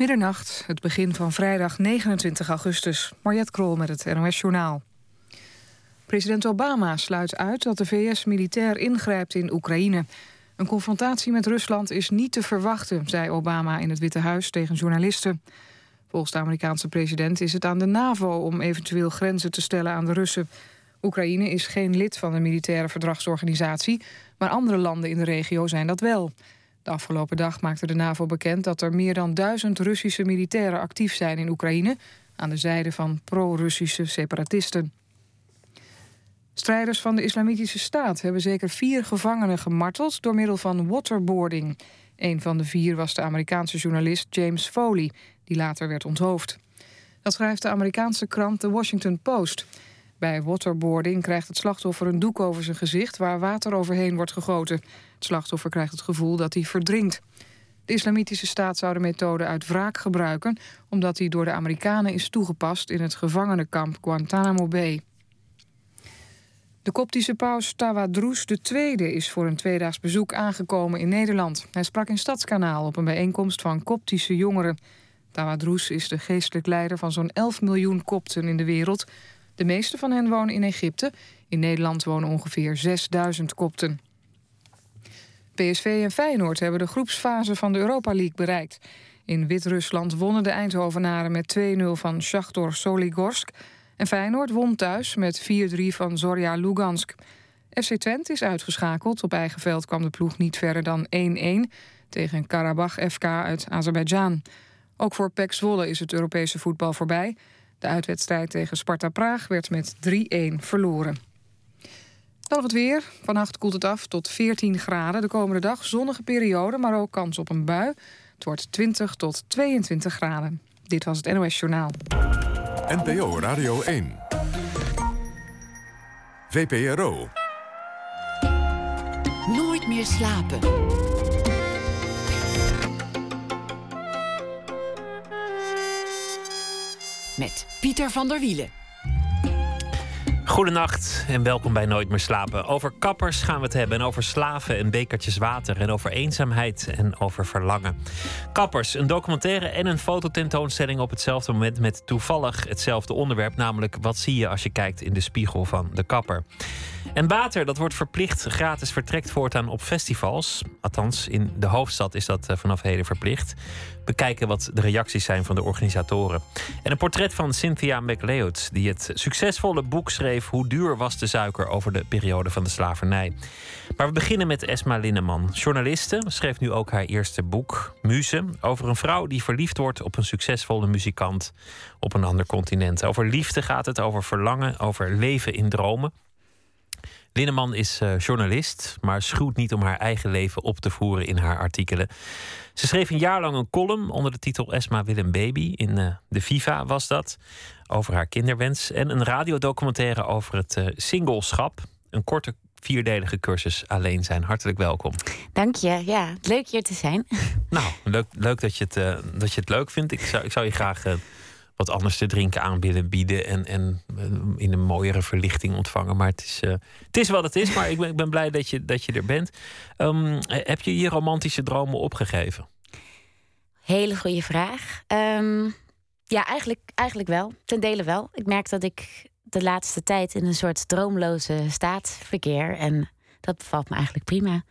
Middernacht, het begin van vrijdag 29 augustus. Mariette Krol met het NOS Journaal. President Obama sluit uit dat de VS militair ingrijpt in Oekraïne. Een confrontatie met Rusland is niet te verwachten, zei Obama in het Witte Huis tegen journalisten. Volgens de Amerikaanse president is het aan de NAVO om eventueel grenzen te stellen aan de Russen. Oekraïne is geen lid van de militaire verdragsorganisatie, maar andere landen in de regio zijn dat wel. De afgelopen dag maakte de NAVO bekend dat er meer dan duizend Russische militairen actief zijn in Oekraïne aan de zijde van pro-Russische separatisten. Strijders van de Islamitische Staat hebben zeker vier gevangenen gemarteld door middel van waterboarding. Een van de vier was de Amerikaanse journalist James Foley, die later werd onthoofd. Dat schrijft de Amerikaanse krant The Washington Post. Bij waterboarding krijgt het slachtoffer een doek over zijn gezicht waar water overheen wordt gegoten. Het slachtoffer krijgt het gevoel dat hij verdrinkt. De Islamitische Staat zou de methode uit wraak gebruiken, omdat die door de Amerikanen is toegepast in het gevangenenkamp Guantanamo Bay. De koptische paus Tawadrous II is voor een tweedaags bezoek aangekomen in Nederland. Hij sprak in Stadskanaal op een bijeenkomst van koptische jongeren. Tawadrous is de geestelijk leider van zo'n 11 miljoen kopten in de wereld. De meeste van hen wonen in Egypte. In Nederland wonen ongeveer 6000 kopten. PSV en Feyenoord hebben de groepsfase van de Europa League bereikt. In Wit-Rusland wonnen de Eindhovenaren met 2-0 van Shakhtar Soligorsk... En Feyenoord won thuis met 4-3 van Zorya Lugansk. FC Twente is uitgeschakeld. Op eigen veld kwam de ploeg niet verder dan 1-1 tegen Karabach FK uit Azerbeidzjan. Ook voor PEC Zwolle is het Europese voetbal voorbij. De uitwedstrijd tegen Sparta Praag werd met 3-1 verloren. Dan het weer. Vannacht koelt het af tot 14 graden. De komende dag zonnige periode, maar ook kans op een bui. Het wordt 20 tot 22 graden. Dit was het NOS Journaal. NPO Radio 1. VPRO. Nooit meer slapen. Met Pieter van der Wielen. Goedenacht en welkom bij Nooit meer slapen. Over kappers gaan we het hebben en over slaven en bekertjes water en over eenzaamheid en over verlangen. Kappers, een documentaire en een fototentoonstelling op hetzelfde moment met toevallig hetzelfde onderwerp, namelijk wat zie je als je kijkt in de spiegel van de kapper. En water, dat wordt verplicht gratis vertrekt voortaan op festivals. Althans, in de hoofdstad is dat eh, vanaf heden verplicht. Bekijken wat de reacties zijn van de organisatoren. En een portret van Cynthia McLeod, die het succesvolle boek schreef Hoe duur was de suiker over de periode van de slavernij. Maar we beginnen met Esma Linneman. Journaliste, schreef nu ook haar eerste boek, Muze, over een vrouw die verliefd wordt op een succesvolle muzikant op een ander continent. Over liefde gaat het, over verlangen, over leven in dromen. Linneman is uh, journalist, maar schuwt niet om haar eigen leven op te voeren in haar artikelen. Ze schreef een jaar lang een column onder de titel Esma wil een baby. In uh, de Viva was dat. Over haar kinderwens. En een radiodocumentaire over het uh, singleschap. Een korte vierdelige cursus alleen zijn. Hartelijk welkom. Dank je. Ja, leuk hier te zijn. Nou, leuk, leuk dat, je het, dat je het leuk vindt. Ik zou, ik zou je graag wat anders te drinken aan willen bieden. En, en eh, in een mooiere verlichting ontvangen. Maar het is, uh, het is wat het is. Maar ik ben, ik ben blij dat je, dat je er bent. Um, heb je je romantische dromen opgegeven? Hele goede vraag. Um, ja, eigenlijk, eigenlijk wel. Ten dele wel. Ik merk dat ik de laatste tijd in een soort droomloze staat verkeer. En dat bevalt me eigenlijk prima.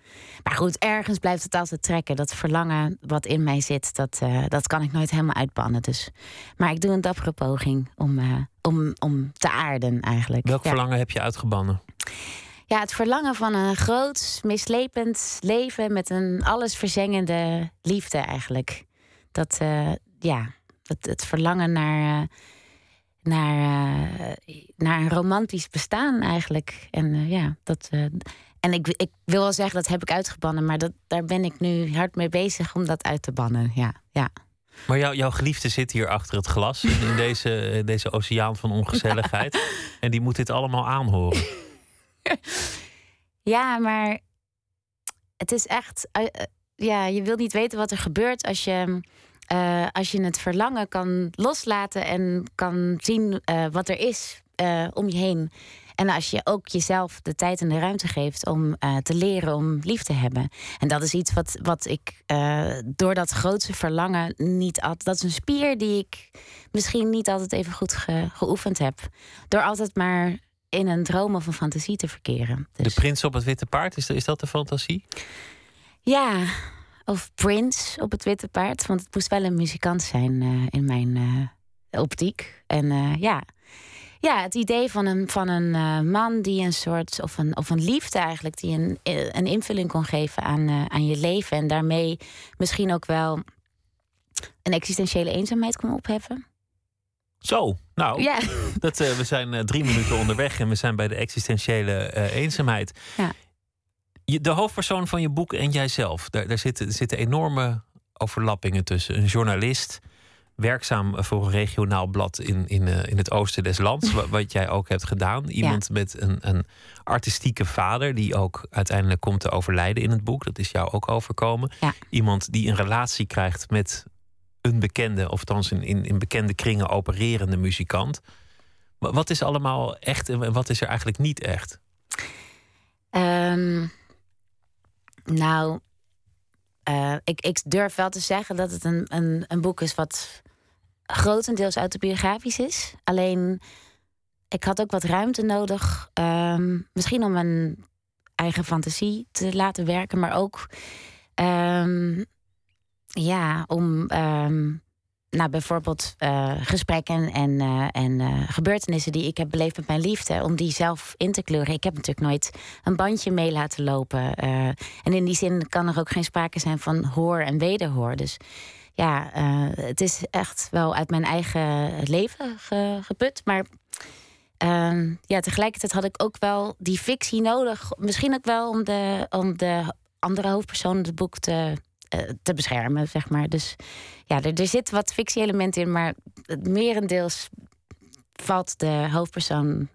Maar goed, ergens blijft het altijd trekken. Dat verlangen wat in mij zit, dat, uh, dat kan ik nooit helemaal uitbannen. Dus. Maar ik doe een dappere poging om, uh, om, om te aarden eigenlijk. Welk ja. verlangen heb je uitgebannen? Ja, het verlangen van een groot, mislepend leven met een allesverzengende liefde eigenlijk. Dat, uh, ja, het, het verlangen naar naar, uh, naar een romantisch bestaan eigenlijk. En ja, dat, en ik, ik wil wel zeggen, dat heb ik uitgebannen, maar dat, daar ben ik nu hard mee bezig om dat uit te bannen. Ja, ja. Maar jou, jouw geliefde zit hier achter het glas in deze, deze oceaan van ongezelligheid. En die moet dit allemaal aanhoren. Ja, maar het is echt. Uh, ja, je wilt niet weten wat er gebeurt als je. Uh, als je het verlangen kan loslaten en kan zien uh, wat er is om je heen. En als je ook jezelf de tijd en de ruimte geeft om eh, te leren om lief te hebben. En dat is iets wat, wat ik uh, door dat grootste verlangen niet altijd. Dat is een spier die ik misschien niet altijd even goed geoefend heb. Door altijd maar in een droom of een fantasie te verkeren. Dus... De prins op het witte paard, is dat, is dat de fantasie? Ja, of Prince op het witte paard. Want het moest wel een muzikant zijn uh, in mijn optiek. En ja. Ja, het idee van een, van een man die een soort, of een, of een liefde eigenlijk, die een, een invulling kon geven aan, aan je leven. En daarmee misschien ook wel een existentiële eenzaamheid kon opheffen. Zo, nou, ja. dat, we zijn drie minuten onderweg en we zijn bij de existentiële eenzaamheid. Ja de hoofdpersoon van je boek en jijzelf, daar, daar zitten, zitten enorme overlappingen tussen. Een journalist, werkzaam voor een regionaal blad in, in, uh, in het oosten des lands, wat, jij ook hebt gedaan. Iemand met een, een artistieke vader, die ook uiteindelijk komt te overlijden in het boek. Dat is jou ook overkomen. Iemand die een relatie krijgt met een bekende, of althans in, in, in bekende kringen opererende muzikant. Wat is allemaal echt en wat is er eigenlijk niet echt? Um, nou, uh, ik, ik durf wel te zeggen dat het een, een, een boek is wat grotendeels autobiografisch is. Alleen, ik had ook wat ruimte nodig. Um, misschien om mijn eigen fantasie te laten werken, maar ook um, ja, om um, nou, bijvoorbeeld uh, gesprekken en, uh, en uh, gebeurtenissen die ik heb beleefd met mijn liefde, om die zelf in te kleuren. Ik heb natuurlijk nooit een bandje mee laten lopen. en in die zin kan er ook geen sprake zijn van hoor en wederhoor. Dus ja, het is echt wel uit mijn eigen leven ge, geput. Maar ehm, ja, tegelijkertijd had ik ook wel die fictie nodig. Misschien ook wel om de, om de andere hoofdpersoon in het boek te eh, te beschermen, zeg maar. Dus ja, er, er zit wat fictie-element in, maar het merendeels valt de hoofdpersoon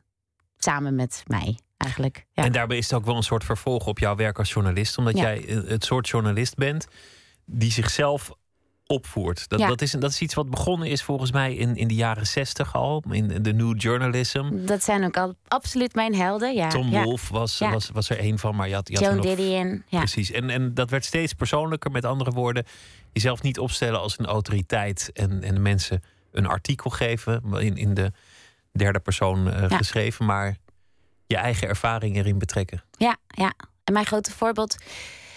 samen met mij. Eigenlijk, ja. En daarbij is het ook wel een soort vervolg op jouw werk als journalist, omdat jij het soort journalist bent die zichzelf opvoert. Dat, dat, is, dat is iets wat begonnen is volgens mij in, in de jaren zestig al, in de New Journalism. Dat zijn ook al absoluut mijn helden. Ja. Tom Wolfe was, was, was er een van, maar je had, je Joan Didion. Ja. Precies. En, en dat werd steeds persoonlijker. Met andere woorden, jezelf niet opstellen als een autoriteit en, en de mensen een artikel geven, in, in de derde persoon uh, geschreven, maar je eigen ervaring erin betrekken. Ja, ja. En mijn grote voorbeeld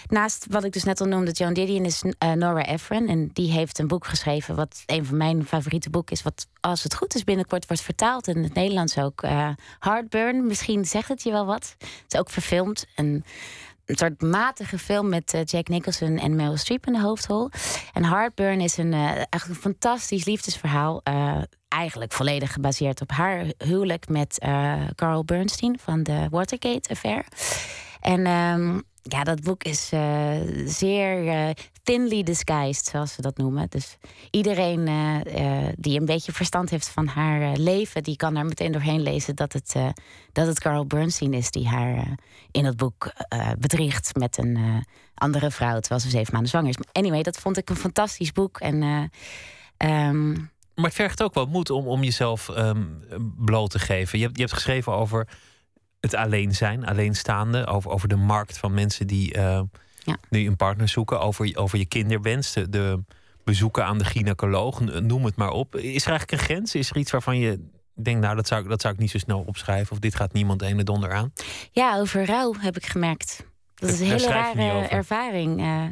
Naast wat ik dus net al noemde, Joan Didion is uh, Nora Ephron. En die heeft een boek geschreven, wat een van mijn favoriete boeken is. Wat als het goed is binnenkort wordt vertaald in het Nederlands ook. Uh, Heartburn, misschien zegt het je wel wat. Het is ook verfilmd. En een soort matige film met uh, Jack Nicholson en Meryl Streep in de hoofdrol. En Heartburn is een, uh, een fantastisch liefdesverhaal. Eigenlijk volledig gebaseerd op haar huwelijk met Carl Bernstein van de Watergate Affair. En um, ja, dat boek is uh, zeer uh, thinly disguised, zoals ze dat noemen. Dus iedereen uh, die een beetje verstand heeft van haar leven, die kan daar meteen doorheen lezen dat het, dat het Carl Bernstein is die haar in het boek bedriegt met een andere vrouw, terwijl ze zeven maanden zwanger is. Anyway, dat vond ik een fantastisch boek. En, um... maar het vergt ook wel moed om, om jezelf um, bloot te geven. Je hebt, je hebt geschreven over het alleen zijn, alleenstaande, over, over de markt van mensen die uh, ja. nu een partner zoeken, over, over je kinderwens, de, de bezoeken aan de gynaecoloog, noem het maar op. Is er eigenlijk een grens? Is er iets waarvan je denkt, nou, dat zou, dat zou ik niet zo snel opschrijven, of dit gaat niemand ene donder aan? Ja, over rouw heb ik gemerkt. Dat is een hele rare ervaring. Uh,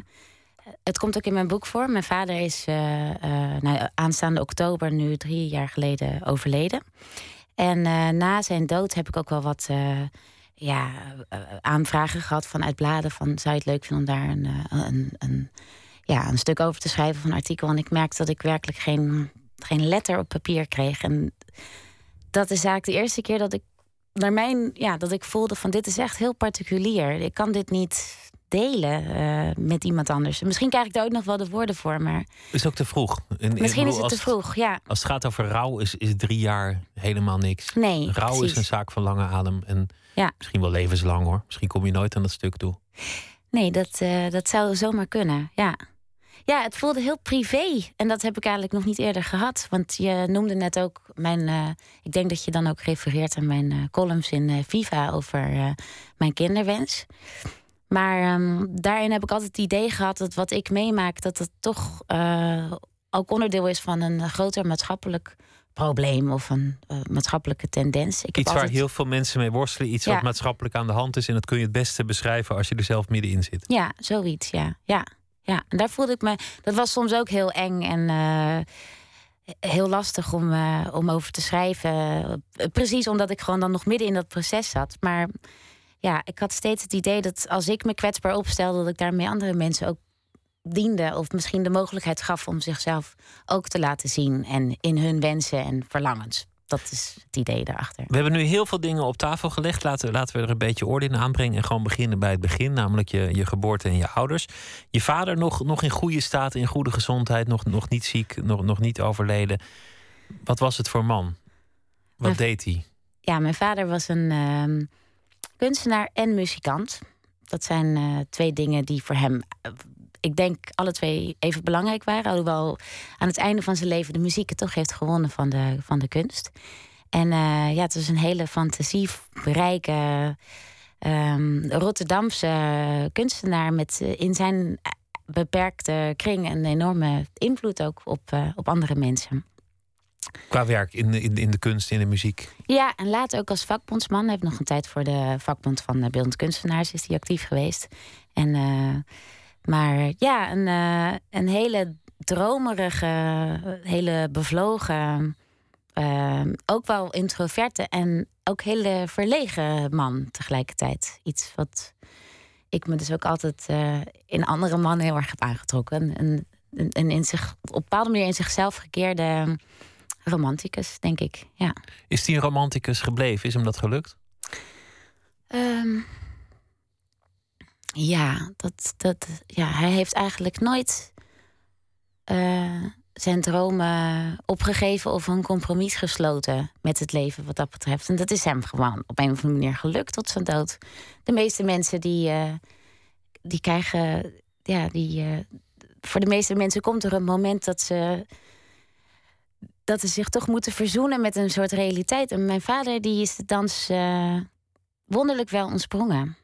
het komt ook in mijn boek voor. Mijn vader is uh, nou, aanstaande oktober, nu drie jaar geleden, overleden. En uh, na zijn dood heb ik ook wel wat uh, ja, uh, aanvragen gehad vanuit bladen. Van zou je het leuk vinden om daar een, een, ja, een stuk over te schrijven van een artikel. En ik merkte dat ik werkelijk geen, geen letter op papier kreeg. En dat is eigenlijk de eerste keer dat ik naar mijn, ja, dat ik voelde van dit is echt heel particulier. Ik kan dit niet delen uh, met iemand anders. Misschien krijg ik daar ook nog wel de woorden voor, maar... Is ook te vroeg. In, Misschien is het te vroeg, ja. Als het gaat over rouw, is, is drie jaar helemaal niks. Nee, Rouw precies. is een zaak van lange adem. En ja. misschien wel levenslang hoor. Misschien kom je nooit aan dat stuk toe. Nee, dat, uh, dat zou zomaar kunnen, ja. ja, het voelde heel privé. En dat heb ik eigenlijk nog niet eerder gehad. Want je noemde net ook mijn. eh, ik denk dat je dan ook refereert aan mijn eh, columns in eh, Viva over eh, mijn kinderwens. Maar ehm, daarin heb ik altijd het idee gehad dat wat ik meemaak, dat het toch eh, ook onderdeel is van een groter maatschappelijk probleem of een eh, maatschappelijke tendens. Ik heb Iets waar heel veel mensen mee worstelen. Iets Ja. wat maatschappelijk aan de hand is. En dat kun je het beste beschrijven als je er zelf middenin zit. Ja, zoiets, ja. ja. Ja, en daar voelde ik me. Dat was soms ook heel eng en eh, heel lastig om, om over te schrijven. Precies omdat ik gewoon dan nog midden in dat proces zat. Maar ja, ik had steeds het idee dat als ik me kwetsbaar opstelde, dat ik daarmee andere mensen ook diende. Of misschien de mogelijkheid gaf om zichzelf ook te laten zien. En in hun wensen en verlangens. Dat is het idee daarachter. We hebben nu heel veel dingen op tafel gelegd. Laten, laten we er een beetje orde in aanbrengen. En gewoon beginnen bij het begin. Namelijk je, je geboorte en je ouders. Je vader nog, nog in goede staat, in goede gezondheid. Nog, nog niet ziek, nog, nog niet overleden. Wat was het voor man? Wat Mijn- deed hij? Ja, mijn vader was een ehm, kunstenaar en muzikant. Dat zijn eh, twee dingen die voor hem, eh, ik denk, alle twee even belangrijk waren. Alhoewel aan het einde van zijn leven de muziek het toch heeft gewonnen van de, van de kunst. En eh, ja, het was een hele fantasierijke ehm, Rotterdamse kunstenaar met in zijn beperkte kring een enorme invloed ook op, op andere mensen. Qua werk in de, in, de- in de kunst, in de muziek. Ja, en later ook als vakbondsman. Hij heeft nog een tijd voor de vakbond van uh, beeldend kunstenaars is hij actief geweest. En, eh, maar ja, een, eh, een hele dromerige, hele bevlogen, eh, ook wel introverte en ook hele verlegen man tegelijkertijd. Iets wat ik me dus ook altijd in andere mannen heel erg heb aangetrokken. Een, een, een in zich, op een bepaalde manier in zichzelf gekeerde romanticus, denk ik. Ja. Is hij een romanticus gebleven? Is hem dat gelukt? Ehm, ja, dat, dat, ja, hij heeft eigenlijk nooit eh, zijn dromen opgegeven of een compromis gesloten met het leven wat dat betreft. En dat is hem gewoon op een of andere manier gelukt tot zijn dood. De meeste mensen die, eh, die krijgen, ja, die, eh, voor de meeste mensen komt er een moment dat ze dat ze zich toch moeten verzoenen met een soort realiteit. En mijn vader die is de dans eh, wonderlijk wel ontsprongen.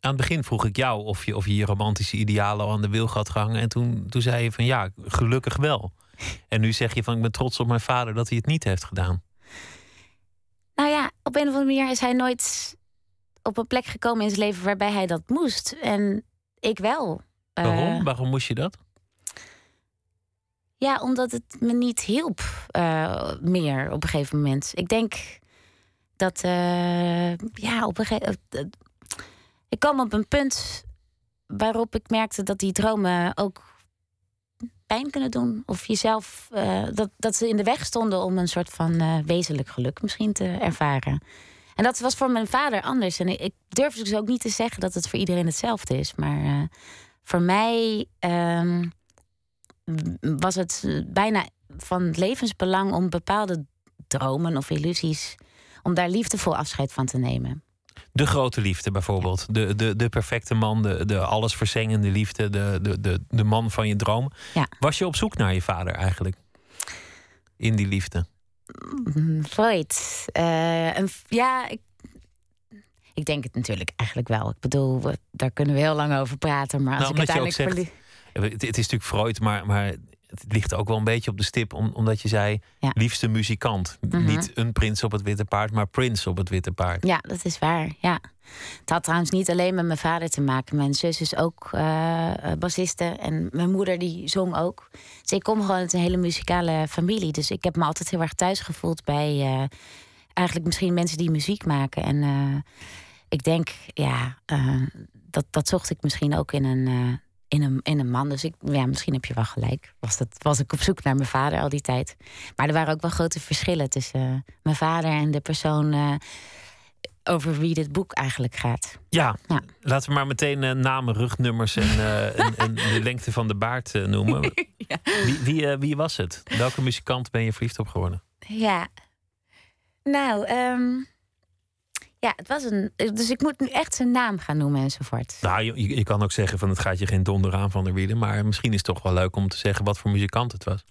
Aan het begin vroeg ik jou of je of je, je romantische idealen al aan de wil had gehangen. En toen, toen zei je van ja, gelukkig wel. En nu zeg je van ik ben trots op mijn vader dat hij het niet heeft gedaan. Nou ja, op een of andere manier is hij nooit op een plek gekomen in zijn leven waarbij hij dat moest. En ik wel. Eh, Waarom? Waarom moest je dat? Ja, omdat het me niet hielp eh, meer op een gegeven moment. Ik denk dat, eh, ja, op een gegeven moment. ik kwam op een punt waarop ik merkte dat die dromen ook pijn kunnen doen. Of jezelf, eh, dat, dat ze in de weg stonden om een soort van eh, wezenlijk geluk misschien te ervaren. En dat was voor mijn vader anders. En ik, durf dus ook niet te zeggen dat het voor iedereen hetzelfde is. Maar eh, voor mij. ehm, was het eh, bijna van levensbelang om bepaalde dromen of illusies, om daar liefdevol afscheid van te nemen. De grote liefde bijvoorbeeld. De, de, de perfecte man, de, de allesverzengende liefde, de, de, de, de man van je droom. Ja. Was je op zoek naar je vader eigenlijk? In die liefde. Mm, Freud. Eh, ja, ik, ik denk het natuurlijk eigenlijk wel. Ik bedoel, daar kunnen we heel lang over praten. Maar als Nou, ik uiteindelijk Het, het is natuurlijk Freud, maar, maar het ligt ook wel een beetje op de stip. Om, omdat je zei, Ja. liefste muzikant. Mhm. Niet een prins op het witte paard, maar prins op het witte paard. Ja, dat is waar. Ja. Het had trouwens niet alleen met mijn vader te maken. Mijn zus is ook eh, bassiste en mijn moeder die zong ook. Dus ik kom gewoon uit een hele muzikale familie. Dus ik heb me altijd heel erg thuis gevoeld bij eh, eigenlijk misschien mensen die muziek maken. En ik denk, ja, dat, dat zocht ik misschien ook in een, in een, in een man. Dus ik, ja, misschien heb je wel gelijk. Was, dat, was ik op zoek naar mijn vader al die tijd. Maar er waren ook wel grote verschillen tussen eh, mijn vader en de persoon eh, over wie dit boek eigenlijk gaat. Ja, Ja. laten we maar meteen eh, namen, rugnummers en, eh, en, en de lengte van de baard eh, noemen. wie, wie, wie was het? Welke muzikant ben je verliefd op geworden? Ja. Nou, ehm, Ja, het was een. Dus ik moet nu echt zijn naam gaan noemen enzovoort. Nou, je, je kan ook zeggen van het gaat je geen donder aan van der Wielen. Maar misschien is het toch wel leuk om te zeggen wat voor muzikant het was.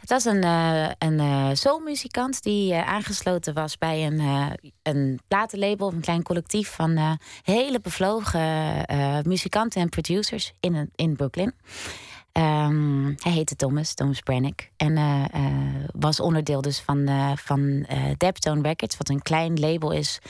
Het was een, uh, een uh, soulmuzikant die uh, aangesloten was bij een, een platenlabel, een klein collectief van hele bevlogen muzikanten en producers in, in Brooklyn. Um, hij heette Thomas, Thomas Brannick. En was onderdeel dus van, van Deptone Records, wat een klein label is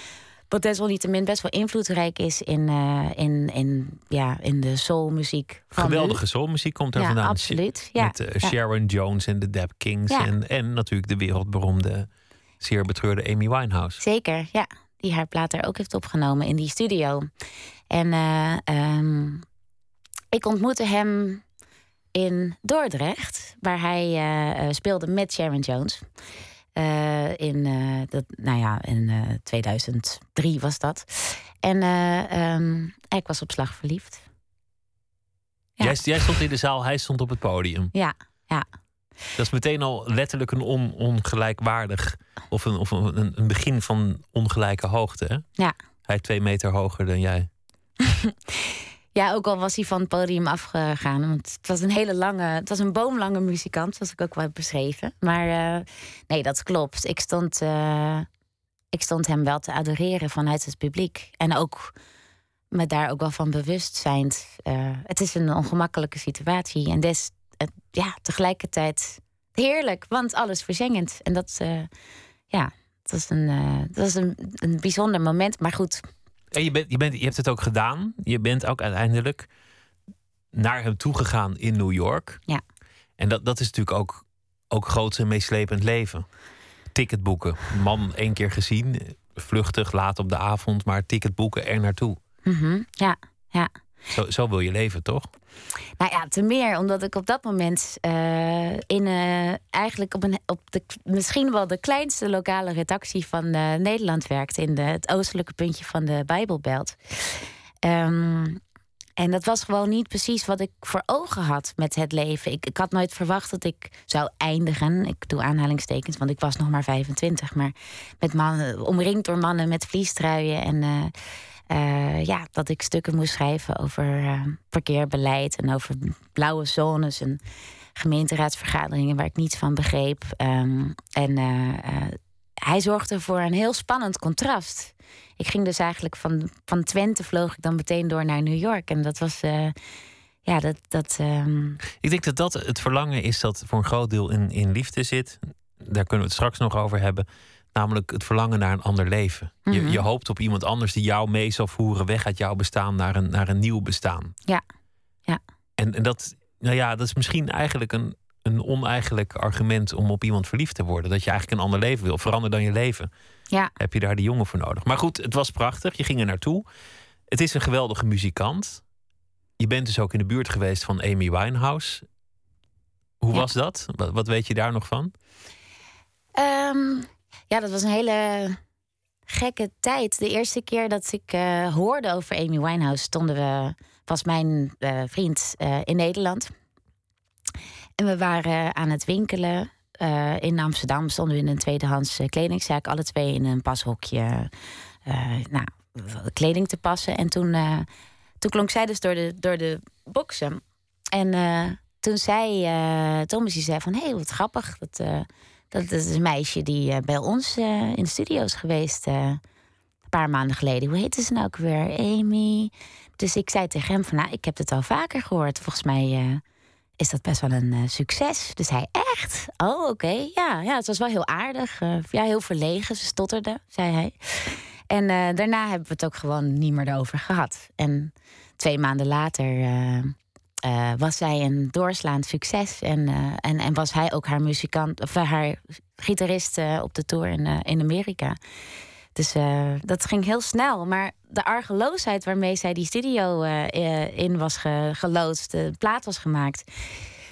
wat desalniettemin best wel invloedrijk is in, uh, in, in, ja, in de soulmuziek. Geweldige soulmuziek komt er ja, vandaan. Absoluut. Ja, Met uh, Sharon Jones en de Dap Kings. En, en natuurlijk de wereldberoemde, zeer betreurde Amy Winehouse. Zeker, ja. Die haar plaat er ook heeft opgenomen in die studio. En uh, um, ik ontmoette hem in Dordrecht, waar hij speelde met Sharon Jones. Uh, in, uh, dat, nou ja, in uh, 2003 was dat. En um, ik was op slag verliefd. Ja. Jij, jij, stond in de zaal, hij stond op het podium. Ja, ja. Dat is meteen al letterlijk een on, ongelijkwaardig... of, een, of een, een begin van ongelijke hoogte, hè? Ja. Hij twee meter hoger dan jij. Ja, ook al was hij van het podium afgegaan. Want het was een hele lange, het was een boomlange muzikant, zoals ik ook wel heb beschreven. Maar uh, nee, dat klopt. Ik stond, uh, ik stond hem wel te adoreren vanuit het publiek. En ook me daar ook wel van bewust zijn. Uh, het is een ongemakkelijke situatie. En des, ja, tegelijkertijd heerlijk, want alles verzengend. En dat, ja, dat was, een, dat was een, een bijzonder moment. Maar goed, en je, bent, je, bent, je hebt het ook gedaan. Je bent ook uiteindelijk naar hem toegegaan in New York. Ja. En dat, dat is natuurlijk ook, ook groots en meeslepend leven. Ticket boeken. Man één keer gezien, vluchtig, laat op de avond, maar ticket boeken er naartoe. Mm -hmm. Ja, ja. Zo, zo wil je leven, toch? Nou ja, te meer omdat ik op dat moment uh, in uh, eigenlijk op, een, op de misschien wel de kleinste lokale redactie van uh, Nederland werkte, in het oostelijke puntje van de Bijbelbelt. Um, en dat was gewoon niet precies wat ik voor ogen had met het leven. Ik, ik had nooit verwacht dat ik zou eindigen. Ik doe aanhalingstekens, want ik was nog maar 25. Maar met mannen, omringd door mannen met vliestruien en uh, ja, dat ik stukken moest schrijven over uh, parkeerbeleid en over blauwe zones en gemeenteraadsvergaderingen waar ik niets van begreep. Um, en uh, hij zorgde voor een heel spannend contrast. Ik ging dus eigenlijk van, van Twente vloog ik dan meteen door naar New York. En dat was. ja, dat. dat um... Ik denk dat dat het verlangen is dat voor een groot deel in, in liefde zit. Daar kunnen we het straks nog over hebben. Namelijk het verlangen naar een ander leven. je, Mhm. je hoopt op iemand anders die jou mee zal voeren weg uit jouw bestaan naar een, naar een nieuw bestaan. Ja, ja. En, en dat, nou ja, dat is misschien eigenlijk een, een oneigenlijk argument om op iemand verliefd te worden. Dat je eigenlijk een ander leven wil. Verander dan je leven. Ja. Heb je daar die jongen voor nodig. Maar goed, het was prachtig. Je ging er naartoe. Het is een geweldige muzikant. Je bent dus ook in de buurt geweest van Amy Winehouse. Hoe Ja. was dat? Wat, wat weet je daar nog van? Ehm, ja, dat was een hele gekke tijd. De eerste keer dat ik eh, hoorde over Amy Winehouse, stonden we, was mijn eh, vriend eh, in Nederland. En we waren aan het winkelen. in Amsterdam stonden we in een tweedehands eh, kledingzaak, alle twee in een pashokje. nou, kleding te passen. En toen, toen klonk zij dus door de, door de boxen. En toen zei Thomas, zei van... hé, hey, wat grappig, dat, dat, is een meisje die eh, bij ons eh, in de studio is geweest... eh, een paar maanden geleden. Hoe heette ze nou ook weer? Amy. Dus ik zei tegen hem van, nou, ik heb het al vaker gehoord. Volgens mij is dat best wel een succes. Dus hij, echt? Oh, oké. Ja, ja, het was wel heel aardig. ja, heel verlegen. Ze stotterde, zei hij. En daarna hebben we het ook gewoon niet meer erover gehad. En twee maanden later eh, was zij een doorslaand succes. En, eh, en, en was hij ook haar muzikant, of eh, haar gitarist op de tour in, in Amerika. Dus dat ging heel snel. Maar de argeloosheid waarmee zij die studio in was ge, geloodst, de plaat was gemaakt.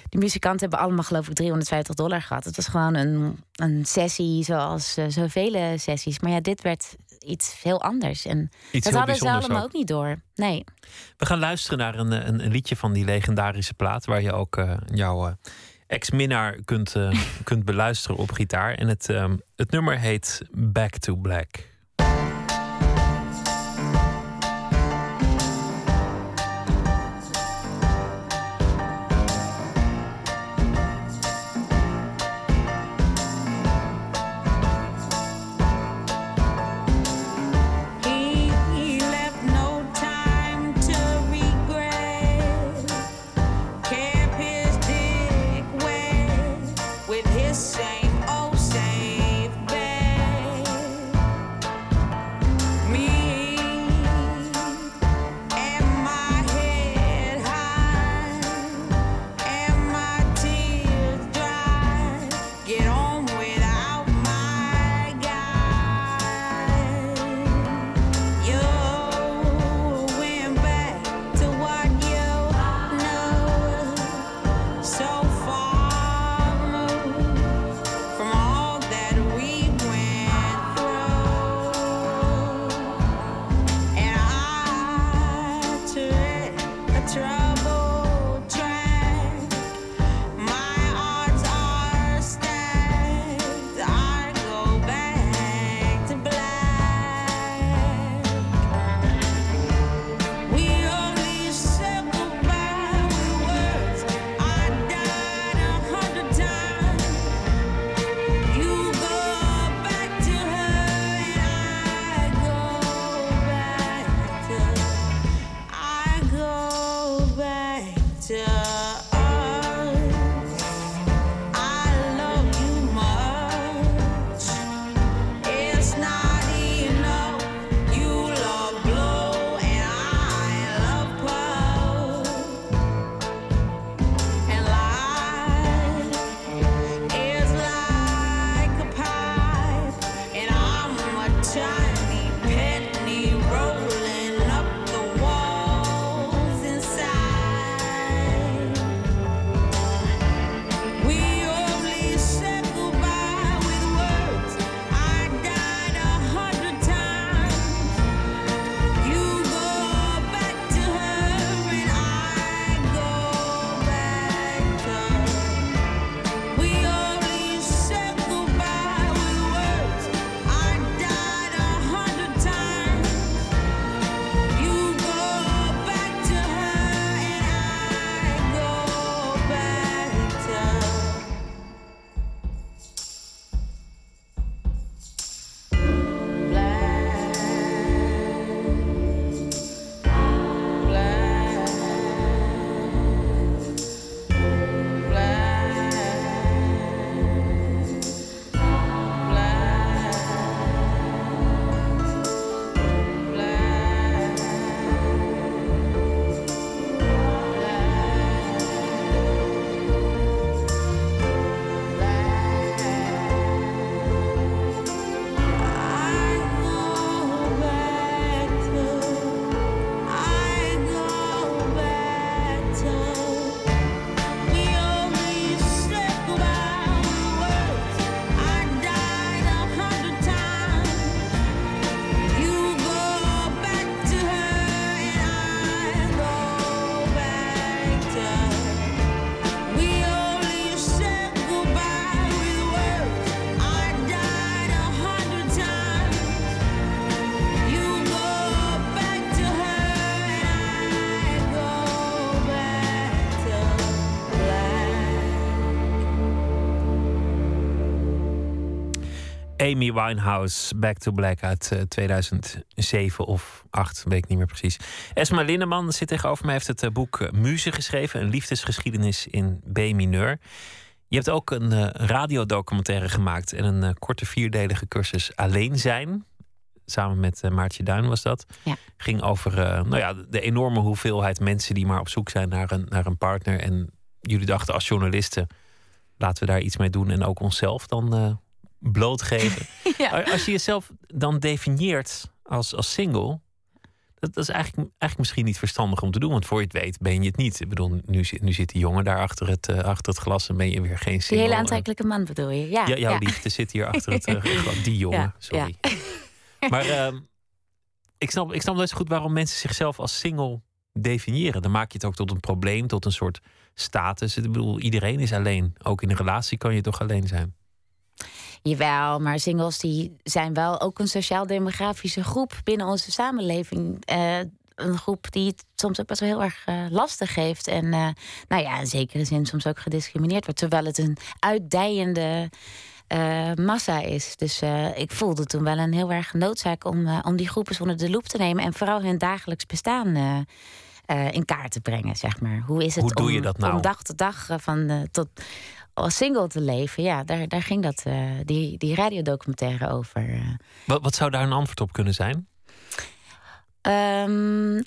De muzikanten hebben allemaal, geloof ik, 350 dollar gehad. Het was gewoon een, een sessie zoals zoveel sessies. Maar ja, dit werd iets heel anders. En Iets dat hadden ze allemaal ook. ook niet door. Nee. We gaan luisteren naar een, een, een liedje van die legendarische plaat. Waar je ook eh, jouw eh, ex-minnaar kunt, eh, kunt beluisteren op gitaar. En het, ehm, het nummer heet Back to Black. Amy Winehouse, Back to Black uit 2007 eh, of 8, weet ik niet meer precies. Esma Linneman zit tegenover mij, heeft het eh, boek uh, Muze geschreven, een liefdesgeschiedenis in B mineur. Je hebt ook een uh, radiodocumentaire gemaakt en een korte vierdelige cursus Alleen zijn. Samen met Maartje Duin was dat. Ja. Ging over nou ja, de enorme hoeveelheid mensen die maar op zoek zijn naar een, naar een partner. En jullie dachten als journalisten, laten we daar iets mee doen en ook onszelf dan blootgeven. Als je jezelf dan definieert als, als single, dat, dat, is eigenlijk, eigenlijk misschien niet verstandig om te doen. Want voor je het weet ben je het niet. Ik bedoel, nu, nu zit die jongen daar achter het, uh, achter het glas en ben je weer geen single. Die hele aantrekkelijke man bedoel je? Ja. ja jouw liefde zit hier achter het uh, glas. Die jongen, sorry. Maar uh, ik, snap, ik snap nooit zo goed waarom mensen zichzelf als single definiëren. Dan maak je het ook tot een probleem, tot een soort status. Ik bedoel, iedereen is alleen. Ook in een relatie kan je toch alleen zijn. Jawel, maar singles die zijn wel ook een sociaal-demografische groep binnen onze samenleving. Uh, een groep die het soms ook best wel heel erg uh, lastig heeft. En uh, nou ja, in zekere zin soms ook gediscrimineerd wordt. Terwijl het een uitdijende massa is. Dus ik voelde toen wel een heel erg noodzaak om, om die groepen onder de loep te nemen. En vooral hun dagelijks bestaan in kaart te brengen, zeg maar. Hoe is het Hoe doe je dat nou? om dag tot dag van tot als single te leven, ja, daar, daar ging dat, uh, die, die radiodocumentaire over. Uh. Wat, wat zou daar een antwoord op kunnen zijn? Um,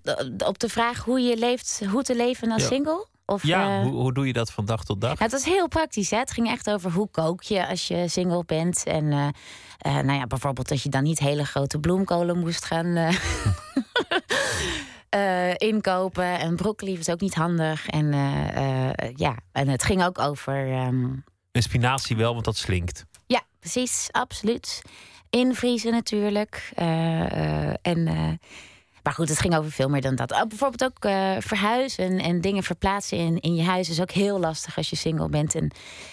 op de vraag hoe je leeft, hoe te leven als single? Of, ja, uh, hoe, hoe doe je dat van dag tot dag? Het was heel praktisch. Hè? Het ging echt over hoe kook je als je single bent. En uh, uh, nou ja, bijvoorbeeld dat je dan niet hele grote bloemkolen moest gaan inkopen. En broccoli was ook niet handig. En ja, en het ging ook over. Um... En spinazie wel, want dat slinkt. Ja, precies, absoluut. Invriezen natuurlijk. en maar goed, het ging over veel meer dan dat. Oh, bijvoorbeeld ook uh, verhuizen en dingen verplaatsen in, in je huis is ook heel lastig als je single bent. En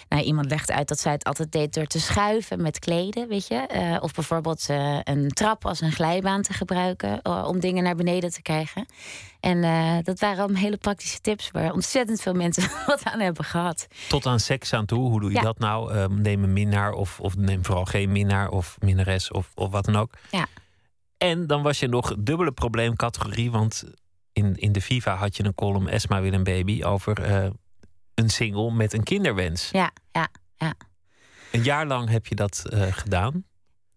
nou, iemand legt uit dat zij het altijd deed door te schuiven met kleden, weet je. Uh, of bijvoorbeeld uh, een trap als een glijbaan te gebruiken om dingen naar beneden te krijgen. En dat waren allemaal hele praktische tips waar ontzettend veel mensen wat aan hebben gehad. Tot aan seks aan toe, hoe doe je ja. dat nou? Ehm, neem een minnaar of, of neem vooral geen minnaar of minnares of, of wat dan ook. Ja. En dan was je nog dubbele probleemcategorie, want in, in de FIFA had je een column Esma wil een baby over uh, een single met een kinderwens. Ja, ja, ja. Een jaar lang heb je dat uh, gedaan,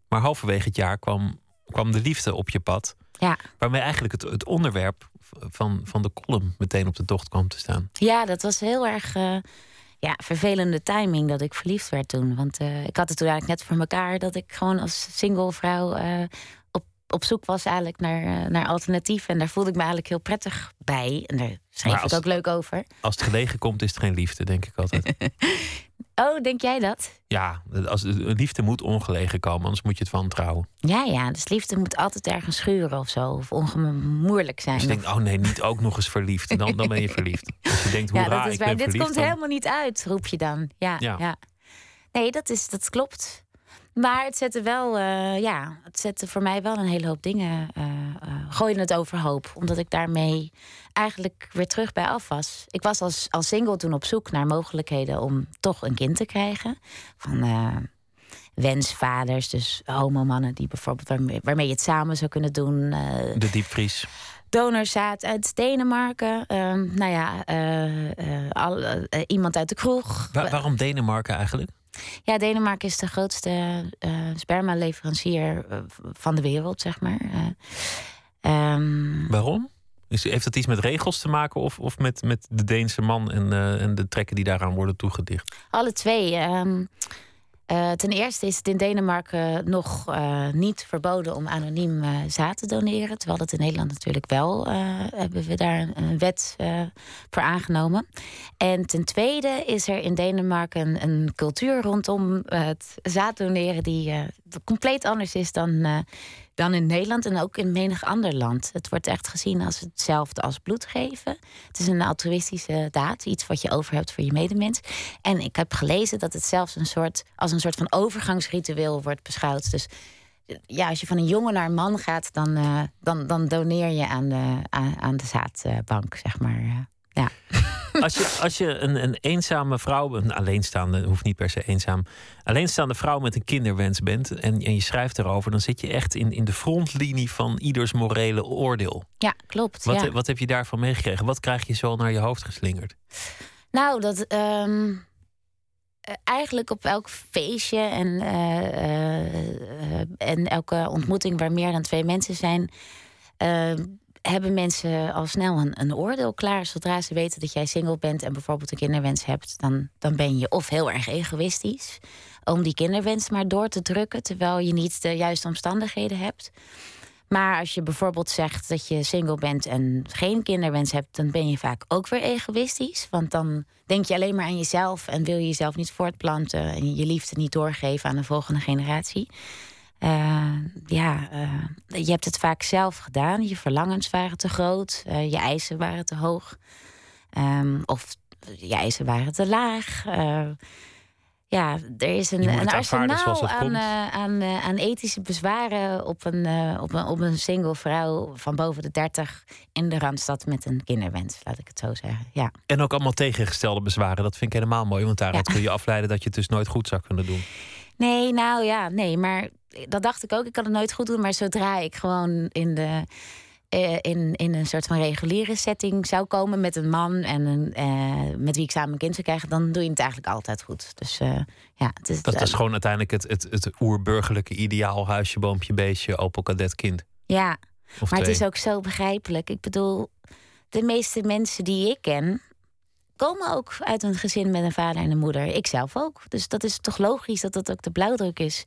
maar halverwege het jaar kwam, kwam de liefde op je pad. Ja. Waarmee eigenlijk het, het onderwerp van, van de column meteen op de tocht kwam te staan. Ja, dat was heel erg. Uh, ja, vervelende timing dat ik verliefd werd toen. Want uh, ik had het toen eigenlijk net voor mekaar dat ik gewoon als single vrouw uh, op zoek was eigenlijk naar, uh, naar alternatieven. En daar voelde ik me eigenlijk heel prettig bij. En daar schreef ik ook leuk over. Als het gelegen komt, is het geen liefde, denk ik altijd. oh, denk jij dat? Ja, als, liefde moet ongelegen komen, anders moet je het wantrouwen. Ja, ja, dus liefde moet altijd ergens schuren of zo. Of ongemoeilijk zijn. Als je denkt, oh nee, niet ook nog eens verliefd. Dan, dan ben je verliefd. Als je denkt, ja, dat is bij, dit komt dan... helemaal niet uit, roep je dan. Ja, ja. ja. Nee, dat, is, dat klopt. Maar het zette wel, uh, ja, het zette voor mij wel een hele hoop dingen. Uh, uh, gooide het overhoop. Omdat ik daarmee eigenlijk weer terug bij af was. Ik was als, als single toen op zoek naar mogelijkheden om toch een kind te krijgen. Van wensvaders, dus homomannen die bijvoorbeeld waarmee, waarmee je het samen zou kunnen doen. De diepvries. Donorzaad uit Denemarken. Ehm, nou ja, al, iemand uit de kroeg. Waar, waarom Denemarken eigenlijk? Ja, Denemarken is de grootste uh, spermaleverancier uh, van de wereld, zeg maar. Uh, um... Waarom? Is, heeft dat iets met regels te maken of, of met, met de Deense man en, en de trekken die daaraan worden toegedicht? Alle twee. Um, uh, ten eerste is het in Denemarken nog uh, niet verboden om anoniem uh, zaad te doneren. Terwijl dat in Nederland natuurlijk wel hebben we daar een wet voor aangenomen. En ten tweede is er in Denemarken een, een cultuur rondom het zaad doneren die compleet anders is dan dan in Nederland en ook in menig ander land. Het wordt echt gezien als hetzelfde als bloed geven. Het is een altruïstische daad, iets wat je over hebt voor je medemens. En ik heb gelezen dat het zelfs een soort, als een soort van overgangsritueel wordt beschouwd. Dus ja, als je van een jongen naar een man gaat, dan, uh, dan, dan doneer je aan de, aan, aan de zaadbank, zeg maar. Ja. Als je, als je een, een eenzame vrouw, een alleenstaande, hoeft niet per se eenzaam, alleenstaande vrouw met een kinderwens bent en, en je schrijft erover, dan zit je echt in, in de frontlinie van ieders morele oordeel. Ja, klopt. Wat, ja. wat heb je daarvan meegekregen? Wat krijg je zo naar je hoofd geslingerd? Nou, dat. Um eigenlijk op elk feestje en, uh, uh, en elke ontmoeting waar meer dan twee mensen zijn, hebben mensen al snel een, een, oordeel klaar. Zodra ze weten dat jij single bent en bijvoorbeeld een kinderwens hebt, dan, dan ben je of heel erg egoïstisch om die kinderwens maar door te drukken, terwijl je niet de juiste omstandigheden hebt. Maar als je bijvoorbeeld zegt dat je single bent en geen kinderwens hebt, dan ben je vaak ook weer egoïstisch. Want dan denk je alleen maar aan jezelf en wil je jezelf niet voortplanten en je liefde niet doorgeven aan de volgende generatie. Uh, ja, uh, je hebt het vaak zelf gedaan. Je verlangens waren te groot, uh, je eisen waren te hoog. Um, of je eisen waren te laag. ja, er is een, een arsenaal aan, aan, aan, ethische bezwaren op een, op, een, op een single vrouw van boven de 30 in de Randstad met een kinderwens, laat ik het zo zeggen. Ja. En ook allemaal tegengestelde bezwaren. Dat vind ik helemaal mooi, want daaruit ja. kun je afleiden dat je het dus nooit goed zou kunnen doen. Nee, nou ja, nee, maar dat dacht ik ook. Ik kan het nooit goed doen. Maar zodra ik gewoon in de, eh, in, in een soort van reguliere setting zou komen met een man en een, eh, met wie ik samen een kind zou krijgen, dan doe je het eigenlijk altijd goed. Dus eh, ja, het is, Dat is gewoon uiteindelijk het, het, het oerburgerlijke ideaal: huisje, boompje, beestje, Opel Cadet kind. ja, Of maar het is ook zo begrijpelijk. Ik bedoel, de meeste mensen die ik ken, komen ook uit een gezin met een vader en een moeder. Ik zelf ook. Dus dat is toch logisch dat dat ook de blauwdruk is.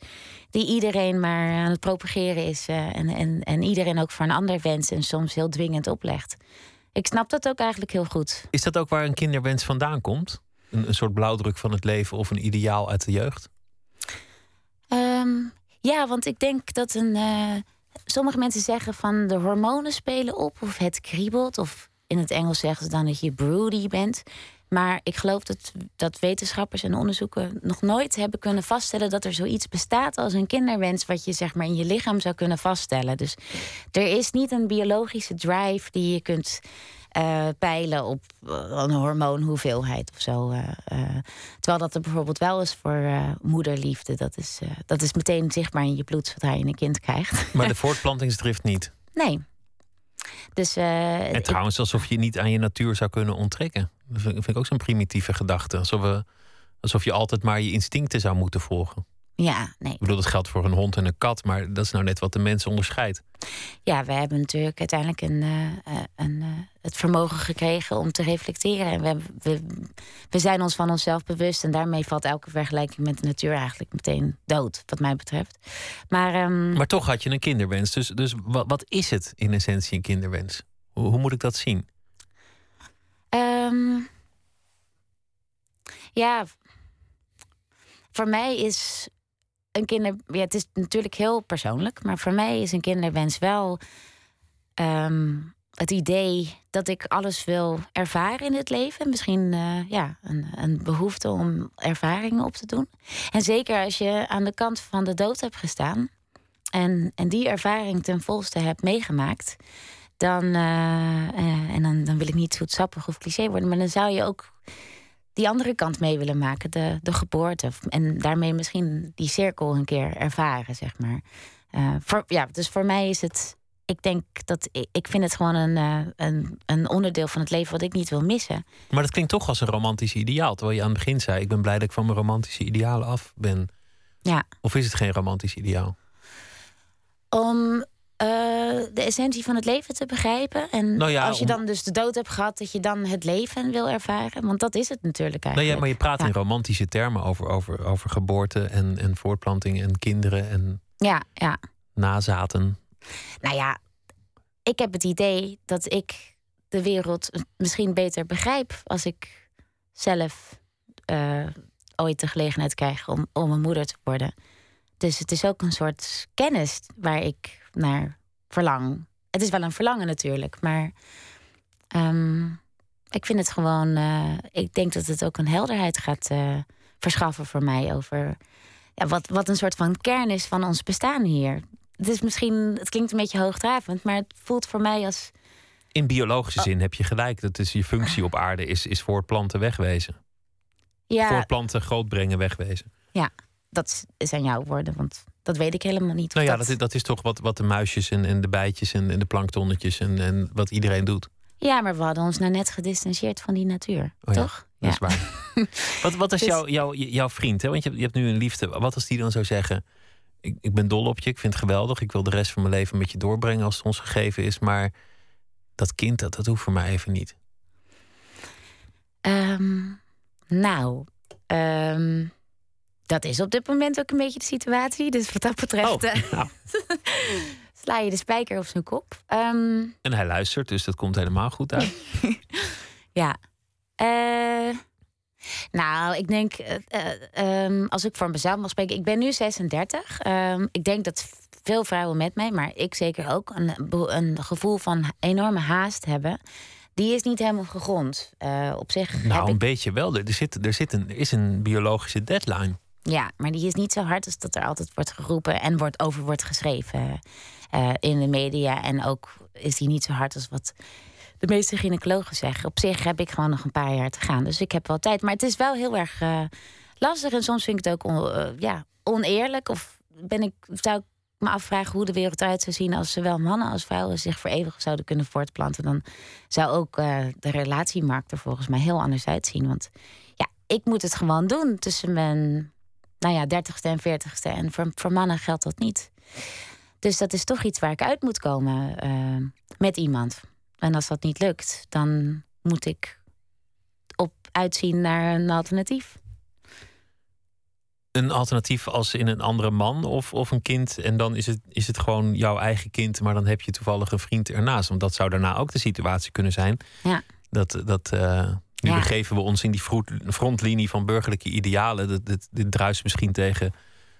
Die iedereen maar aan het propageren is. eh, en, en, en iedereen ook voor een ander wens en soms heel dwingend oplegt. Ik snap dat ook eigenlijk heel goed. Is dat ook waar een kinderwens vandaan komt? Een, een soort blauwdruk van het leven of een ideaal uit de jeugd? Ehm, ja, want ik denk dat een. eh, sommige mensen zeggen van de hormonen spelen op, of het kriebelt, of in het Engels zeggen ze dan dat je broody bent. Maar ik geloof dat, dat wetenschappers en onderzoeken nog nooit hebben kunnen vaststellen dat er zoiets bestaat als een kinderwens, wat je zeg maar in je lichaam zou kunnen vaststellen. Dus er is niet een biologische drive die je kunt eh, peilen op eh, een hormoonhoeveelheid of zo. eh, terwijl dat er bijvoorbeeld wel is voor moederliefde. Dat is, dat is meteen zichtbaar in je bloed zodra je een kind krijgt. Maar de voortplantingsdrift niet. Nee. Dus, eh, En ik- trouwens, alsof je niet aan je natuur zou kunnen onttrekken. Dat vind, vind ik ook zo'n primitieve gedachte. Alsof, we, alsof je altijd maar je instincten zou moeten volgen. Ja, nee. Ik bedoel, dat geldt voor een hond en een kat, maar dat is nou net wat de mens onderscheidt. Ja, we hebben natuurlijk uiteindelijk een, eh, eh, een, eh, het vermogen gekregen om te reflecteren. En we, hebben- we, we zijn ons van onszelf bewust. En daarmee valt elke vergelijking met de natuur eigenlijk meteen dood, wat mij betreft. Maar, ehm, Maar toch had je een kinderwens. Dus, dus wat, wat is het in essentie een kinderwens? Hoe, hoe moet ik dat zien? Ehm, ja, voor mij is een kinder. Ja, het is natuurlijk heel persoonlijk, maar voor mij is een kinderwens wel ehm, het idee dat ik alles wil ervaren in het leven. Misschien eh, ja, een, een behoefte om ervaringen op te doen. En zeker als je aan de kant van de dood hebt gestaan en, en die ervaring ten volste hebt meegemaakt dan, eh, eh, en dan, dan wil ik niet zoetsappig of cliché worden, maar dan zou je ook die andere kant mee willen maken, de, de geboorte. En daarmee misschien die cirkel een keer ervaren, zeg maar. Eh, voor, ja, dus voor mij is het, ik denk dat ik, ik vind het gewoon een, eh, een, een onderdeel van het leven wat ik niet wil missen. Maar dat klinkt toch als een romantisch ideaal. Terwijl je aan het begin zei: Ik ben blij dat ik van mijn romantische idealen af ben. Ja. Of is het geen romantisch ideaal? Om eh, de essentie van het leven te begrijpen. En Nou ja, als je om- dan dus de dood hebt gehad, dat je dan het leven wil ervaren. Want dat is het natuurlijk Nou eigenlijk. ja, maar je praat Ja. in romantische termen over, over, over geboorte en, en voortplanting en kinderen en Ja, ja. nazaten. Nou ja, ik heb het idee dat ik de wereld misschien beter begrijp als ik zelf eh, ooit de gelegenheid krijg om, om een moeder te worden. Dus het is ook een soort kennis waar ik naar verlang. Het is wel een verlangen natuurlijk, maar ehm, ik vind het gewoon. eh, ik denk dat het ook een helderheid gaat eh, verschaffen voor mij over ja, wat, wat een soort van kern is van ons bestaan hier. Het is misschien, het klinkt een beetje hoogdravend, maar het voelt voor mij als. In biologische Oh. zin heb je gelijk. Dat is je functie op aarde is, is voortplanten wegwezen. Ja, Voortplanten grootbrengen wegwezen. dat zijn jouw woorden, want dat weet ik helemaal niet. Nou ja, dat, is- dat is toch wat, wat de muisjes en, en de bijtjes en, en de planktonnetjes en, en wat iedereen doet. Ja, maar we hadden ons nou net gedistanceerd van die natuur, Oh ja, toch? Dat is waar. wat, wat is Dus- jouw, jouw, jouw vriend? Hè? Want je, hebt- je hebt nu een liefde. Wat als die dan zou zeggen: ik, ik ben dol op je, ik vind het geweldig. Ik wil de rest van mijn leven met je doorbrengen als het ons gegeven is. Maar dat kind, dat, dat hoeft voor mij even niet. Ehm, nou, ehm, dat is op dit moment ook een beetje de situatie. Dus wat dat betreft eh, nou, sla je de spijker op zijn kop. Ehm, en hij luistert, dus dat komt helemaal goed uit. Ja. Eh, nou, ik denk, eh, eh, ehm, als ik voor mezelf mag spreken, ik ben nu 36. Ehm, ik denk dat veel vrouwen met mij, maar ik zeker ook, een, een gevoel van enorme haast hebben. Die is niet helemaal gegrond. Op zich heb Nou, een ik, beetje wel. Er, zit, er, zit een, er is een biologische deadline. Ja, maar die is niet zo hard als dat er altijd wordt geroepen en wordt, over wordt geschreven eh, in de media. En ook is die niet zo hard als wat de meeste gynaecologen zeggen. Op zich heb ik gewoon nog een paar jaar te gaan. Dus ik heb wel tijd. Maar het is wel heel erg eh, lastig. En soms vind ik het ook eh, ja, oneerlijk. Of ben ik, zou ik me afvraag hoe de wereld eruit zou zien als zowel mannen als vrouwen zich voor eeuwig zouden kunnen voortplanten, dan zou ook de relatiemarkt er volgens mij heel anders uitzien. Want ja, ik moet het gewoon doen tussen mijn nou ja, dertigste en veertigste. En voor, voor mannen geldt dat niet. Dus dat is toch iets waar ik uit moet komen uh, met iemand. En als dat niet lukt, dan moet ik op uitzien naar een alternatief een alternatief als in een andere man of, of een kind. En dan is het, is het gewoon jouw eigen kind, maar dan heb je toevallig een vriend ernaast. Want dat zou daarna ook de situatie kunnen zijn. Ja. Dat, dat, uh, nu ja. begeven we ons in die frontlinie van burgerlijke idealen. Dat, dit, dit druist misschien tegen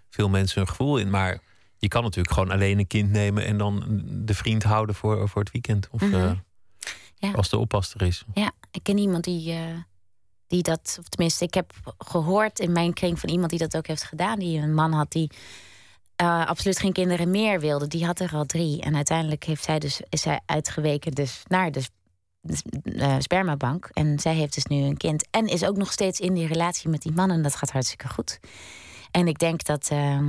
veel mensen hun gevoel in. Maar je kan natuurlijk gewoon alleen een kind nemen en dan de vriend houden voor, voor het weekend. Of mm -hmm. ja. als de oppasser is. Ja, ik ken iemand die. Uh die dat, of tenminste, ik heb gehoord in mijn kring van iemand die dat ook heeft gedaan. Die een man had die uh, absoluut geen kinderen meer wilde. Die had er al drie. En uiteindelijk heeft zij dus, is zij uitgeweken dus naar de, uh, spermabank. En zij heeft dus nu een kind. En is ook nog steeds in die relatie met die man. En dat gaat hartstikke goed. En ik denk dat, uh,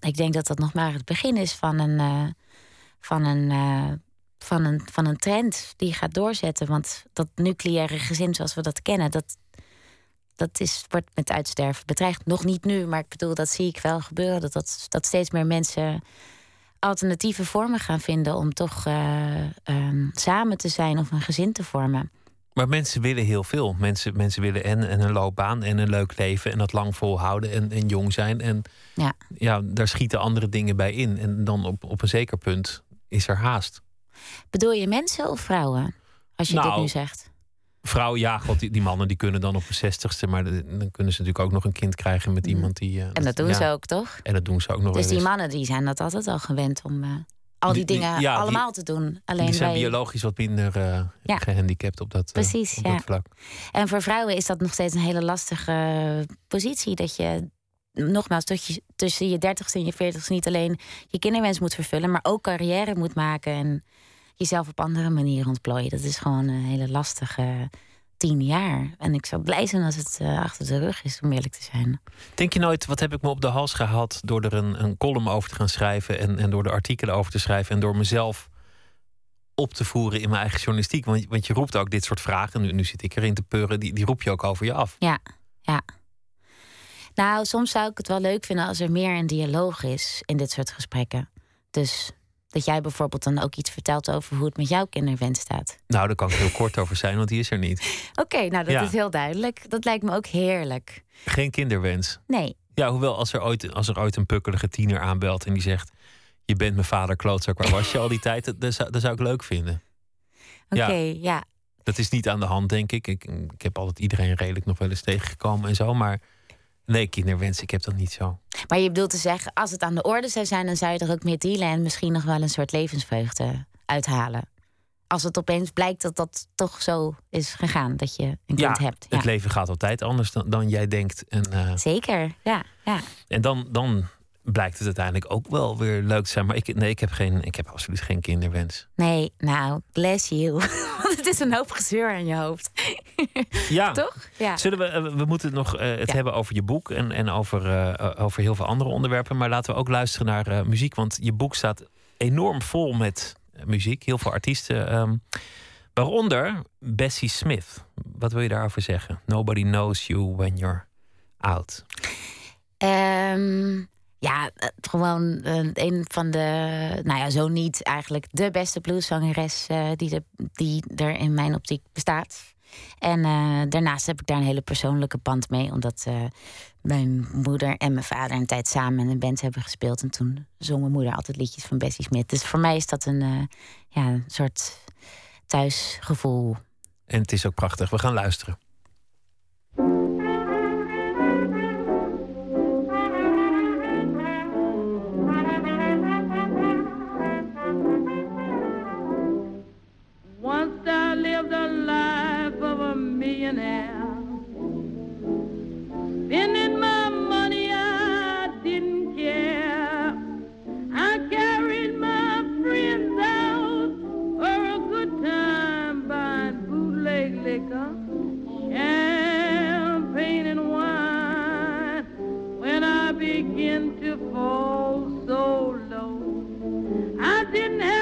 ik denk dat dat nog maar het begin is van een. Uh, van een van een, van een trend die gaat doorzetten. Want dat nucleaire gezin zoals we dat kennen, dat, dat is, wordt met uitsterven bedreigd. Nog niet nu, maar ik bedoel, dat zie ik wel gebeuren. Dat, dat, dat steeds meer mensen alternatieve vormen gaan vinden om toch uh, um, samen te zijn of een gezin te vormen. Maar mensen willen heel veel. Mensen, mensen willen en, en een loopbaan en een leuk leven en dat lang volhouden en, en jong zijn. En ja. ja, daar schieten andere dingen bij in. En dan op, op een zeker punt is er haast. Bedoel je mensen of vrouwen? Als je dit Nou, nu zegt. Vrouwen, ja, god, die, die mannen die kunnen dan op de zestigste, maar de- dan kunnen ze natuurlijk ook nog een kind krijgen met iemand die. eh, Mm. En dat doen ja, ze ook, toch? En dat doen ze ook nog Dus die mannen die zijn dat altijd al gewend om eh, al die, Die- die- dingen ja, allemaal te doen. Alleen die zijn wij... biologisch wat minder Ja. gehandicapt op dat, Precies, op ja. dat vlak. En voor vrouwen is dat nog steeds een hele lastige positie. Dat je nogmaals je, tussen je dertigste en je veertigste niet alleen je kinderwens moet vervullen, maar ook carrière moet maken en jezelf op andere manieren ontplooien. Dat is gewoon een hele lastige tien jaar. En ik zou blij zijn als het eh, achter de rug is, om eerlijk te zijn. Denk je nooit, wat heb ik me op de hals gehad door er een, een column over te gaan schrijven en, en door de artikelen over te schrijven en door mezelf op te voeren in mijn eigen journalistiek? Want, want je roept ook dit soort vragen, nu, nu zit ik erin te peuren, die, die roep je ook over je af. Ja, ja. Nou, soms zou ik het wel leuk vinden als er meer een dialoog is in dit soort gesprekken. Dus dat jij bijvoorbeeld dan ook iets vertelt over hoe het met jouw kinderwens staat. Nou, daar kan ik heel kort over zijn, want die is er niet. Oké, nou dat Ja. is heel duidelijk. Dat lijkt me ook heerlijk. Geen kinderwens. Nee, Ja, hoewel als er ooit, als er ooit een pukkelige tiener aanbelt en die zegt: Je bent mijn vader klootzak, waar was je al die tijd? Dat, dat, zou, dat zou ik leuk vinden. oké, Ja. ja. Dat is niet aan de hand, denk ik. ik. Ik heb altijd iedereen redelijk nog wel eens tegengekomen en zo. Maar nee, kinderwens, ik heb dat niet zo. Maar je bedoelt te zeggen, als het aan de orde zou zijn, dan zou je er ook mee dealen en misschien nog wel een soort levensvreugde uithalen. Als het opeens blijkt dat dat toch zo is gegaan, dat je een kind hebt. Ja. het leven gaat altijd anders dan, dan jij denkt. En, eh, Zeker, ja, ja. en dan, dan blijkt het uiteindelijk ook wel weer leuk te zijn. Maar ik, nee, ik heb, geen, ik heb absoluut geen kinderwens. Nee, nou, bless you. Want het is een hoop gezeur aan je hoofd. Ja, Toch? Ja. Zullen we, eh, we moeten nog eh, het Ja. hebben over je boek en, en over, eh, over heel veel andere onderwerpen. Maar laten we ook luisteren naar muziek. Want je boek staat enorm vol met muziek. Heel veel artiesten. ehm, waaronder Bessie Smith. Wat wil je daarover zeggen? Nobody knows you when you're out. Ehm, ja, gewoon een van de, nou ja, zo niet eigenlijk de beste blueszangeres die, de, die er in mijn optiek bestaat. En eh, daarnaast heb ik daar een hele persoonlijke band mee, omdat eh, mijn moeder en mijn vader een tijd samen in een band hebben gespeeld. En toen zong mijn moeder altijd liedjes van Bessie Smith. Dus voor mij is dat een, eh, ja, een soort thuisgevoel. En het is ook prachtig. We gaan luisteren. Spending my money, I didn't care. I carried my friends out for a good time, buying bootleg liquor, champagne and wine. When I begin to fall so low. I didn't have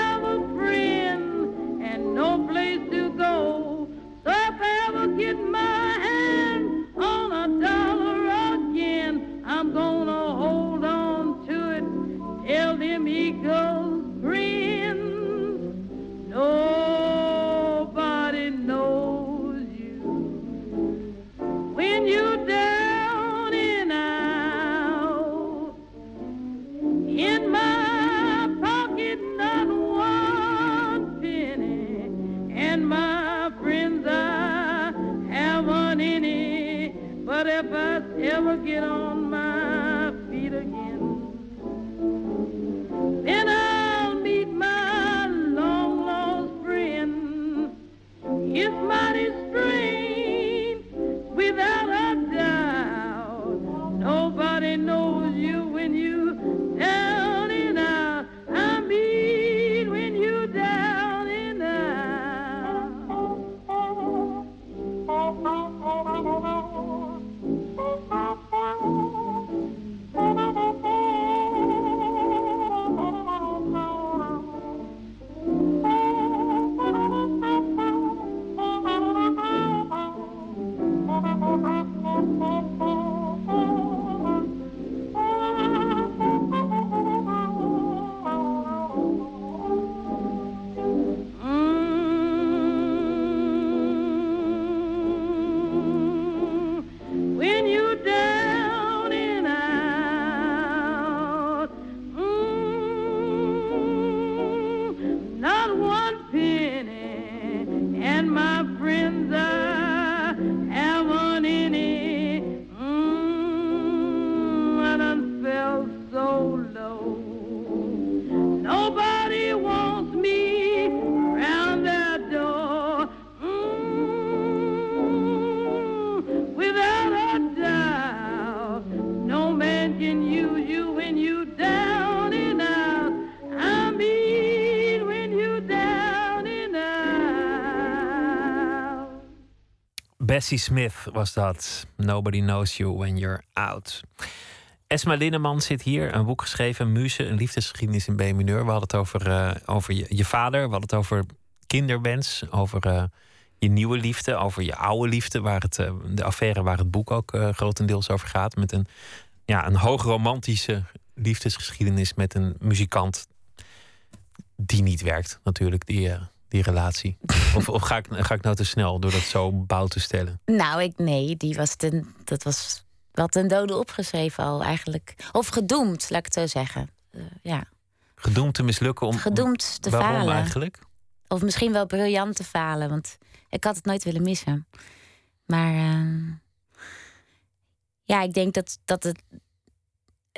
I'm gonna hold on to it till them eagles grin. Nobody knows you when you're down and out. In my pocket, not one penny, and my friends, I haven't any. But if I ever get on Bessie Smith was dat. Nobody knows you when you're out. Esma Linneman zit hier, een boek geschreven, Muze, een liefdesgeschiedenis in B-mineur. We hadden het over, eh, over je, je vader, we hadden het over kinderwens, over eh, je nieuwe liefde, over je oude liefde, waar het, eh, de affaire waar het boek ook grotendeels over gaat. Met een, ja, een hoogromantische liefdesgeschiedenis met een muzikant die niet werkt, natuurlijk, die, die relatie. of of ga, ik, ga ik nou te snel door dat zo bouw te stellen? Nou, ik, nee, die was ten, dat was wel ten dode opgeschreven al eigenlijk. Of gedoemd, laat ik het zo zeggen. Eh, ja, Gedoemd te mislukken om. gedoemd te waarom falen. eigenlijk? Of misschien wel briljant te falen, want ik had het nooit willen missen. Maar ehm, ja, ik denk dat, dat het.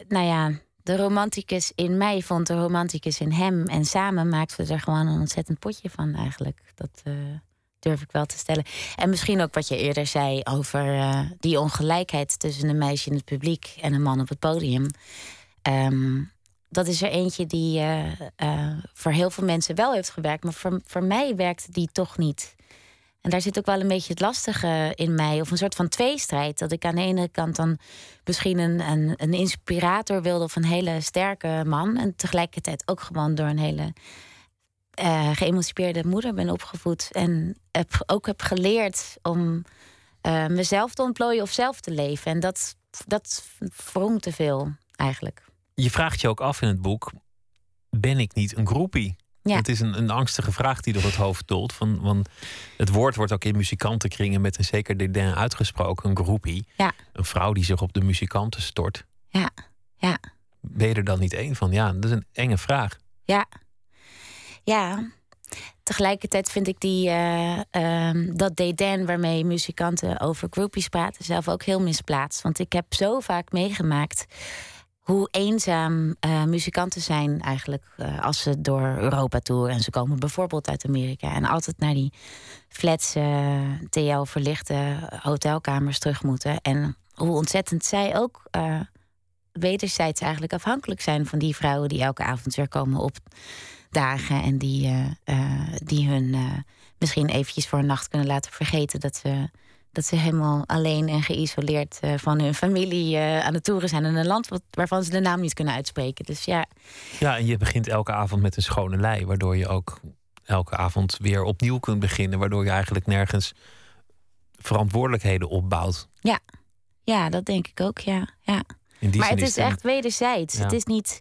Nou ja, de romanticus in mij vond de romanticus in hem. En samen maakten we er gewoon een ontzettend potje van eigenlijk. Dat eh, durf ik wel te stellen. En misschien ook wat je eerder zei over eh, die ongelijkheid tussen een meisje in het publiek en een man op het podium. Ehm, dat is er eentje die eh, voor heel veel mensen wel heeft gewerkt, maar voor, voor mij werkte die toch niet. En daar zit ook wel een beetje het lastige in mij, of een soort van tweestrijd. Dat ik aan de ene kant dan misschien een, een, inspirator wilde of een hele sterke man. En tegelijkertijd ook gewoon door een hele eh geëmancipeerde moeder ben opgevoed. En heb, ook heb geleerd om eh, mezelf te ontplooien of zelf te leven. En dat, dat wrong te veel eigenlijk. Je vraagt je ook af in het boek: ben ik niet een groepie? Ja. Het is een, een angstige vraag die door het hoofd dolt. Van, want het woord wordt ook in muzikantenkringen met een zeker dédain uitgesproken: een groepie. Ja. Een vrouw die zich op de muzikanten stort. Ja, ja. Ben je er dan niet één van? Ja, dat is een enge vraag. Ja. Ja. Tegelijkertijd vind ik die, eh, ehm, dat dédain waarmee muzikanten over groupies praten zelf ook heel misplaatst. Want ik heb zo vaak meegemaakt hoe eenzaam eh, muzikanten zijn eigenlijk eh, als ze door Europa toeren. En ze komen bijvoorbeeld uit Amerika en altijd naar die flats, eh, TL-verlichte hotelkamers terug moeten. En hoe ontzettend zij ook eh, wederzijds eigenlijk afhankelijk zijn van die vrouwen die elke avond weer komen opdagen. En die, die hun misschien eventjes voor een nacht kunnen laten vergeten dat ze Dat ze helemaal alleen en geïsoleerd eh, van hun familie eh, aan het toeren zijn in een land waarvan ze de naam niet kunnen uitspreken. Dus ja, Ja, en je begint elke avond met een schone lei, waardoor je ook elke avond weer opnieuw kunt beginnen, waardoor je eigenlijk nergens verantwoordelijkheden opbouwt. ja, dat denk ik ook. Ja, ja. Maar het is echt wederzijds. Ja. Het is niet.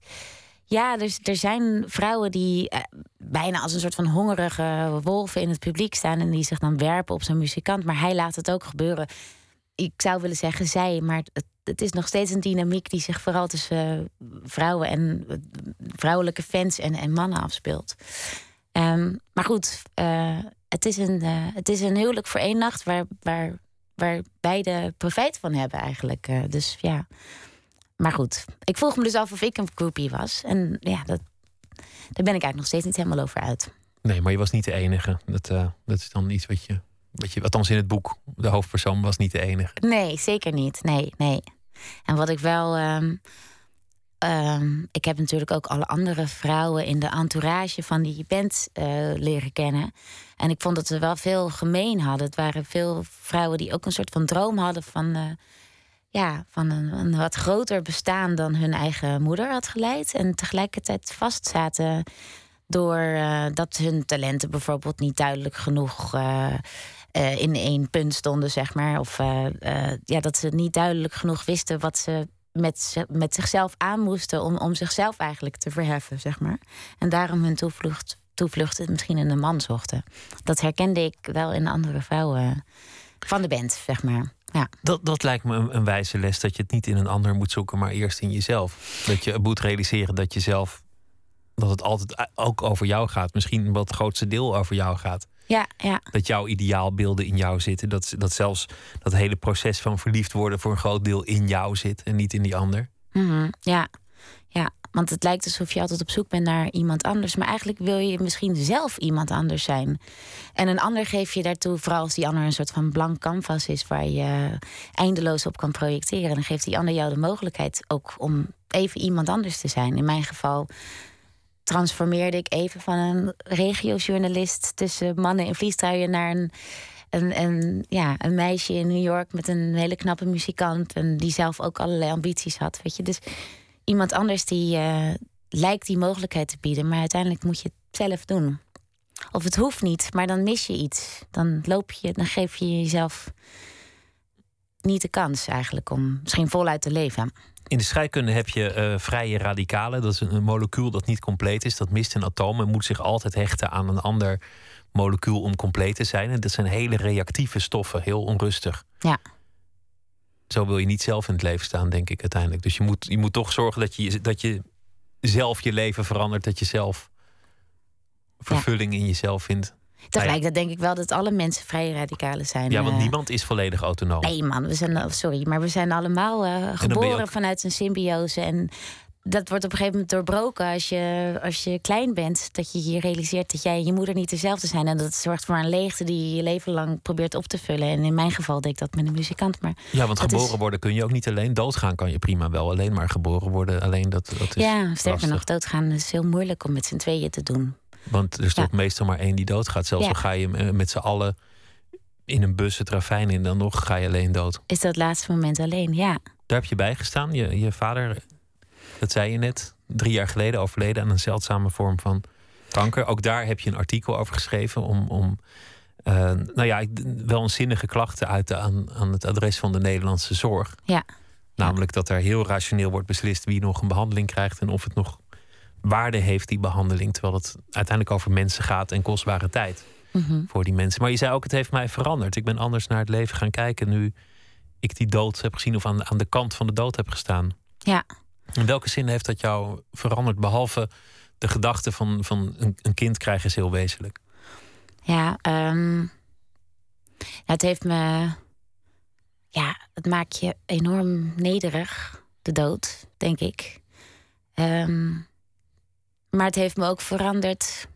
Ja, dus er zijn vrouwen die eh, bijna als een soort van hongerige wolven in het publiek staan en die zich dan werpen op zo'n muzikant. Maar hij laat het ook gebeuren. Ik zou willen zeggen zij, maar het, het is nog steeds een dynamiek die zich vooral tussen eh, vrouwen en eh, vrouwelijke fans en, en mannen afspeelt. Ehm, maar goed, het, is een, eh, het is een huwelijk voor één nacht waar, waar, waar beide profijt van hebben eigenlijk. Dus ja. Maar goed, ik vroeg me dus af of ik een groupie was. En ja, dat, daar ben ik eigenlijk nog steeds niet helemaal over uit. Nee, maar je was niet de enige. Dat, eh, dat is dan iets wat je, wat je. Althans in het boek, de hoofdpersoon was niet de enige. Nee, zeker niet. Nee, nee. En wat ik wel. ehm, ehm, ik heb natuurlijk ook alle andere vrouwen in de entourage van die band eh, leren kennen. En ik vond dat ze wel veel gemeen hadden. Het waren veel vrouwen die ook een soort van droom hadden van. eh, ja, van een, een wat groter bestaan dan hun eigen moeder had geleid. En tegelijkertijd vastzaten door eh, dat hun talenten bijvoorbeeld niet duidelijk genoeg eh, eh, in één punt stonden, zeg maar. Of ja, dat ze niet duidelijk genoeg wisten wat ze met, met zichzelf aan moesten om, om zichzelf eigenlijk te verheffen, zeg maar. En daarom hun toevlucht, toevlucht misschien in een man zochten. Dat herkende ik wel in andere vrouwen van de band, zeg maar. Ja. Dat, dat lijkt me een, een wijze les dat je het niet in een ander moet zoeken, maar eerst in jezelf. Dat je moet realiseren dat je zelf. Dat het altijd ook over jou gaat. Misschien het grootste deel over jou gaat. Ja, ja, Dat jouw ideaalbeelden in jou zitten. Dat, dat zelfs dat hele proces van verliefd worden voor een groot deel in jou zit en niet in die ander. Mhm, ja. ja. Want het lijkt alsof je altijd op zoek bent naar iemand anders. Maar eigenlijk wil je misschien zelf iemand anders zijn. En een ander geef je daartoe, vooral als die ander een soort van blank canvas is waar je eindeloos op kan projecteren. Dan geeft die ander jou de mogelijkheid ook om even iemand anders te zijn. In mijn geval transformeerde ik even van een regiojournalist tussen mannen in vliegtuigen naar een, een, een, ja, een meisje in New York met een hele knappe muzikant. En die zelf ook allerlei ambities had. Weet je? Dus iemand anders die eh, lijkt die mogelijkheid te bieden, maar uiteindelijk moet je het zelf doen. Of het hoeft niet, maar dan mis je iets. Dan loop je, dan geef je jezelf niet de kans eigenlijk om misschien voluit te leven. In de scheikunde heb je eh, vrije radicalen. Dat is een, een molecuul dat niet compleet is. Dat mist een atoom en moet zich altijd hechten aan een ander molecuul om compleet te zijn. En dat zijn hele reactieve stoffen, heel onrustig. Ja. Zo wil je niet zelf in het leven staan, denk ik uiteindelijk. Dus je moet, je moet toch zorgen dat je, dat je zelf je leven verandert. Dat je zelf vervulling in jezelf vindt. Tegelijkertijd denk ik wel dat alle mensen vrije radicalen zijn. Ja, want eh. niemand is volledig autonoom. Nee, man, we zijn, sorry, maar we zijn allemaal eh, geboren ook- vanuit een symbiose. En dat wordt op een gegeven moment doorbroken als je, als je klein bent. Dat je je realiseert dat jij en je moeder niet dezelfde zijn. En dat zorgt voor een leegte die je je leven lang probeert op te vullen. En in mijn geval deed ik dat met een muzikant. Maar Ja, want geboren is- worden kun je ook niet alleen. Doodgaan kan je prima wel alleen, maar geboren worden alleen, dat, dat is ja, sterker lastig. nog, doodgaan is heel moeilijk om met z'n tweeën te doen. Want er is Ja. toch meestal maar één die doodgaat. Zelfs Ja. al ga je eh, met z'n allen in een bus het ravijn in, dan nog ga je alleen dood. Is dat laatste moment alleen? Ja. Daar heb je bij gestaan. Je, je vader, dat zei je net, drie jaar geleden overleden aan een zeldzame vorm van kanker. Ook daar heb je een artikel over geschreven om, om eh, nou ja, wel een zinnige klacht te uiten aan, aan het adres van de Nederlandse zorg. Ja. Namelijk dat er heel rationeel wordt beslist wie nog een behandeling krijgt en of het nog waarde heeft, die behandeling. Terwijl het uiteindelijk over mensen gaat en kostbare tijd Mhm. voor die mensen. Maar je zei ook, het heeft mij veranderd. Ik ben anders naar het leven gaan kijken nu ik die dood heb gezien of aan, aan de kant van de dood heb gestaan. Ja. In welke zin heeft dat jou veranderd? Behalve de gedachte van, van een, kind krijgen is heel wezenlijk. Ja, ehm, het heeft me. Ja, het maakt je enorm nederig, de dood, denk ik. Ehm, maar het heeft me ook veranderd.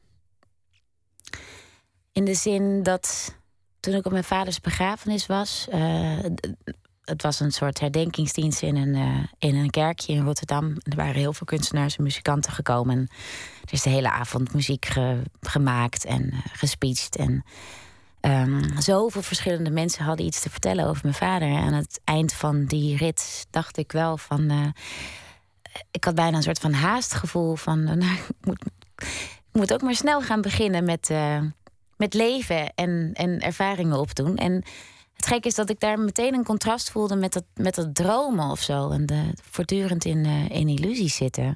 In de zin dat toen ik op mijn vaders begrafenis was. eh, het was een soort herdenkingsdienst in een, eh, in een kerkje in Rotterdam. En er waren heel veel kunstenaars en muzikanten gekomen. Er is de hele avond muziek ge- gemaakt en uh, gespeecht. En ehm, zoveel verschillende mensen hadden iets te vertellen over mijn vader. En aan het eind van die rit dacht ik wel van. eh, ik had bijna een soort van haastgevoel van. eh, nou, ik, moet, ik moet ook maar snel gaan beginnen met, eh, met leven en, en ervaringen opdoen. En het gekke is dat ik daar meteen een contrast voelde met dat, met dat dromen of zo. En de, voortdurend in, eh, in illusies zitten.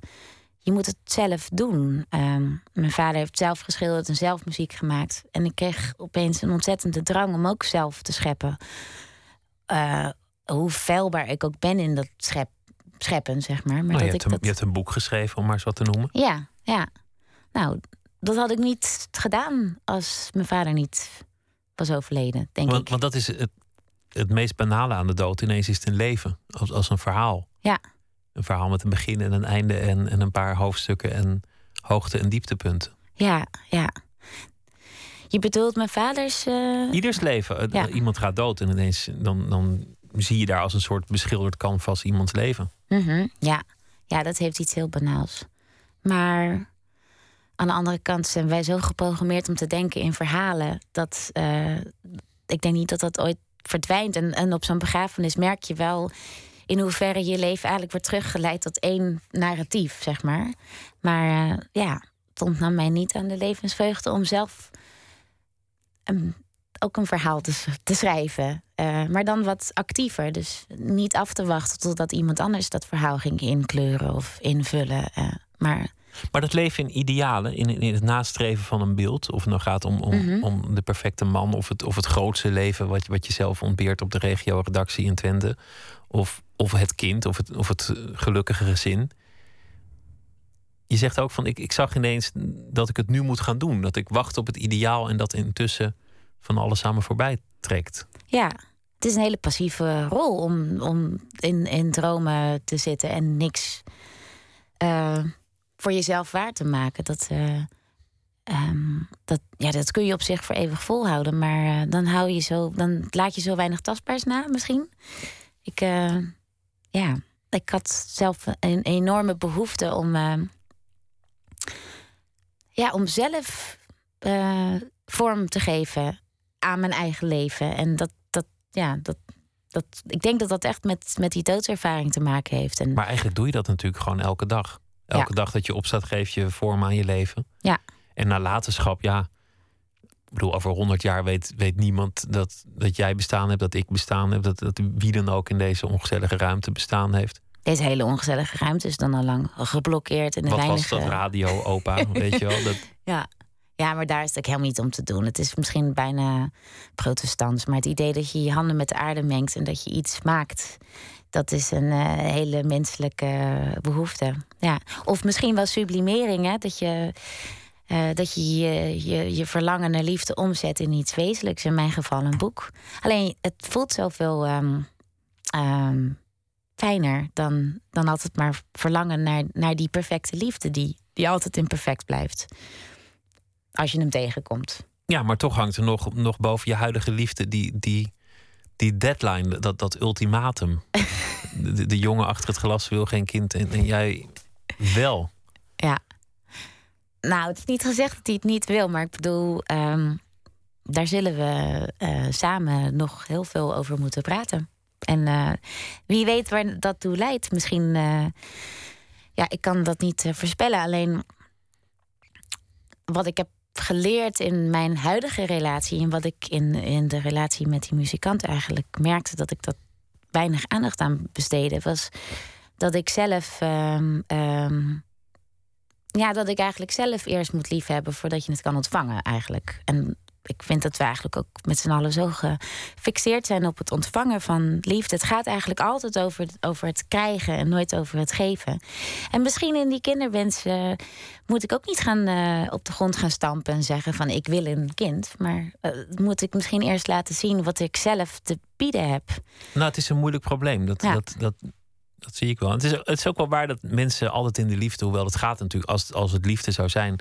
Je moet het zelf doen. Ehm, mijn vader heeft zelf geschilderd en zelf muziek gemaakt. En ik kreeg opeens een ontzettende drang om ook zelf te scheppen. Eh, hoe feilbaar ik ook ben in dat schep, scheppen, zeg maar. maar Nou, je, dat hebt ik een, dat... je hebt een boek geschreven, om maar eens wat te noemen. Ja, ja. Nou, dat had ik niet gedaan als mijn vader niet was overleden, denk Want, ik. want dat is het, het meest banale aan de dood. Ineens is het een leven, als, als een verhaal. Ja. Een verhaal met een begin en een einde en, en een paar hoofdstukken en hoogte- en dieptepunten. Ja, ja. Je bedoelt mijn vaders. eh, Ieders leven. eh, Ja. Iemand gaat dood en ineens dan, dan zie je daar als een soort beschilderd canvas iemands leven. mhm, ja. ja, dat heeft iets heel banaals. Maar aan de andere kant zijn wij zo geprogrammeerd om te denken in verhalen dat eh, ik denk niet dat dat ooit verdwijnt. En, en op zo'n begrafenis merk je wel in hoeverre je leven eigenlijk wordt teruggeleid tot één narratief, zeg maar. Maar eh, ja, het ontnam mij niet aan de levensvreugde om zelf een- ook een verhaal te, schrijven. Eh, maar dan wat actiever. Dus niet af te wachten totdat iemand anders dat verhaal ging inkleuren of invullen. eh, maar Maar dat leven in idealen, in, in het nastreven van een beeld, of het nou gaat om, om, Mhm. om de perfecte man, of het, of het grootste leven wat, wat je zelf ontbeert op de regio-redactie in Twente, of, of het kind, of het, of het gelukkige gezin. Je zegt ook van, ik, ik zag ineens dat ik het nu moet gaan doen. Dat ik wacht op het ideaal en dat intussen van alles samen voorbij trekt. ja, het is een hele passieve rol om, om in, in dromen te zitten en niks eh, voor jezelf waar te maken. Dat, eh, ehm, dat, ja, dat kun je op zich voor eeuwig volhouden, maar eh, dan, hou je zo, dan laat je zo weinig tastbaars na misschien. Ik, eh, ja, ik had zelf een enorme behoefte om, ja, om zelf vorm te geven aan mijn eigen leven. En dat, dat ja, dat, dat, ik denk dat dat echt met, met die doodservaring te maken heeft. En Maar eigenlijk doe je dat natuurlijk gewoon elke dag. Elke dag dat je opstaat, geef je vorm aan je leven. Ja. En nalatenschap, ja. Ik bedoel, over honderd jaar weet, weet niemand dat, dat jij bestaan hebt, dat ik bestaan heb, dat, dat wie dan ook in deze ongezellige ruimte bestaan heeft. deze hele ongezellige ruimte is dan al lang geblokkeerd. En Wat weinige... was dat radio, opa? weet je wel? Dat, Ja. ja, maar daar is het ook helemaal niet om te doen. Het is misschien bijna protestants. Maar het idee dat je je handen met de aarde mengt en dat je iets maakt. Dat is een eh, hele menselijke behoefte. Ja. Of misschien wel sublimering. Hè? Dat je, eh, dat je, je je verlangen naar liefde omzet in iets wezenlijks. In mijn geval een boek. Alleen het voelt zoveel ehm, fijner dan, dan altijd maar verlangen naar, naar die perfecte liefde. Die, die altijd imperfect blijft. Als je hem tegenkomt. ja, maar toch hangt er nog, nog boven je huidige liefde die, die, die deadline, dat, dat ultimatum. De, de, jongen achter het glas wil geen kind en, en jij wel. Ja. Nou, het is niet gezegd dat hij het niet wil, maar ik bedoel, ehm, daar zullen we eh, samen nog heel veel over moeten praten. En eh, wie weet waar dat toe leidt. Misschien, eh, ja, ik kan dat niet voorspellen. Alleen wat ik heb geleerd in mijn huidige relatie en wat ik in, in de relatie met die muzikant eigenlijk merkte dat ik dat weinig aandacht aan besteedde, was dat ik zelf. ehm, ehm, ja, dat ik eigenlijk zelf eerst moet liefhebben voordat je het kan ontvangen, eigenlijk. En ik vind dat we eigenlijk ook met z'n allen zo gefixeerd zijn op het ontvangen van liefde. Het gaat eigenlijk altijd over, over het krijgen en nooit over het geven. En misschien in die kinderwens eh, moet ik ook niet gaan eh, op de grond gaan stampen en zeggen van ik wil een kind. Maar eh, moet ik misschien eerst laten zien wat ik zelf te bieden heb. Nou, het is een moeilijk probleem. Dat, Ja. dat, dat, dat zie ik wel. Het is, het is ook wel waar dat mensen altijd in de liefde, hoewel het gaat natuurlijk, als, als het liefde zou zijn,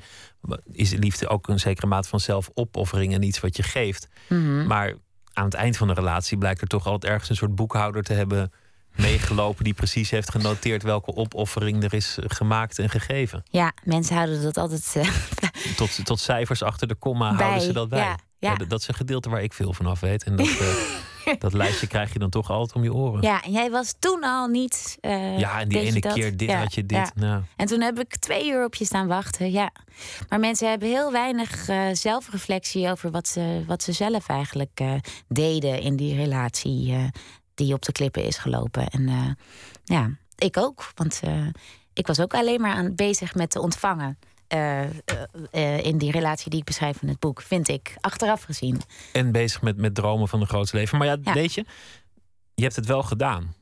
is liefde ook een zekere mate van zelfopoffering en iets wat je geeft. Mhm. Maar aan het eind van de relatie blijkt er toch altijd ergens een soort boekhouder te hebben meegelopen die precies heeft genoteerd welke opoffering er is gemaakt en gegeven. Ja, mensen houden dat altijd eh, Tot, tot cijfers achter de komma bij. houden ze dat bij. Ja, dat is een gedeelte waar ik veel van af weet. En dat, eh, dat lijstje krijg je dan toch altijd om je oren. Ja, en jij was toen al niet. eh, Ja, en die ene keer dit Ja, had je dit. ja. Nou, En toen heb ik twee uur op je staan wachten. Ja. Maar mensen hebben heel weinig eh, zelfreflectie over wat ze, wat ze zelf eigenlijk eh, deden in die relatie die op de klippen is gelopen. En ja, ik ook. Want ik was ook alleen maar aan bezig met te ontvangen. Eh, eh, eh, in die relatie die ik beschrijf in het boek, vind ik, achteraf gezien. en bezig met, met dromen van een groot leven. Maar ja, Ja. weet je, je hebt het wel gedaan.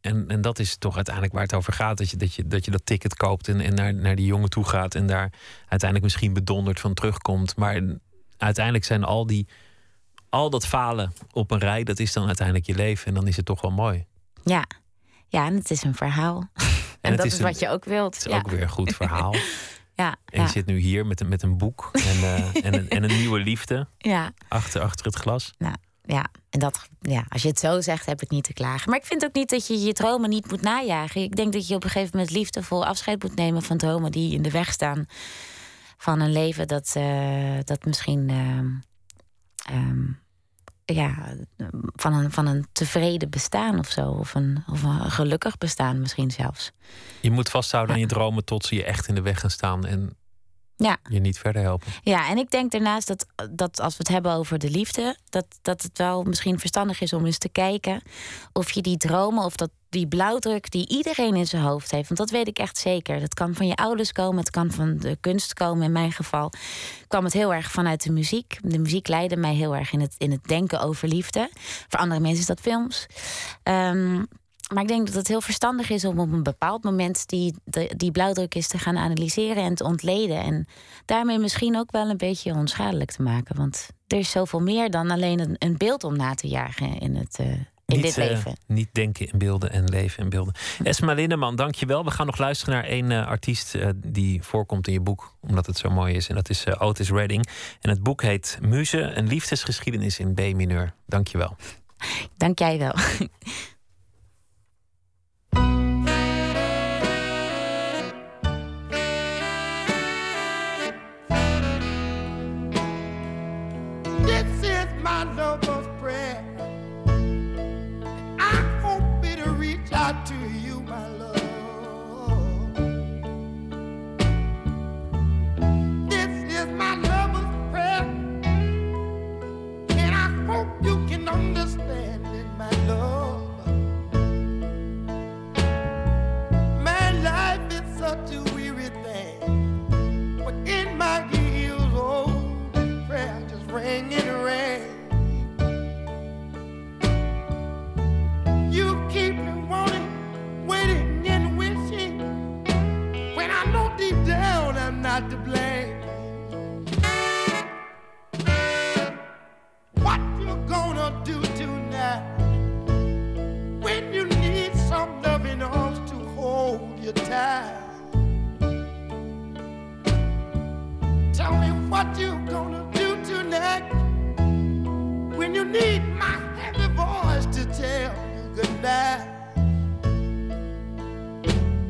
En, en dat is toch uiteindelijk waar het over gaat. Dat je dat, je, dat, je dat ticket koopt en, en naar, naar die jongen toe gaat. En daar uiteindelijk misschien bedonderd van terugkomt. Maar uiteindelijk zijn al die. Al dat falen op een rij, dat is dan uiteindelijk je leven. En dan is het toch wel mooi. Ja, ja en het is een verhaal. En, dat is is, een- wat je ook wilt. Het is ja. ook weer een goed verhaal. Ja, En je zit nu hier met, een- met een boek en, eh, en, een, en een nieuwe liefde ja. achter, achter het glas. Ja, en dat, ja, als je het zo zegt, heb ik niet te klagen. Maar ik vind ook niet dat je je dromen niet moet najagen. Ik denk dat je op een gegeven moment liefdevol afscheid moet nemen van dromen die in de weg staan van een leven dat, eh, dat misschien ehm, ehm, ja, van, een, van een tevreden bestaan of zo. Of een, of een gelukkig bestaan misschien zelfs. Je moet vasthouden aan je dromen tot ze je echt in de weg gaan staan en Ja. je niet verder helpen. Ja, en ik denk daarnaast dat, dat als we het hebben over de liefde, dat, dat het wel misschien verstandig is om eens te kijken of je die dromen of dat die blauwdruk die iedereen in zijn hoofd heeft, want dat weet ik echt zeker. Dat kan van je ouders komen, het kan van de kunst komen. In mijn geval kwam het heel erg vanuit de muziek. De muziek leidde mij heel erg in het, in het denken over liefde. Voor andere mensen is dat films. Ehm, maar ik denk dat het heel verstandig is om op een bepaald moment die, de- die blauwdruk is te gaan analyseren en te ontleden. En daarmee misschien ook wel een beetje onschadelijk te maken. Want er is zoveel meer dan alleen een, een beeld om na te jagen in, het, eh, in niet, dit eh, leven. niet denken in beelden en leven in beelden. Esma Lindeman, dankjewel. We gaan nog luisteren naar één eh, artiest die voorkomt in je boek, omdat het zo mooi is. En dat is Otis Redding. En het boek heet Muze, een liefdesgeschiedenis in B-mineur. Dankjewel. Dank jij wel. gonna do tonight? When you need some loving arms to hold you tight. Tell me what you gonna do tonight when you need my heavy voice to tell you goodnight.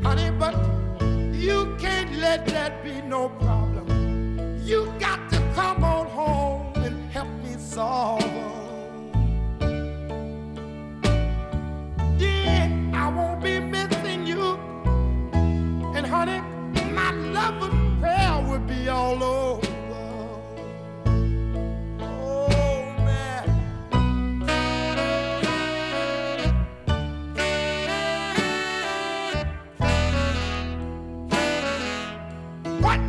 Honey, but you can't let that be no problem. You got to come on home and help me solve. I won't be missing you. And honey, my love will be all over. Oh man. What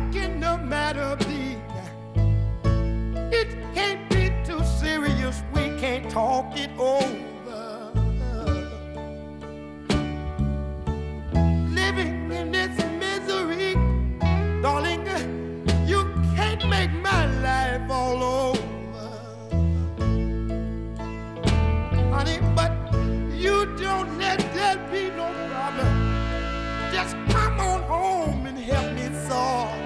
home and help me solve.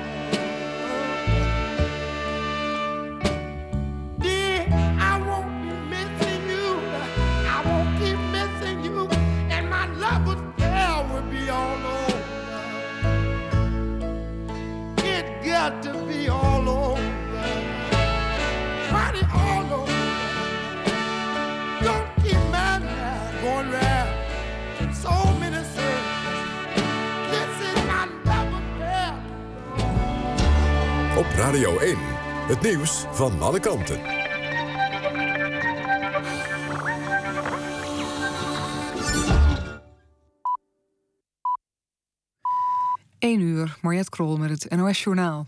Radio 1. Het nieuws van alle kanten. 1 uur, Mariette Krol met het NOS-journaal.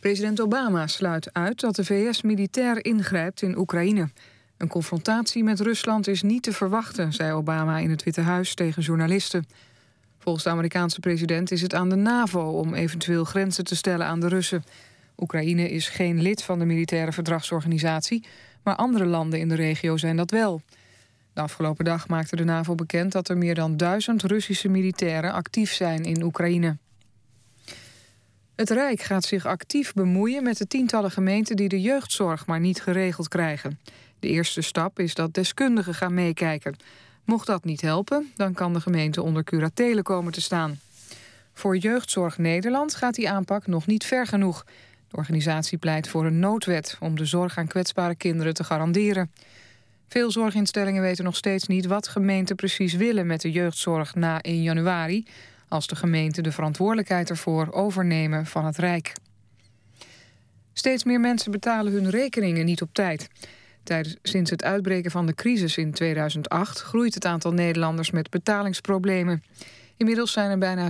President Obama sluit uit dat de VS militair ingrijpt in Oekraïne. Een confrontatie met Rusland is niet te verwachten, zei Obama in het Witte Huis tegen journalisten. Volgens de Amerikaanse president is het aan de NAVO om eventueel grenzen te stellen aan de Russen. Oekraïne is geen lid van de militaire verdragsorganisatie, maar andere landen in de regio zijn dat wel. De afgelopen dag maakte de NAVO bekend dat er meer dan duizend Russische militairen actief zijn in Oekraïne. Het Rijk gaat zich actief bemoeien met de tientallen gemeenten die de jeugdzorg maar niet geregeld krijgen. De eerste stap is dat deskundigen gaan meekijken. Mocht dat niet helpen, dan kan de gemeente onder curatele komen te staan. Voor Jeugdzorg Nederland gaat die aanpak nog niet ver genoeg. De organisatie pleit voor een noodwet om de zorg aan kwetsbare kinderen te garanderen. Veel zorginstellingen weten nog steeds niet wat gemeenten precies willen met de jeugdzorg na 1 januari, als de gemeenten de verantwoordelijkheid ervoor overnemen van het Rijk. Steeds meer mensen betalen hun rekeningen niet op tijd. Tijdens, sinds het uitbreken van de crisis in 2008 groeit het aantal Nederlanders met betalingsproblemen. Inmiddels zijn er bijna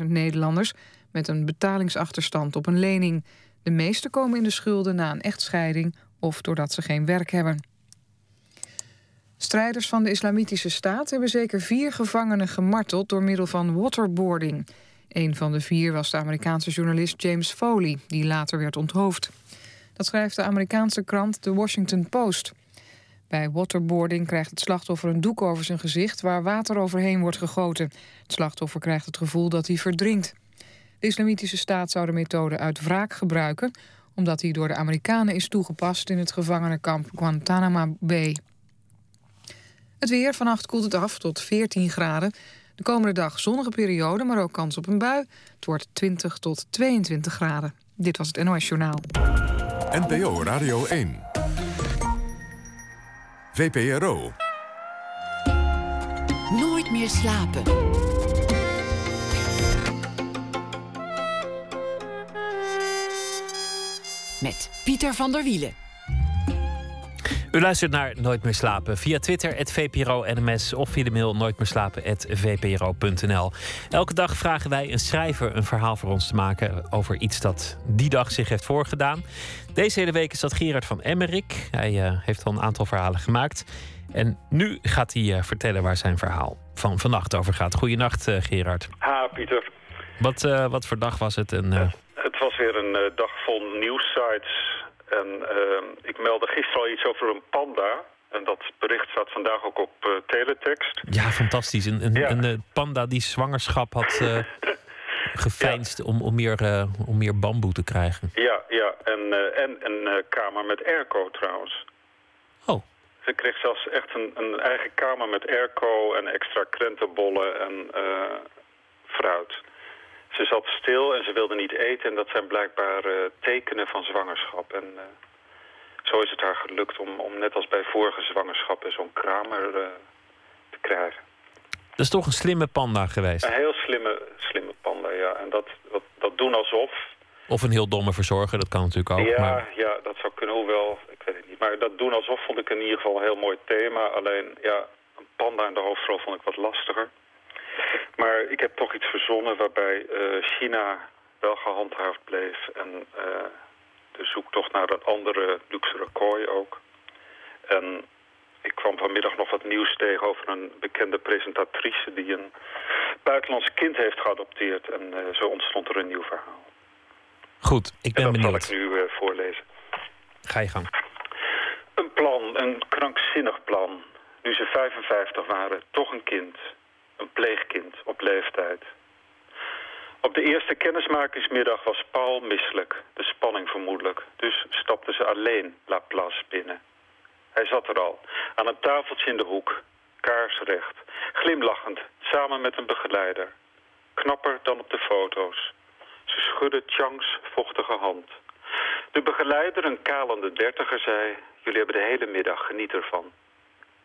760.000 Nederlanders met een betalingsachterstand op een lening. De meeste komen in de schulden na een echtscheiding of doordat ze geen werk hebben. Strijders van de Islamitische Staat hebben zeker vier gevangenen gemarteld door middel van waterboarding. Een van de vier was de Amerikaanse journalist James Foley, die later werd onthoofd. Dat schrijft de Amerikaanse krant The Washington Post. Bij waterboarding krijgt het slachtoffer een doek over zijn gezicht waar water overheen wordt gegoten. Het slachtoffer krijgt het gevoel dat hij verdrinkt. De Islamitische Staat zou de methode uit wraak gebruiken, omdat hij door de Amerikanen is toegepast in het gevangenenkamp Guantanamo Bay. Het weer, vannacht koelt het af tot 14 graden. De komende dag zonnige periode, maar ook kans op een bui. Het wordt 20 tot 22 graden. Dit was het NOS Journaal. NPO Radio 1. VPRO. Nooit meer slapen. Met Pieter van der Wielen. U luistert naar Nooit meer slapen via Twitter, het VPRO NMS of via de mail nooitmeerslapen.vpro.nl. Elke dag vragen wij een schrijver een verhaal voor ons te maken over iets dat die dag zich heeft voorgedaan. Deze hele week is dat Gerard van Emmerik. Hij uh, heeft al een aantal verhalen gemaakt. En nu gaat hij uh, vertellen waar zijn verhaal van vannacht over gaat. Goedenacht, uh, Gerard. Ha, Pieter. Wat, wat voor dag was het? En, het was weer een dag vol nieuwssites en uh, ik meldde gisteren al iets over een panda. En dat bericht staat vandaag ook op uh, teletext. Ja, fantastisch. Een, een, ja. een, een panda die zwangerschap had geveinsd ja. om, om, meer, om meer bamboe te krijgen. Ja, ja. En, en een kamer met airco trouwens. Oh. Ze kreeg zelfs echt een, een eigen kamer met airco en extra krentenbollen en fruit. Ze zat stil en ze wilde niet eten. En dat zijn blijkbaar uh, tekenen van zwangerschap. En uh, zo is het haar gelukt om, om net als bij vorige zwangerschappen zo'n kramer uh, te krijgen. Dat is toch een slimme panda geweest? Een heel slimme, slimme panda, ja. En dat, dat, dat doen alsof... Of een heel domme verzorger, dat kan natuurlijk ook. Ja, maar... ja dat zou kunnen, hoewel, ik weet het niet. Maar dat doen alsof vond ik in ieder geval een heel mooi thema. Alleen, ja, een panda in de hoofdrol vond ik wat lastiger. Maar ik heb toch iets verzonnen waarbij uh, China wel gehandhaafd bleef. En uh, de zoektocht naar een andere luxere kooi ook. En ik kwam vanmiddag nog wat nieuws tegen over een bekende presentatrice... die een buitenlands kind heeft geadopteerd. En uh, zo ontstond er een nieuw verhaal. Goed, ik ben en dat benieuwd. zal ik nu voorlezen. Ga je gang. Een plan, een krankzinnig plan. Nu ze 55 waren, toch een kind een pleegkind op leeftijd. Op de eerste kennismakingsmiddag was Paul misselijk, de spanning vermoedelijk. Dus stapte ze alleen Laplace binnen. Hij zat er al, aan een tafeltje in de hoek, kaarsrecht, glimlachend, samen met een begeleider. Knapper dan op de foto's. Ze schudde Changs vochtige hand. De begeleider, een kalende dertiger, zei... jullie hebben de hele middag, geniet ervan.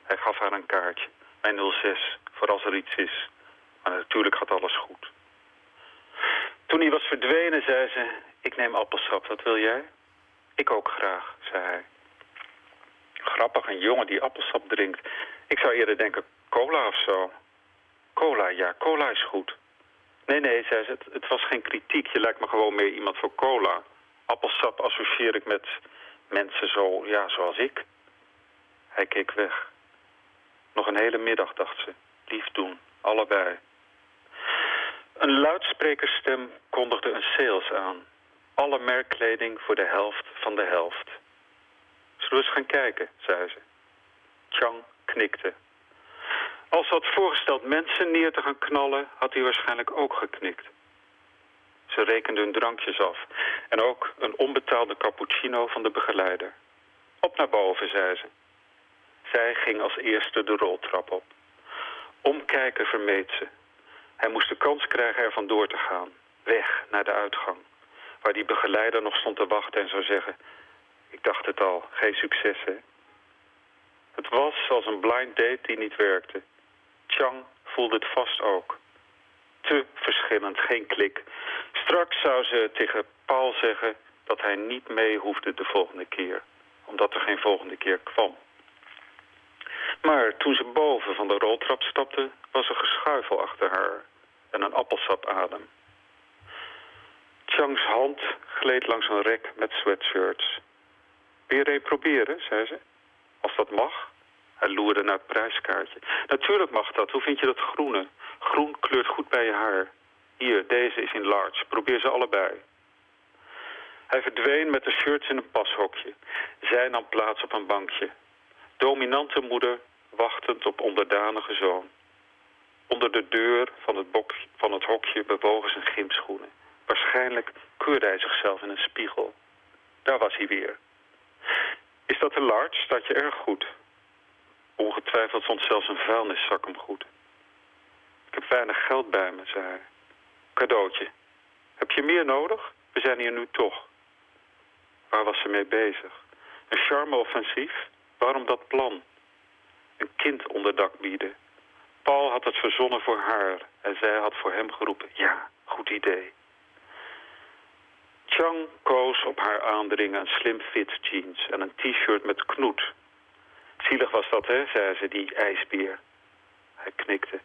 Hij gaf haar een kaartje, mijn 06 voor als er iets is. Maar natuurlijk gaat alles goed. Toen hij was verdwenen, zei ze... Ik neem appelsap, wat wil jij? Ik ook graag, zei hij. Grappig, een jongen die appelsap drinkt. Ik zou eerder denken cola of zo. Cola, ja, cola is goed. Nee, nee, zei ze, het, het was geen kritiek. Je lijkt me gewoon meer iemand voor cola. Appelsap associeer ik met mensen zo, ja, zoals ik. Hij keek weg. Nog een hele middag, dacht ze. Lief doen, allebei. Een luidsprekerstem kondigde een sales aan. Alle merkkleding voor de helft van de helft. Zullen we eens gaan kijken, zei ze. Chang knikte. Als ze had voorgesteld mensen neer te gaan knallen, had hij waarschijnlijk ook geknikt. Ze rekende hun drankjes af. En ook een onbetaalde cappuccino van de begeleider. Op naar boven, zei ze. Zij ging als eerste de roltrap op. Omkijken vermeed ze. Hij moest de kans krijgen er vandoor te gaan. Weg naar de uitgang. Waar die begeleider nog stond te wachten en zou zeggen... Ik dacht het al, geen succes, hè? Het was als een blind date die niet werkte. Chang voelde het vast ook. Te verschillend, geen klik. Straks zou ze tegen Paul zeggen dat hij niet mee hoefde de volgende keer. Omdat er geen volgende keer kwam. Maar toen ze boven van de roltrap stapte, was er geschuifel achter haar en een appelsapadem. Changs hand gleed langs een rek met sweatshirts. Weer reproberen, zei ze. Als dat mag. Hij loerde naar het prijskaartje. Natuurlijk mag dat. Hoe vind je dat groene? Groen kleurt goed bij je haar. Hier, deze is in large. Probeer ze allebei. Hij verdween met de shirts in een pashokje. Zij nam plaats op een bankje. Dominante moeder wachtend op onderdanige zoon. Onder de deur van het, bok, van het hokje bewogen zijn gymschoenen. Waarschijnlijk keurde hij zichzelf in een spiegel. Daar was hij weer. Is dat een large? Staat je erg goed. Ongetwijfeld vond zelfs een vuilniszak hem goed. Ik heb weinig geld bij me, zei hij. Cadeautje. Heb je meer nodig? We zijn hier nu toch. Waar was ze mee bezig? Een charme-offensief? Waarom dat plan? Een kind onderdak bieden. Paul had het verzonnen voor haar en zij had voor hem geroepen... ja, goed idee. Chang koos op haar aandringen een slim fit jeans en een t-shirt met knoet. Zielig was dat, hè, zei ze, die ijsbeer. Hij knikte.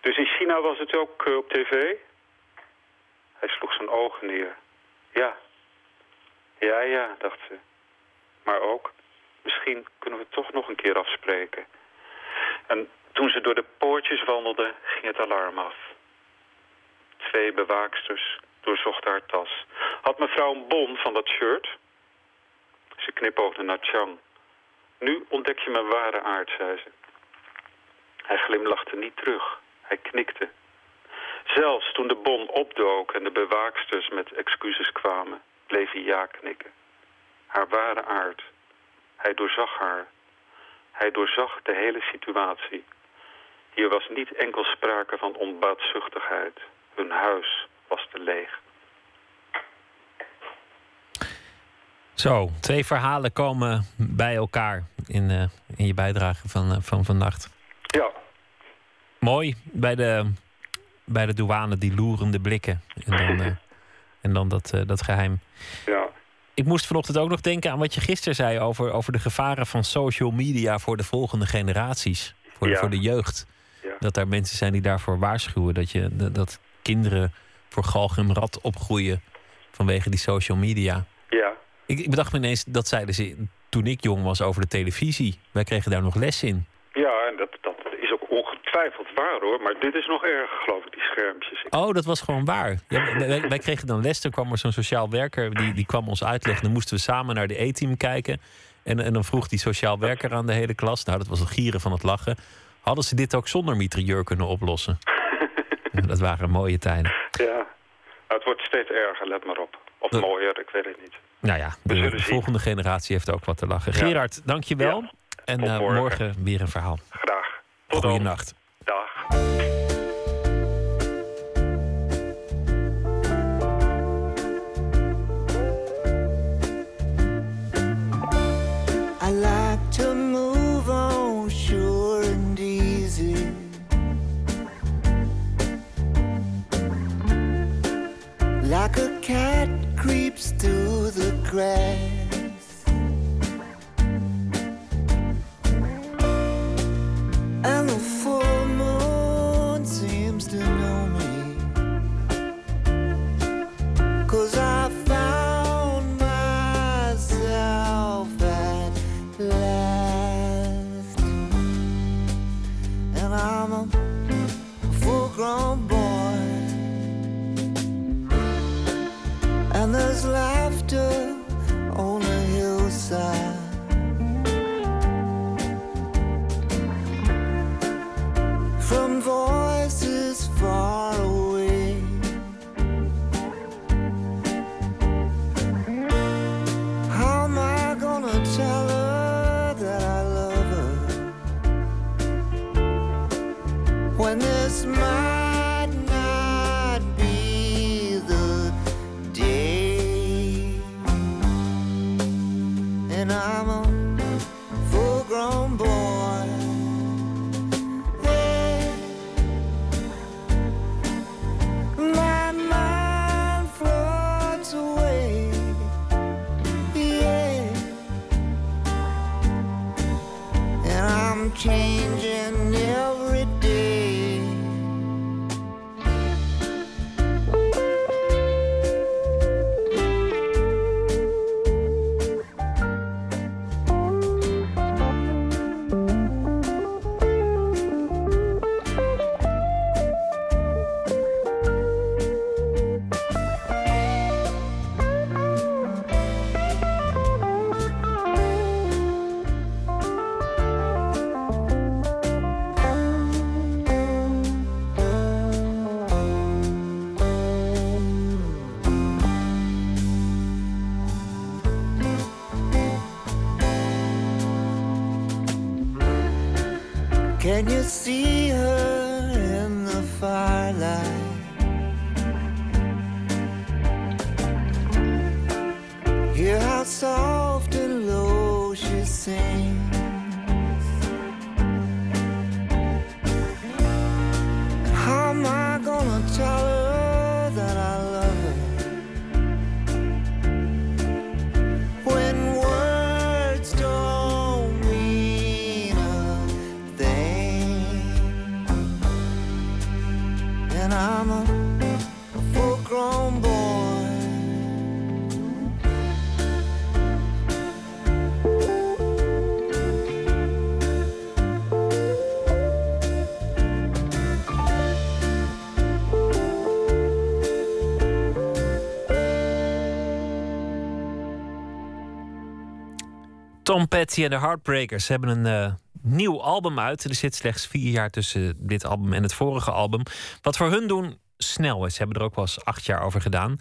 Dus in China was het ook uh, op tv? Hij sloeg zijn ogen neer. Ja. Ja, ja, dacht ze. Maar ook, misschien kunnen we toch nog een keer afspreken. En toen ze door de poortjes wandelde, ging het alarm af. Twee bewaaksters doorzochten haar tas. Had mevrouw een bon van dat shirt? Ze knipoogde naar Chang. Nu ontdek je mijn ware aard, zei ze. Hij glimlachte niet terug. Hij knikte. Zelfs toen de bon opdook en de bewaaksters met excuses kwamen, bleef hij ja knikken. Haar ware aard. Hij doorzag haar. Hij doorzag de hele situatie. Hier was niet enkel sprake van onbaatzuchtigheid. Hun huis was te leeg. Zo, twee verhalen komen bij elkaar in, uh, in je bijdrage van, uh, van vannacht. Ja. Mooi, bij de, bij de douane, die loerende blikken. En dan, uh, en dan dat, dat geheim. Ja. Ik moest vanochtend ook nog denken aan wat je gisteren zei over, over de gevaren van social media voor de volgende generaties. Voor, Ja. voor de jeugd. Ja. Dat daar mensen zijn die daarvoor waarschuwen. Dat, je, dat, kinderen voor galg en rat opgroeien vanwege die social media. Ja. Ik, ik bedacht me ineens, dat zeiden ze toen ik jong was over de televisie. Wij kregen daar nog les in. Ja, en dat, dat is ook ongetwijfeld waar hoor. Maar dit is nog erger, geloof ik, die schermpjes. Oh, dat was gewoon waar. Ja, wij, kregen dan les. Kwam er zo'n sociaal werker, die, die kwam ons uitleggen. Dan moesten we samen naar de E-team kijken. En, en dan vroeg die sociaal werker aan de hele klas. Nou, dat was het gieren van het lachen. Hadden ze dit ook zonder mitrailleur kunnen oplossen? Ja, dat waren mooie tijden. Ja. Het wordt steeds erger, let maar op. Of Dat- mooier, ik weet het niet. Nou ja, de volgende generatie heeft ook wat te lachen. Ja. Gerard, dank je wel. En eh, morgen. weer een verhaal. Graag. Tot. Goeienacht. Dag. I like to move on sure and easy. like a cat creeps through the grass. of all Tom Petty en de Heartbreakers hebben een eh, nieuw album uit. Er zit slechts vier jaar tussen dit album en het vorige album. Wat voor hun doen snel is. Ze hebben er ook wel acht jaar over gedaan.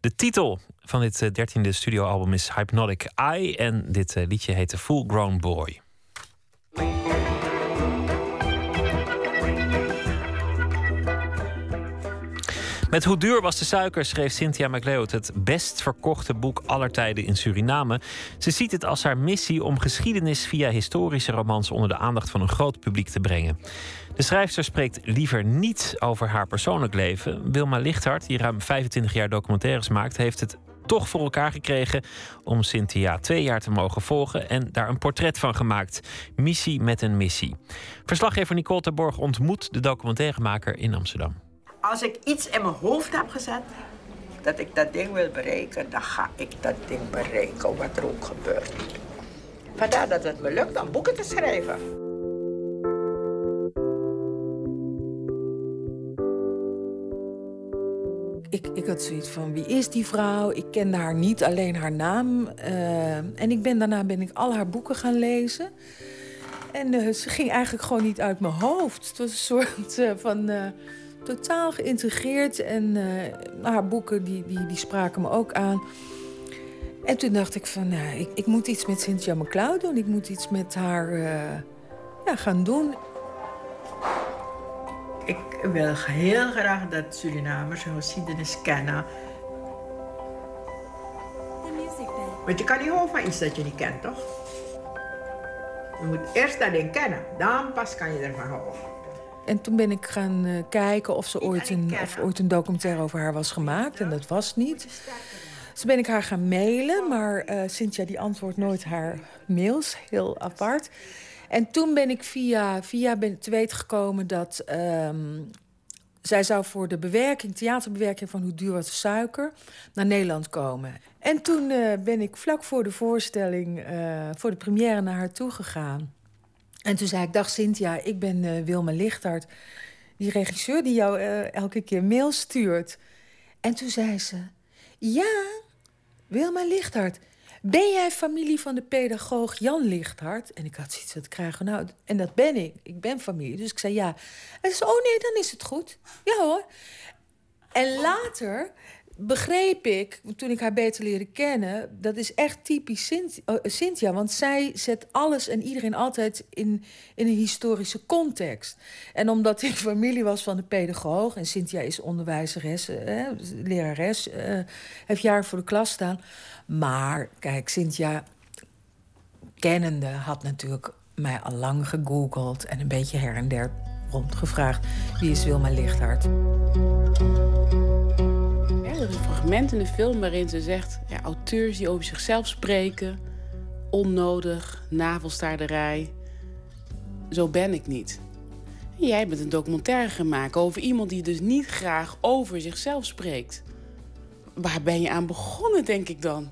De titel van dit eh, dertiende studioalbum is Hypnotic Eye. En dit eh, liedje heet Full Grown Boy. Met Hoe duur was de suiker schreef Cynthia McLeod het best verkochte boek aller tijden in Suriname. Ze ziet het als haar missie om geschiedenis via historische romans onder de aandacht van een groot publiek te brengen. De schrijfster spreekt liever niet over haar persoonlijk leven. Wilma Lichthart, die ruim 25 jaar documentaires maakt, heeft het toch voor elkaar gekregen om Cynthia twee jaar te mogen volgen en daar een portret van gemaakt. Missie met een missie. Verslaggever Nicole Terborg ontmoet de documentairemaker in Amsterdam. Als ik iets in mijn hoofd heb gezet, dat ik dat ding wil bereiken, dan ga ik dat ding bereiken, wat er ook gebeurt. Vandaar dat het me lukt om boeken te schrijven. Ik, ik had zoiets van, wie is die vrouw? Ik kende haar niet, alleen haar naam. Eh, en ik ben, daarna ben ik al haar boeken gaan lezen. En eh, ze ging eigenlijk gewoon niet uit mijn hoofd. Het was een soort eh, van totaal geïntegreerd. En eh, haar boeken die, die, die spraken me ook aan. En toen dacht ik van, nou, ik, ik moet iets met Cynthia McLeod doen. Ik moet iets met haar eh, ja, gaan doen. Ik wil heel graag dat Surinamers hun geschiedenis kennen. Want je kan niet houden van iets dat je niet kent, toch? Je moet eerst dat ding kennen, dan pas kan je ervan houden. En toen ben ik gaan eh, kijken of, ze ooit een, of ooit een documentaire over haar was gemaakt. En dat was niet. Dus ben ik haar gaan mailen, maar eh Cynthia die antwoordt nooit haar mails. Heel apart. En toen ben ik via, via ben te weten gekomen dat... ehm, zij zou voor de bewerking, theaterbewerking van Hoe duur was de suiker... naar Nederland komen. En toen eh, ben ik vlak voor de voorstelling, voor de première, naar haar toe gegaan. En toen zei ik, dag Cynthia, ik ben eh, Wilma Lichtart. Die regisseur die jou eh, elke keer mail stuurt. En toen zei ze, ja, Wilma Lichtart. Ben jij familie van de pedagoog Jan Lichthart? En ik had zoiets wat krijgen. Nou, en dat ben ik. Ik ben familie. Dus ik zei ja. En ze oh nee, dan is het goed. Ja hoor. En later begreep ik, toen ik haar beter leerde kennen... dat is echt typisch eh, Cynthia. Want zij zet alles en iedereen altijd in, in een historische context. En omdat ik familie was van de pedagoog... en Cynthia is onderwijzeres, eh, lerares... eh, heeft jaren voor de klas staan... Maar kijk, Cynthia, kennende, had natuurlijk mij al lang gegoogeld en een beetje her en der rondgevraagd: wie is Wilma Lichthart? Er een fragment in de film waarin ze zegt... Ja, auteurs die over zichzelf spreken, onnodig, navelstaarderij. Zo ben ik niet. Jij bent een documentaire gemaakt over iemand die dus niet graag over zichzelf spreekt. Waar ben je aan begonnen, denk ik dan?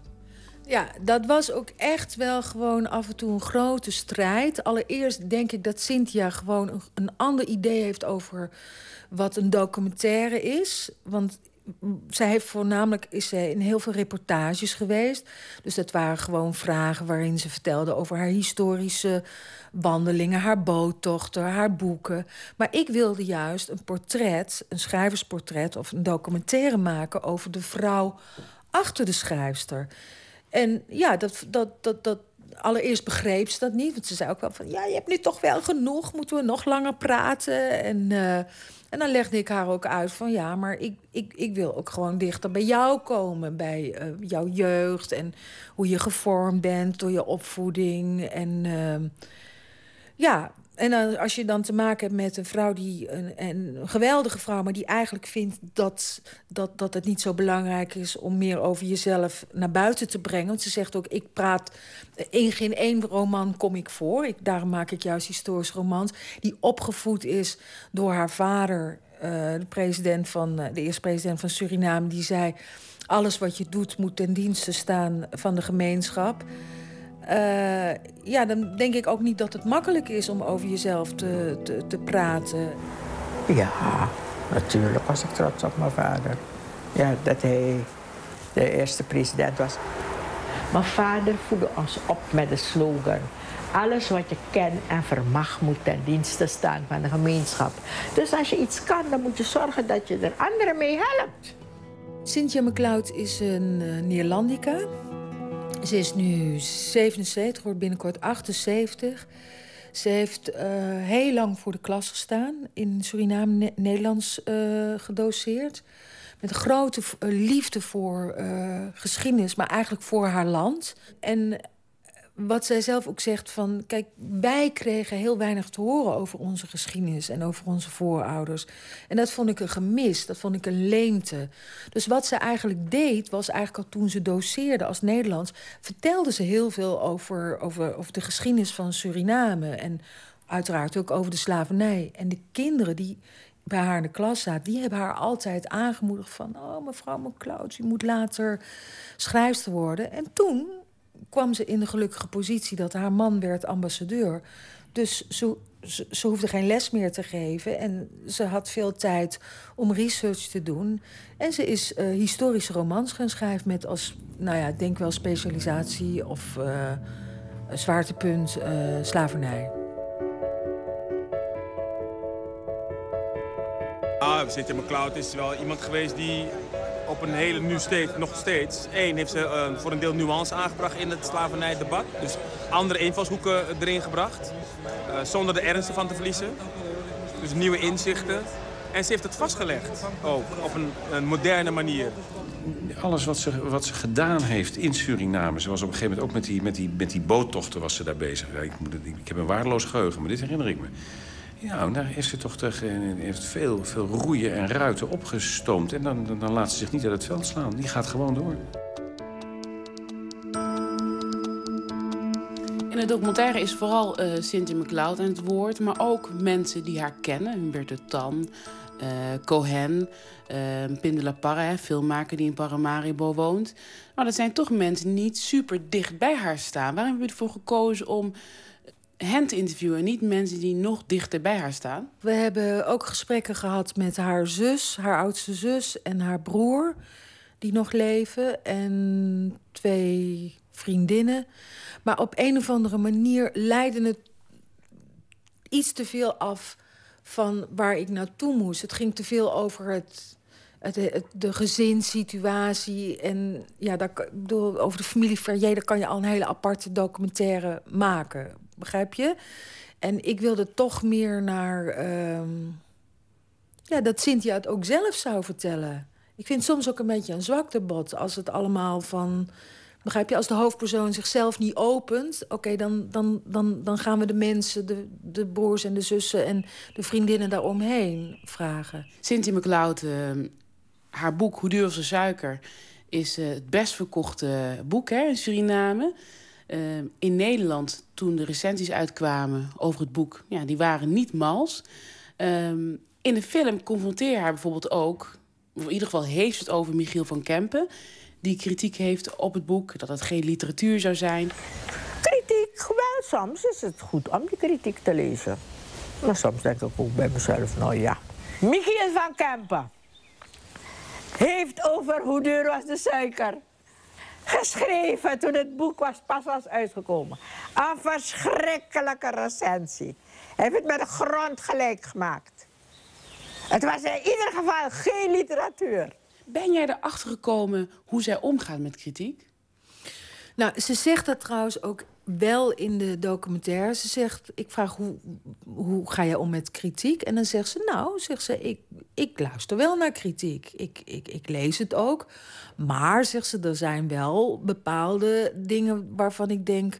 Ja, dat was ook echt wel gewoon af en toe een grote strijd. Allereerst denk ik dat Cynthia gewoon een, een ander idee heeft over wat een documentaire is. Want zij heeft voornamelijk is in heel veel reportages geweest. Dus dat waren gewoon vragen waarin ze vertelde over haar historische wandelingen, haar boottochten, haar boeken. Maar ik wilde juist een portret, een schrijversportret of een documentaire maken over de vrouw achter de schrijfster. En ja, dat, dat, dat, dat, allereerst begreep ze dat niet. Want ze zei ook wel van, ja, je hebt nu toch wel genoeg. Moeten we nog langer praten? En, eh, en dan legde ik haar ook uit van, ja, maar ik, ik, ik wil ook gewoon dichter bij jou komen. Bij eh, jouw jeugd en hoe je gevormd bent door je opvoeding. En ehm, ja, en als je dan te maken hebt met een vrouw die een, een geweldige vrouw, maar die eigenlijk vindt dat, dat, dat het niet zo belangrijk is om meer over jezelf naar buiten te brengen. Want ze zegt ook: ik praat in geen één roman kom ik voor. Ik, daarom maak ik juist historische romans. Die opgevoed is door haar vader, eh, de, president van, eh, de eerste president van Suriname, die zei: alles wat je doet moet ten dienste staan van de gemeenschap. Eh, ja, dan denk ik ook niet dat het makkelijk is om over jezelf te, te, te praten. Ja, natuurlijk was ik trots op mijn vader. Ja, dat hij de eerste president was. Mijn vader voedde ons op met de slogan... alles wat je kent en vermag moet ten dienste staan van de gemeenschap. Dus als je iets kan, dan moet je zorgen dat je er anderen mee helpt. Cynthia McLeod is een uh, Neerlandica. Ze is nu 77, wordt binnenkort 78. Ze heeft uh, heel lang voor de klas gestaan. In Suriname ne Nederlands uh, gedoseerd. Met grote liefde voor geschiedenis, maar eigenlijk voor haar land. En wat zij zelf ook zegt van... kijk, wij kregen heel weinig te horen over onze geschiedenis... en over onze voorouders. En dat vond ik een gemis, dat vond ik een leemte. Dus wat ze eigenlijk deed, was eigenlijk al toen ze doseerde als Nederlands... vertelde ze heel veel over, over, over de geschiedenis van Suriname... en uiteraard ook over de slavernij. En de kinderen die bij haar in de klas zaten... die hebben haar altijd aangemoedigd van... oh, mevrouw McCloud, u moet later schrijfster worden. En toen kwam ze in de gelukkige positie dat haar man werd ambassadeur. Dus ze, ze, hoefde geen les meer te geven. En ze had veel tijd om research te doen. En ze is uh, historische romans gaan schrijven met als, nou ja, denk wel specialisatie of uh, zwaartepunt uh, slavernij. Ah, Cynthia McCloud is wel iemand geweest die op een hele nu steeds, nog steeds. Eén heeft ze uh, voor een deel nuance aangebracht in het slavernijdebat. Dus andere invalshoeken erin gebracht. Uh, zonder de ernst ervan te verliezen. Dus nieuwe inzichten. En ze heeft het vastgelegd, ook op een, moderne manier. Alles wat ze, wat ze gedaan heeft in Suriname. Ze was op een gegeven moment ook met die, met die, met die boottochten was ze daar bezig. Ik, moet het, ik heb een waardeloos geheugen, maar dit herinner ik me. Ja, daar is ze toch toch, heeft veel, veel roeien en ruiten opgestoomd. En dan, dan, laat ze zich niet uit het veld slaan. Die gaat gewoon door. In het documentaire is vooral uh, Cynthia McLeod aan het woord, maar ook mensen die haar kennen. Humberto Tan, uh, Cohen, uh, Pindela Parra, filmmaker die in Paramaribo woont. Maar dat zijn toch mensen die niet super dicht bij haar staan. Waarom heb je ervoor gekozen om hen te interviewen, niet mensen die nog dichter bij haar staan? We hebben ook gesprekken gehad met haar zus, haar oudste zus en haar broer, die nog leven, en twee vriendinnen. Maar op een of andere manier leidde het iets te veel af van waar ik naartoe moest. Het ging te veel over het, de gezinssituatie. En ja, over de familie Ferrier, kan je al een hele aparte documentaire maken. Begrijp je? En ik wilde toch meer naar. Ehm, ja, dat Cynthia het ook zelf zou vertellen. Ik vind soms ook een beetje een zwaktebod als het allemaal van Begrijp je, als de hoofdpersoon zichzelf niet opent, oké, dan, dan, dan, dan gaan we de mensen, de, de broers en de zussen en de vriendinnen daaromheen vragen. Cynthia McLeod, uh, haar boek Hoe duur de suiker is uh, het best verkochte boek hè, in Suriname. Uh, in Nederland, toen de recensies uitkwamen over het boek, ja, die waren niet mals. Ehm, in de film confronteer haar bijvoorbeeld ook, of in ieder geval heeft het over Michiel van Kempen die kritiek heeft op het boek, dat het geen literatuur zou zijn. Kritiek, wel, soms is het goed om die kritiek te lezen. Maar soms denk ik ook bij mezelf, nou ja. Michiel van Kempen heeft over hoe duur was de suiker geschreven toen het boek was, pas was uitgekomen. Een verschrikkelijke recensie. Hij heeft het met de grond gelijk gemaakt. Het was in ieder geval geen literatuur. Ben jij erachter gekomen hoe zij omgaat met kritiek? Nou, ze zegt dat trouwens ook wel in de documentaire. Ze zegt, ik vraag hoe, hoe ga je om met kritiek? En dan zegt ze, nou, zegt ze, ik, ik luister wel naar kritiek. Ik, ik, ik lees het ook. Maar, zegt ze, er zijn wel bepaalde dingen waarvan ik denk...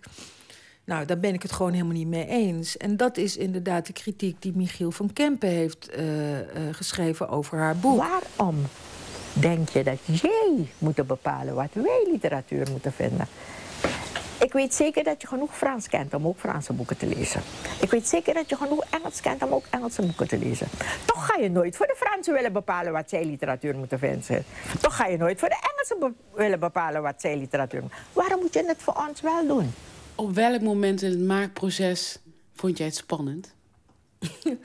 Nou, daar ben ik het gewoon helemaal niet mee eens. En dat is inderdaad de kritiek die Michiel van Kempen heeft uh, uh, geschreven over haar boek. Waarom denk je dat jij moet bepalen wat wij literatuur moeten vinden. Ik weet zeker dat je genoeg Frans kent om ook Franse boeken te lezen. Ik weet zeker dat je genoeg Engels kent om ook Engelse boeken te lezen. Toch ga je nooit voor de Fransen willen bepalen wat zij literatuur moeten vinden. Toch ga je nooit voor de Engelsen willen bepalen wat zij literatuur moeten Waarom moet je het voor ons wel doen? Op welk moment in het maakproces vond jij het spannend?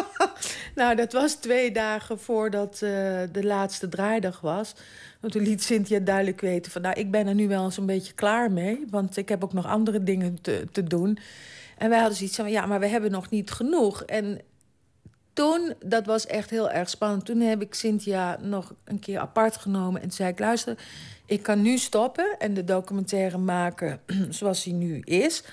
nou, dat was twee dagen voordat uh, de laatste draaidag was. Want toen liet Cynthia duidelijk weten van... nou, ik ben er nu wel eens een beetje klaar mee... want ik heb ook nog andere dingen te, te doen. En wij hadden zoiets van, ja, maar we hebben nog niet genoeg. En toen, dat was echt heel erg spannend... toen heb ik Cynthia nog een keer apart genomen... en zei ik, luister, ik kan nu stoppen... en de documentaire maken zoals hij nu is...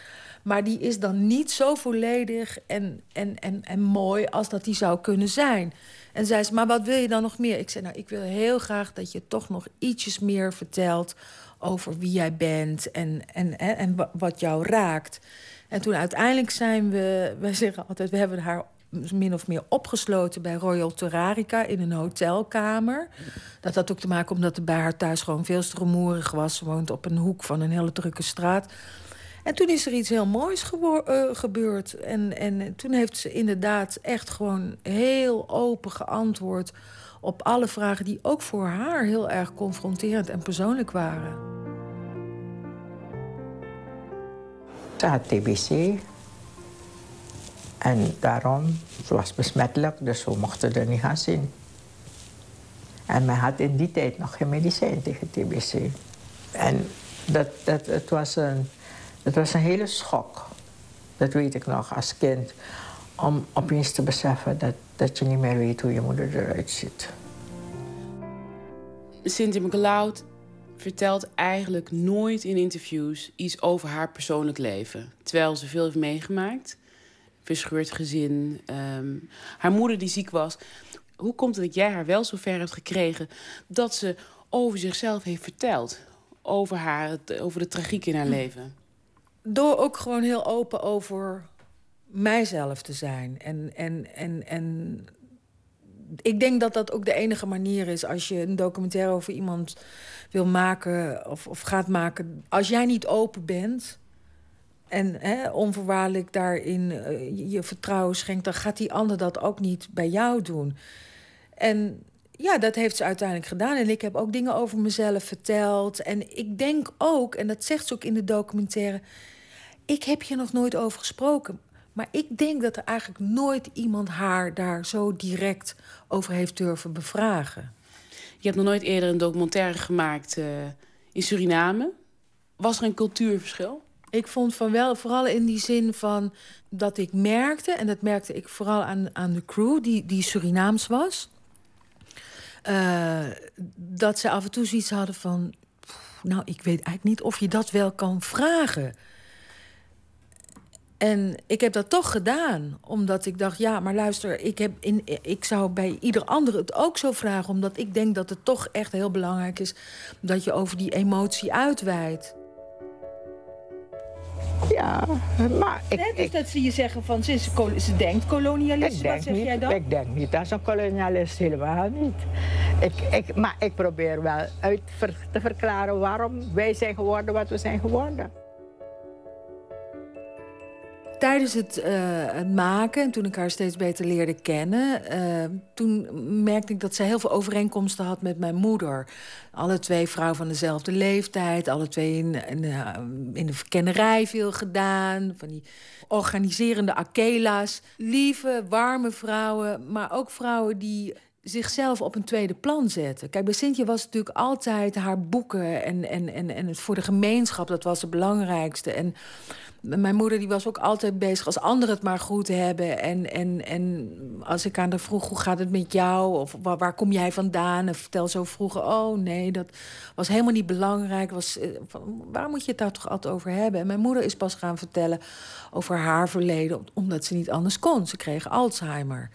Maar die is dan niet zo volledig en, en, en, en mooi als dat die zou kunnen zijn. En zei ze, maar wat wil je dan nog meer? Ik zei, nou, ik wil heel graag dat je toch nog ietsjes meer vertelt over wie jij bent en, en, en, wat jou raakt. En toen uiteindelijk zijn we, wij zeggen altijd, we hebben haar min of meer opgesloten bij Royal Terrarica in een hotelkamer. Dat had ook te maken omdat het bij haar thuis gewoon veel te rumoerig was. Ze woont op een hoek van een hele drukke straat. En toen is er iets heel moois uh, gebeurd. En, en toen heeft ze inderdaad echt gewoon heel open geantwoord op alle vragen die ook voor haar heel erg confronterend en persoonlijk waren. Ze had TBC. En daarom, ze was besmettelijk, dus we mochten er niet gaan zien. En men had in die tijd nog geen medicijn tegen TBC. En dat, dat, het was een het was een hele schok. Dat weet ik nog als kind. Om opeens te beseffen dat, dat je niet meer weet hoe je moeder eruit ziet. Cynthia McLeod vertelt eigenlijk nooit in interviews iets over haar persoonlijk leven. Terwijl ze veel heeft meegemaakt. Verscheurd gezin. Ehm, haar moeder die ziek was. Hoe komt het dat jij haar wel zo ver hebt gekregen dat ze over zichzelf heeft verteld? Over, haar, over de tragiek in haar leven? Door ook gewoon heel open over mijzelf te zijn. En, en, en, en ik denk dat dat ook de enige manier is als je een documentaire over iemand wil maken of, of gaat maken. Als jij niet open bent en hè, onvoorwaardelijk daarin uh, je vertrouwen schenkt, dan gaat die ander dat ook niet bij jou doen. En ja, dat heeft ze uiteindelijk gedaan. En ik heb ook dingen over mezelf verteld. En ik denk ook, en dat zegt ze ook in de documentaire. Ik heb je nog nooit over gesproken. Maar ik denk dat er eigenlijk nooit iemand haar daar zo direct over heeft durven bevragen. Je hebt nog nooit eerder een documentaire gemaakt uh, in Suriname. Was er een cultuurverschil? Ik vond van wel, vooral in die zin van dat ik merkte, en dat merkte ik vooral aan, aan de crew, die, die Surinaams was. Uh, dat ze af en toe zoiets hadden van. Nou, ik weet eigenlijk niet of je dat wel kan vragen. En ik heb dat toch gedaan, omdat ik dacht: ja, maar luister, ik, heb in, ik zou bij ieder ander het ook zo vragen, omdat ik denk dat het toch echt heel belangrijk is dat je over die emotie uitweidt. Ja, maar ik... Net is dat ze je zeggen van ze, is, ze denkt kolonialist. Denk Wat zeg niet, jij dan? Ik denk niet als een kolonialist, helemaal niet. Ik, ik, maar ik probeer wel uit te verklaren waarom wij zijn geworden wat we zijn geworden. Tijdens het, uh, het maken, toen ik haar steeds beter leerde kennen... Uh, toen merkte ik dat ze heel veel overeenkomsten had met mijn moeder. Alle twee vrouwen van dezelfde leeftijd. Alle twee in, uh, in de verkennerij veel gedaan. Van die organiserende akela's. Lieve, warme vrouwen, maar ook vrouwen die zichzelf op een tweede plan zetten. Kijk, bij Sintje was natuurlijk altijd haar boeken... en, en, en, en het voor de gemeenschap, dat was het belangrijkste. En mijn moeder die was ook altijd bezig als anderen het maar goed hebben. En, en, en als ik aan haar vroeg, hoe gaat het met jou? Of waar, waar kom jij vandaan? En vertel zo vroeger, oh nee, dat was helemaal niet belangrijk. Was, waar moet je het daar toch altijd over hebben? En mijn moeder is pas gaan vertellen over haar verleden... omdat ze niet anders kon. Ze kreeg Alzheimer.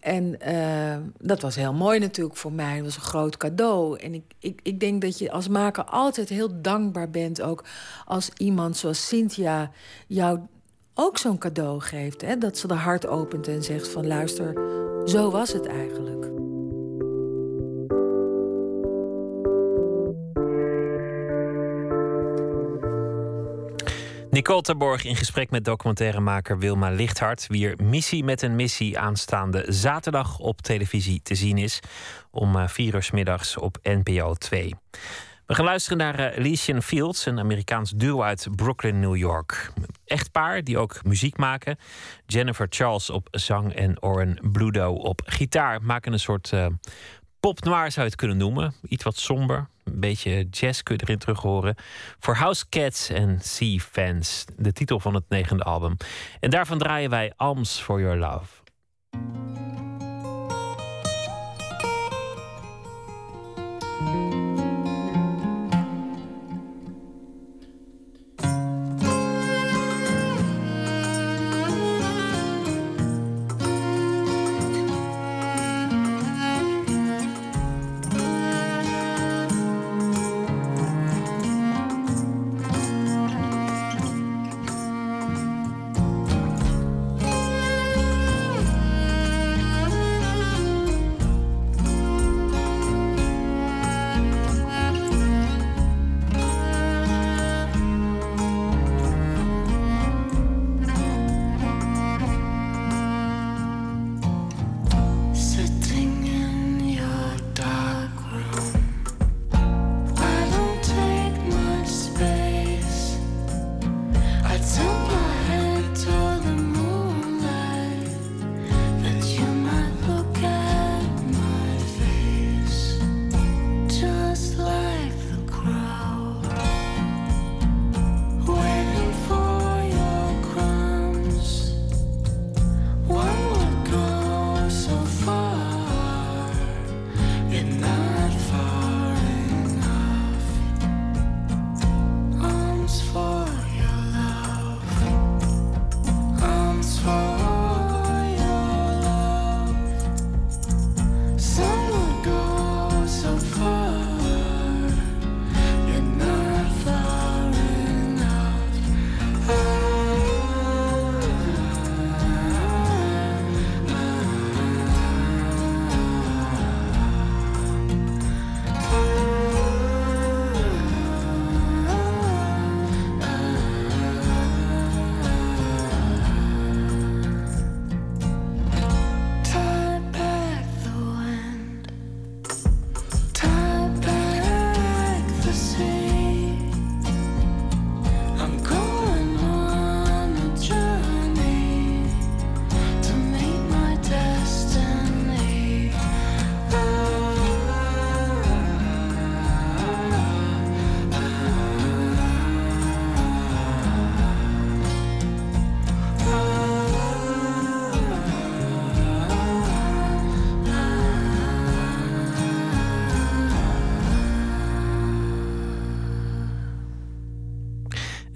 En uh, dat was heel mooi natuurlijk voor mij. Het was een groot cadeau. En ik, ik, ik denk dat je als maker altijd heel dankbaar bent... ook als iemand zoals Cynthia jou ook zo'n cadeau geeft. Hè? Dat ze de hart opent en zegt van... luister, zo was het eigenlijk. Nicole Terborg in gesprek met documentairemaker Wilma Lichthart. Wier missie met een missie aanstaande zaterdag op televisie te zien is. Om vier uur middags op NPO 2. We gaan luisteren naar uh, Elysian Fields, een Amerikaans duo uit Brooklyn, New York. Echtpaar die ook muziek maken. Jennifer Charles op zang en Oren Bludo op gitaar. Maken een soort uh, pop noir zou je het kunnen noemen. Iets wat somber. Een beetje jazz kun je erin terug horen. For House Cats en Sea Fans. De titel van het negende album. En daarvan draaien wij Alms for Your Love.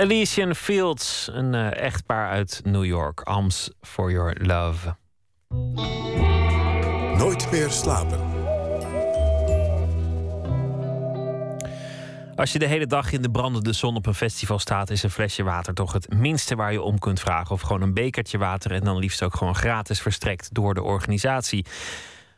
Elysian Fields, een eh, echtpaar uit New York. Arms for Your Love. Nooit meer slapen. Als je de hele dag in de brandende zon op een festival staat, is een flesje water toch het minste waar je om kunt vragen. Of gewoon een bekertje water en dan liefst ook gewoon gratis verstrekt door de organisatie.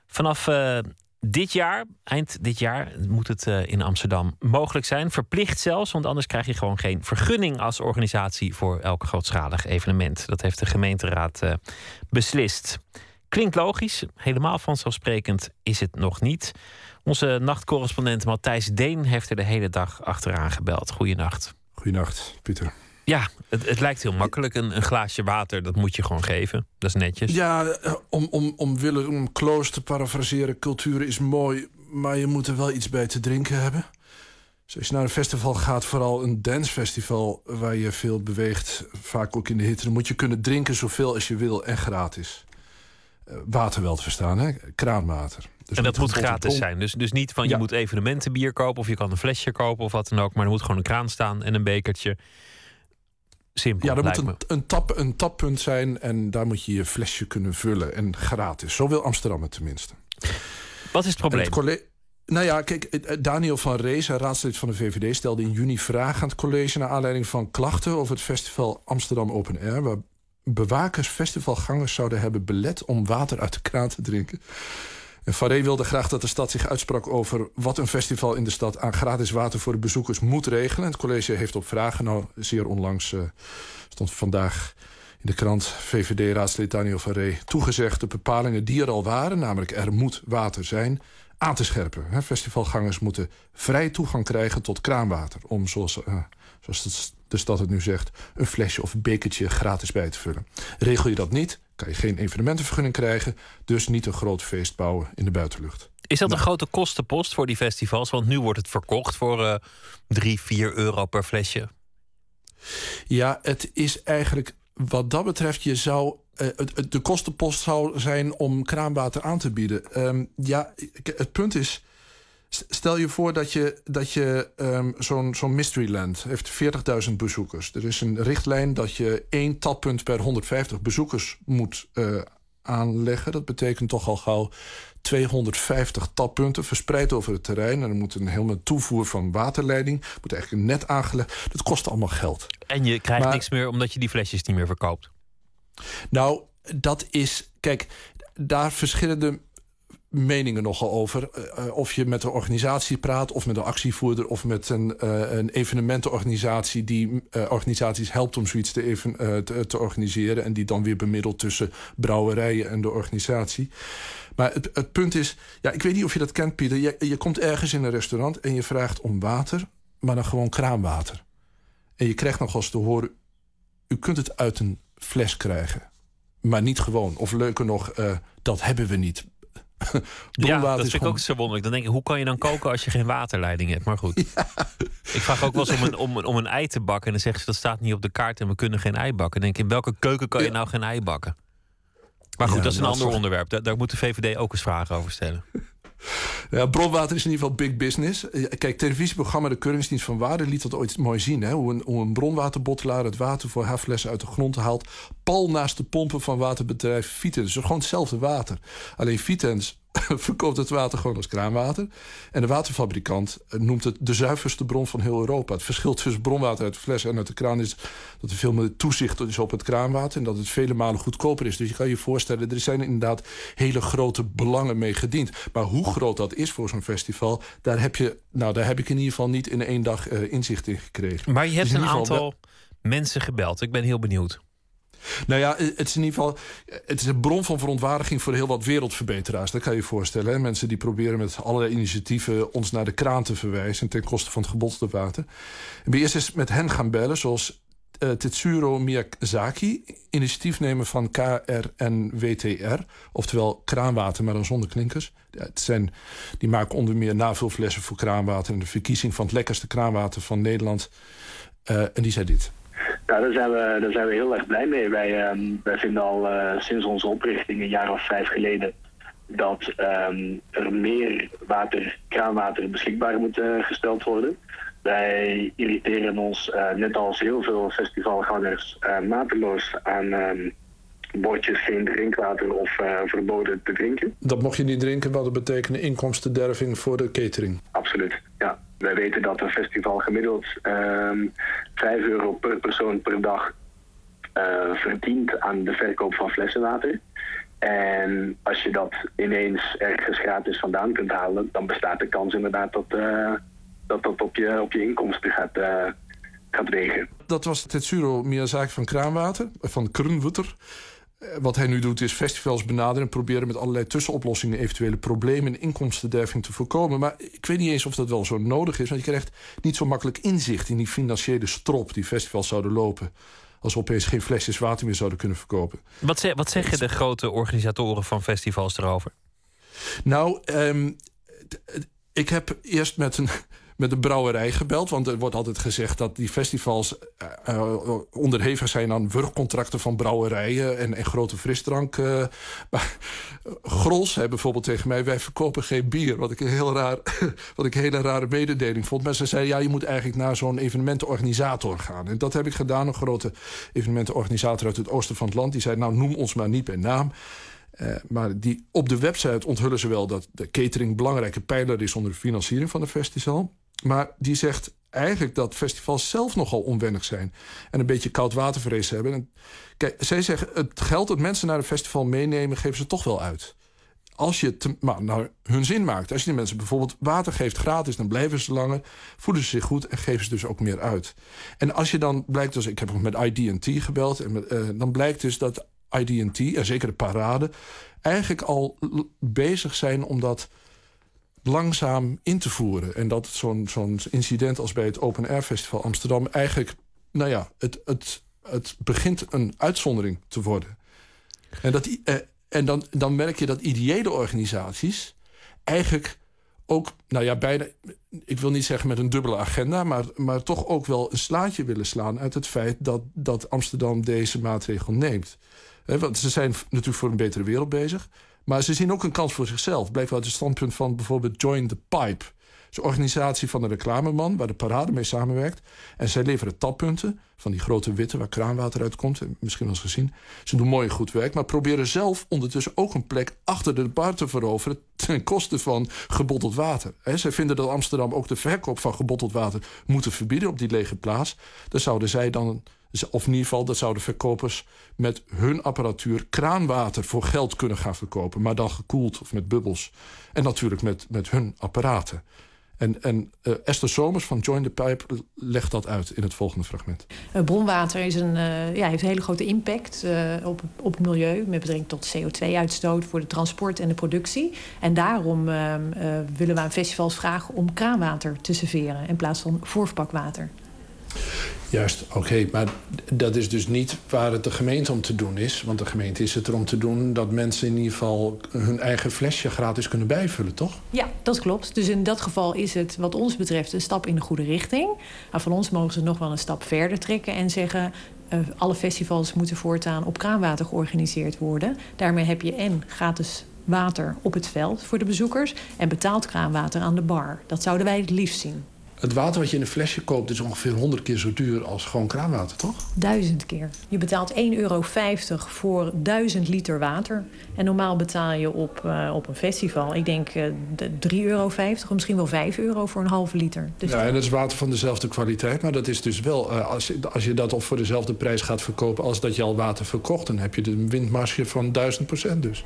Vanaf eh, dit jaar, eind dit jaar, moet het eh, in Amsterdam mogelijk zijn. Verplicht zelfs, want anders krijg je gewoon geen vergunning als organisatie voor elk grootschalig evenement. Dat heeft de gemeenteraad eh, beslist. Klinkt logisch, helemaal vanzelfsprekend is het nog niet. Onze nachtcorrespondent Matthijs Deen heeft er de hele dag achteraan gebeld. Goeienacht. Goeienacht, Pieter. Ja, het, het lijkt heel makkelijk. Een, een glaasje water, dat moet je gewoon geven. Dat is netjes. Ja, eh, om, om, om Willem Kloos te parafraseren, cultuur is mooi, maar je moet er wel iets bij te drinken hebben. Dus als je naar een festival gaat, vooral een dancefestival waar je veel beweegt, vaak ook in de hitte, dan moet je kunnen drinken zoveel als je wil en gratis. Eh, water wel te verstaan, hè? kraanwater. Dus en dat moet gratis zijn. Dus, dus niet van je Ja. moet evenementenbier kopen of je kan een flesje kopen of wat dan ook. Maar er moet gewoon een kraan staan en een bekertje. Simpel. Ja, er moet een, tap, een tappunt zijn en daar moet je je flesje kunnen vullen. En gratis. Zo wil Amsterdam het tenminste. Wat is het probleem? Het nou ja, kijk, eh, Daniel van Rees, raadslid van de VVD... stelde in juni vragen aan het college... naar aanleiding van klachten over het festival Amsterdam Open Air... waar bewakers festivalgangers zouden hebben belet om water uit de kraan te drinken. En wilde graag dat de stad zich uitsprak over wat een festival in de stad aan gratis water voor de bezoekers moet regelen. En het college heeft op vragen, nou zeer onlangs eh, stond vandaag in de krant VVD-raadslid Daniel Ree toegezegd de bepalingen die er al waren, namelijk er moet water zijn, aan te scherpen. Festivalgangers moeten vrij toegang krijgen tot kraanwater om, zoals, eh, zoals de- stad het nu zegt, een flesje of bekertje gratis bij te vullen. Regel je dat niet, kan je geen evenementenvergunning krijgen, dus niet een groot feest bouwen in de buitenlucht. Is dat een grote kostenpost voor die festivals? Want nu wordt het verkocht voor eh 3, 4 euro per flesje. Ja, het is eigenlijk wat dat betreft, je zou. het- het- de kostenpost zou zijn om kraanwater aan te bieden. Ehm, ja, het punt is. Stel je voor dat je, dat je ehm, zo'n zo'n Mysteryland heeft 40.000 bezoekers. Er is een richtlijn dat je één tappunt per 150 bezoekers moet eh, aanleggen. Dat betekent toch al gauw 250 tappunten verspreid over het terrein. En er moet een helemaal toevoer van waterleiding. Moet eigenlijk een net aangelegd. Dat kost allemaal geld. En je krijgt Maar- niks meer omdat je die flesjes niet meer verkoopt. Nou, dat is. Kijk, daar verschillen de meningen nogal over. Eh, eh, of je met een organisatie praat, of met een actievoerder, of met een, eh, een evenementenorganisatie die organisaties helpt om zoiets te, even, te, organiseren. En die dan weer bemiddelt tussen brouwerijen en de organisatie. Maar het, het punt is, ja, ik weet niet of je dat kent, Pieter. Je, je komt ergens in een restaurant en je vraagt om water, maar dan gewoon kraanwater. En je krijgt nog eens te horen, u kunt het uit een fles krijgen. Maar niet gewoon. Of leuker nog, dat hebben we niet. Ja, dat vind ik gewoon- ook zo wonderlijk. Dan denk ik, hoe kan je dan koken als je geen waterleiding hebt? Maar goed. Ik vraag ook wel eens om een, om, om een ei te bakken. En dan zeggen ze, dat staat niet op de kaart en we kunnen geen ei bakken. Dan denk ik, in welke keuken kan je nou geen ei bakken? Maar goed, Ja, dat is een dat ander is- onderwerp. Daar, daar moet de VVD ook eens vragen over stellen. Ja, bronwater is in ieder geval big business. Eh, Kijk, televisieprogramma De Keuringsdienst van Waarde liet dat ooit mooi zien. Hè? Hoe, een, een bronwaterbottelaar het water voor haar flessen uit de grond haalt. Pal naast de pompen van waterbedrijf Vitens. Dus gewoon hetzelfde water. Alleen Vitens verkoopt het water gewoon als kraanwater. En de waterfabrikant eh, noemt het de zuiverste bron van heel Europa. Het verschil tussen bronwater uit de fles en uit de kraan is dat er veel meer toezicht is op het kraanwater. En dat het vele malen goedkoper is. Dus je kan je voorstellen, er zijn inderdaad hele grote belangen mee gediend. Maar hoe groot dat is voor zo'n festival, daar heb, je, nou, daar heb ik in ieder geval niet in één dag eh, inzicht in gekregen. Maar je Dus hebt een aantal mensen gebeld. Ik ben heel benieuwd. Nou ja, het is in ieder geval het is een bron van verontwaardiging voor heel wat wereldverbeteraars. Dat kan je je voorstellen. Hè? Mensen die proberen met allerlei initiatieven ons naar de kraan te verwijzen ten koste van het gebotste water. Ben eerst eens met hen gaan bellen, zoals eh, Tetsuro Miyazaki, initiatiefnemer van KRNWTR, oftewel kraanwater, maar dan zonder klinkers. Het zijn, die maken onder meer navulflessen voor kraanwater en de verkiezing van het lekkerste kraanwater van Nederland. Eh, en die zei dit. Nou, daar zijn, we, daar zijn we heel erg blij mee. Wij, ehm, wij vinden al eh, sinds onze oprichting een jaar of vijf geleden dat ehm, er meer water, kraanwater beschikbaar moet eh, gesteld worden. Wij irriteren ons, eh, net als heel veel festivalgangers, mateloos aan ehm, bordjes geen drinkwater of verboden te drinken. Dat mocht je niet drinken, wat dat betekent inkomstenderving voor de catering. Absoluut, ja. Wij weten dat een festival gemiddeld ehm 5 euro per persoon per dag eh, verdient aan de verkoop van flessenwater. En als je dat ineens ergens gratis vandaan kunt halen, dan bestaat de kans inderdaad dat eh, dat, dat op, je, op je inkomsten gaat, eh, gaat wegen. Dat was Tetsuro Miyazaki van Kraanwater, van Krunwutter. Eh, Wat hij nu doet is festivals benaderen en proberen met allerlei tussenoplossingen eventuele problemen en inkomstenderving te voorkomen. Maar ik weet niet eens of dat wel zo nodig is, want je krijgt niet zo makkelijk inzicht in die financiële strop die festivals zouden lopen. Als we opeens geen flesjes water meer zouden kunnen verkopen. Wat, ze- wat zeggen de grote organisatoren van festivals erover? Nou, ehm, ik heb eerst met een, met een brouwerij gebeld. Want er wordt altijd gezegd dat die festivals eh, eh, onderhevig zijn aan wurgcontracten van brouwerijen en, en grote frisdrank. maar Grols zei bijvoorbeeld tegen mij: wij verkopen geen bier. Wat ik een heel raar, wat ik een hele rare mededeling vond. Maar ze zei: ja, je moet eigenlijk naar zo'n evenementenorganisator gaan. En dat heb ik gedaan. Een grote evenementenorganisator uit het oosten van het land. Die zei: nou, noem ons maar niet bij naam. Maar die, op de website onthullen ze wel dat de catering belangrijke pijler is onder de financiering van de festival. Maar die zegt eigenlijk dat festivals zelf nogal onwennig zijn. En een beetje koudwatervrees hebben. En, kijk, zij zeggen het geld dat mensen naar een festival meenemen, geven ze toch wel uit. Als je het maar nou, hun zin maakt. Als je die mensen bijvoorbeeld water geeft gratis, dan blijven ze langer, voeden ze zich goed en geven ze dus ook meer uit. En als je dan blijkt, dus ik heb ook met ID&T gebeld, en eh, dan blijkt dus dat ID&T, en zeker de parade, eigenlijk al bezig zijn om dat langzaam in te voeren. En dat zo'n zo'n incident als bij het Open Air Festival Amsterdam eigenlijk, nou ja, het, het, het begint een uitzondering te worden. En, dat, eh, en dan, dan merk je dat ideële organisaties eigenlijk ook, nou ja, bijna, ik wil niet zeggen met een dubbele agenda, maar, maar toch ook wel een slaatje willen slaan uit het feit dat, dat Amsterdam deze maatregel neemt. Hè, want ze zijn natuurlijk voor een betere wereld bezig, maar ze zien ook een kans voor zichzelf. Blijkt uit het standpunt van bijvoorbeeld Join the Pipe. Dat is een organisatie van een reclameman waar de parade mee samenwerkt. En zij leveren tappunten van die grote witte waar kraanwater uitkomt. En Misschien wel eens gezien. Ze doen mooi goed werk, maar proberen zelf ondertussen ook een plek achter de bar te veroveren. ten koste van gebotteld water. Hè, zij vinden dat Amsterdam ook de verkoop van gebotteld water moeten verbieden op die lege plaats. Dan zouden zij dan, of in ieder geval, dat zouden verkopers met hun apparatuur kraanwater voor geld kunnen gaan verkopen. Maar dan gekoeld of met bubbels. En natuurlijk met, met hun apparaten. En, en eh, Esther Somers van Join the Pipe legt dat uit in het volgende fragment. Eh, bronwater is een, eh, ja, heeft een hele grote impact op, op het milieu met betrekking tot CO2-uitstoot voor de transport en de productie. En daarom willen we aan festivals vragen om kraanwater te serveren in plaats van voorverpakwater. Juist, oké. maar dat is dus niet waar het de gemeente om te doen is. Want de gemeente is het er om te doen dat mensen in ieder geval hun eigen flesje gratis kunnen bijvullen, toch? Ja, dat klopt. Dus in dat geval is het wat ons betreft een stap in de goede richting. Maar van ons mogen ze nog wel een stap verder trekken en zeggen... eh, alle festivals moeten voortaan op kraanwater georganiseerd worden. Daarmee heb je en gratis water op het veld voor de bezoekers... en betaald kraanwater aan de bar. Dat zouden wij het liefst zien. Het water wat je in een flesje koopt is ongeveer 100 keer zo duur als gewoon kraanwater, toch? Duizend keer. Je betaalt 1,50 euro voor 1000 liter water. En normaal betaal je op, eh, op een festival, ik denk eh, de 3,50 euro... of misschien wel 5 euro voor een halve liter. Dus Ja, en dat is water van dezelfde kwaliteit. Maar dat is dus wel, eh, als, je, als je dat al voor dezelfde prijs gaat verkopen als dat je al water verkocht, dan heb je een windmarge van 1000 procent dus.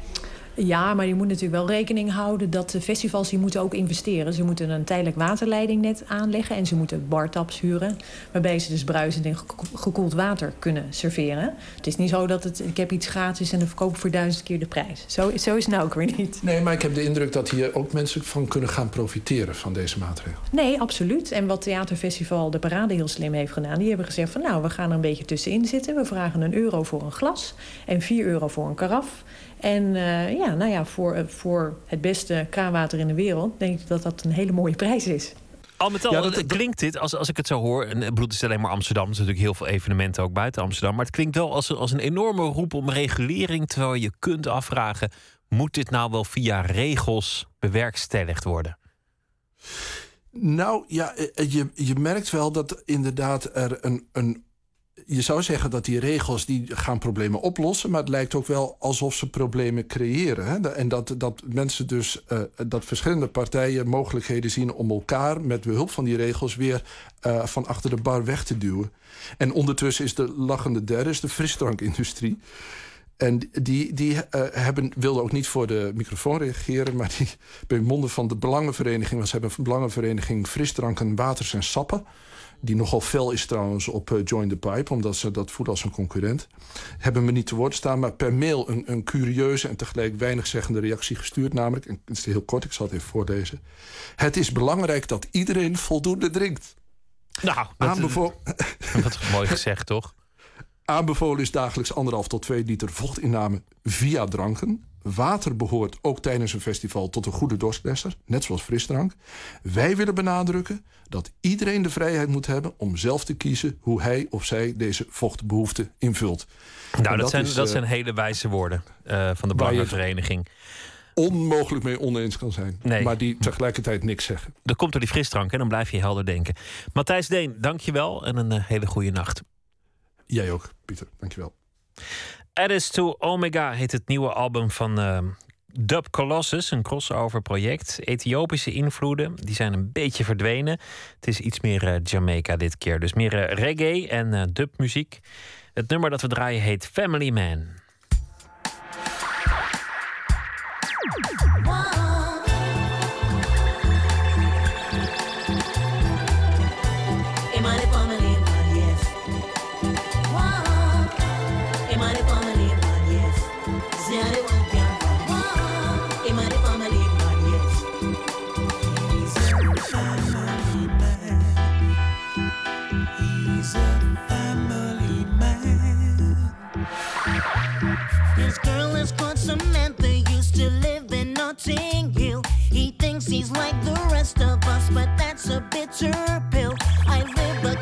Ja, maar je moet natuurlijk wel rekening houden dat de festivals die moeten ook investeren. Ze moeten een tijdelijk waterleidingnet aanleggen en ze moeten bartaps huren. Waarbij ze dus bruisend en geko- gekoeld water kunnen serveren. Het is niet zo dat het, ik heb iets gratis en dan verkoop ik voor duizend keer de prijs. Zo, zo is het nou ook weer niet. Nee, maar ik heb de indruk dat hier ook mensen van kunnen gaan profiteren van deze maatregel. Nee, absoluut. En wat Theaterfestival De Parade heel slim heeft gedaan... die hebben gezegd van nou, we gaan er een beetje tussenin zitten. We vragen een euro voor een glas en 4 euro voor een karaf. En eh, ja, nou ja, voor, eh, voor het beste kraanwater in de wereld... denk ik dat dat een hele mooie prijs is. Al met al eh, klinkt dit, als, als ik het zo hoor... en het is alleen maar Amsterdam. Er zijn natuurlijk heel veel evenementen ook buiten Amsterdam. Maar het klinkt wel als, als een enorme roep om regulering... terwijl je kunt afvragen... Moet dit nou wel via regels bewerkstelligd worden? Nou ja, eh, je, je merkt wel dat inderdaad er een, een. Je zou zeggen dat die regels die gaan problemen oplossen, maar het lijkt ook wel alsof ze problemen creëren. Hè? En dat, dat mensen dus, eh, dat verschillende partijen mogelijkheden zien om elkaar met behulp van die regels weer eh, van achter de bar weg te duwen. En ondertussen is de lachende derde, de frisdrankindustrie. En die, die eh, hebben, wilden ook niet voor de microfoon reageren... maar die bij monden van de Belangenvereniging... was hebben Belangenvereniging Frisdranken, Waters en Sappen... die nogal fel is trouwens op uh, Join the Pipe... omdat ze dat voelen als een concurrent... hebben me niet te woord staan, maar per mail... een, een curieuze en tegelijk weinig zeggende reactie gestuurd. Namelijk, en het is heel kort, ik zal het even voorlezen. Het is belangrijk dat iedereen voldoende drinkt. Nou, Aanbevo- dat is mooi gezegd, toch? Aanbevolen is dagelijks anderhalf tot 2 liter vochtinname via dranken. Water behoort ook tijdens een festival tot een goede dorstlesser, net zoals frisdrank. Wij willen benadrukken dat iedereen de vrijheid moet hebben om zelf te kiezen hoe hij of zij deze vochtbehoefte invult. Nou, dat, zijn, is, dat eh, zijn hele wijze woorden eh, van de Belangenvereniging. onmogelijk mee oneens kan zijn. Nee. Maar die tegelijkertijd niks zeggen. Dat komt door die frisdrank en dan blijf je helder denken. Matthijs Deen, dankjewel en een eh, hele goede nacht. Jij ook, Pieter. Dankjewel. Addis to Omega heet het nieuwe album van eh, Dub Colossus, een crossover project. Ethiopische invloeden, die zijn een beetje verdwenen. Het is iets meer eh, Jamaica dit keer. Dus meer eh, reggae en eh, dubmuziek. Het nummer dat we draaien heet Family Man. He like the rest of us, but that's a bitter pill. I live a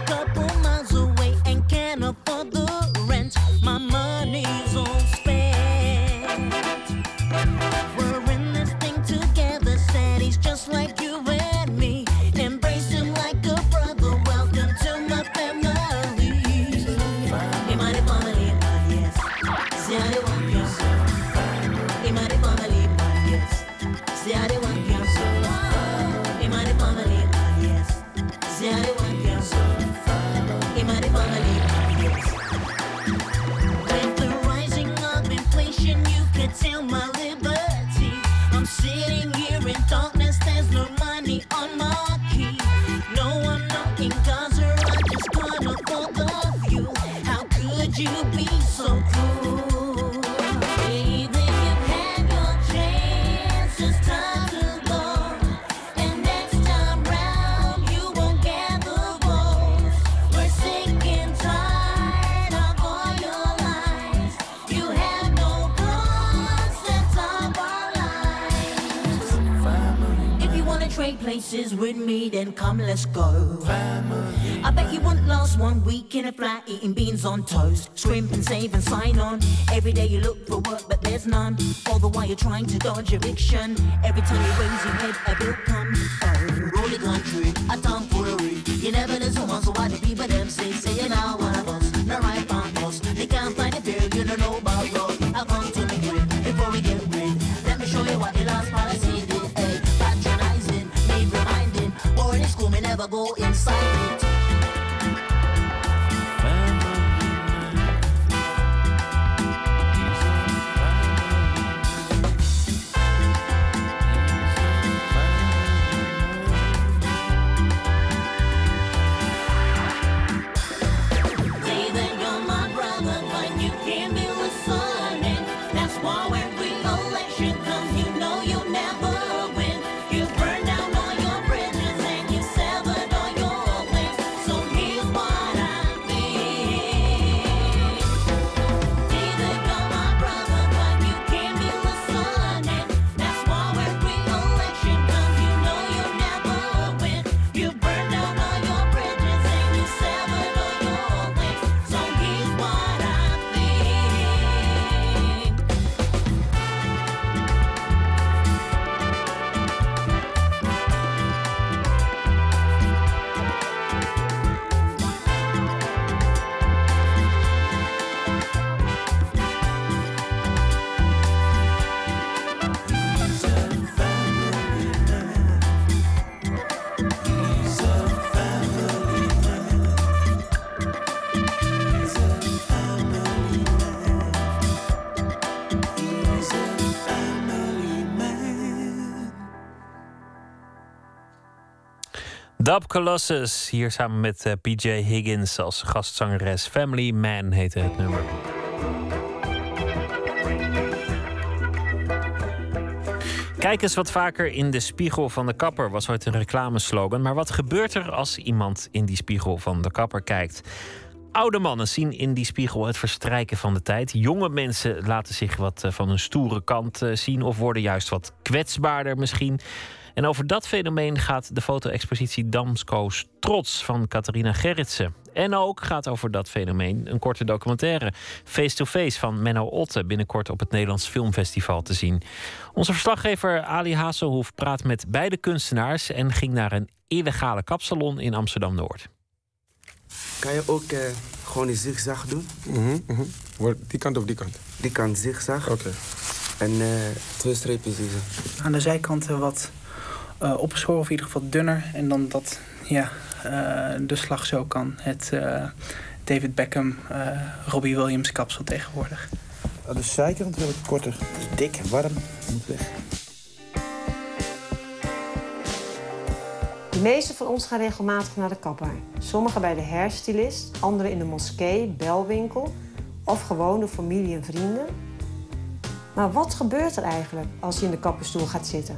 places with me, then come, let's go. I bet you won't last one week in a flat eating beans on toast. Scrimp and save and sign on. Every day you look for work, but there's none. All the while you're trying to dodge eviction. Every time you raise your head, a bill comes. Oh, roll the country, a tomfoolery. You never know someone, so why do people them say, say you're now one of us? No right us. They can't find a fear, you don't know go inside it. Colossus, hier samen met eh, PJ Higgins als gastzangeres. Family Man heette het nummer. Kijk eens wat vaker in de spiegel van de kapper was ooit een reclameslogan. Maar wat gebeurt er als iemand in die spiegel van de kapper kijkt? Oude mannen zien in die spiegel het verstrijken van de tijd. Jonge mensen laten zich wat eh, van hun stoere kant eh, zien of worden juist wat kwetsbaarder misschien. En over dat fenomeen gaat de foto-expositie Damsko's Trots van Catharina Gerritsen. En ook gaat over dat fenomeen een korte documentaire Face-to-Face van Menno Otte binnenkort op het Nederlands Filmfestival te zien. Onze verslaggever Ali Hazelhoef praat met beide kunstenaars en ging naar een illegale kapsalon in Amsterdam Noord. Kan je ook eh, gewoon die zigzag doen? Die kant of die kant? Die kant zigzag. Oké. En eh, twee streepjes hier. Aan de zijkanten wat eh, opgeschoren, of in ieder geval dunner. En dan dat ja, eh, de slag zo kan. Het eh, David Beckham, eh, Robbie Williams kapsel tegenwoordig. Aan de zijkant wil ik korter. Het is dik, warm, moet weg. De meeste van ons gaan regelmatig naar de kapper. Sommigen bij de hairstylist, anderen in de moskee, belwinkel of gewoon de familie en vrienden. Maar wat gebeurt er eigenlijk als je in de kapperstoel gaat zitten?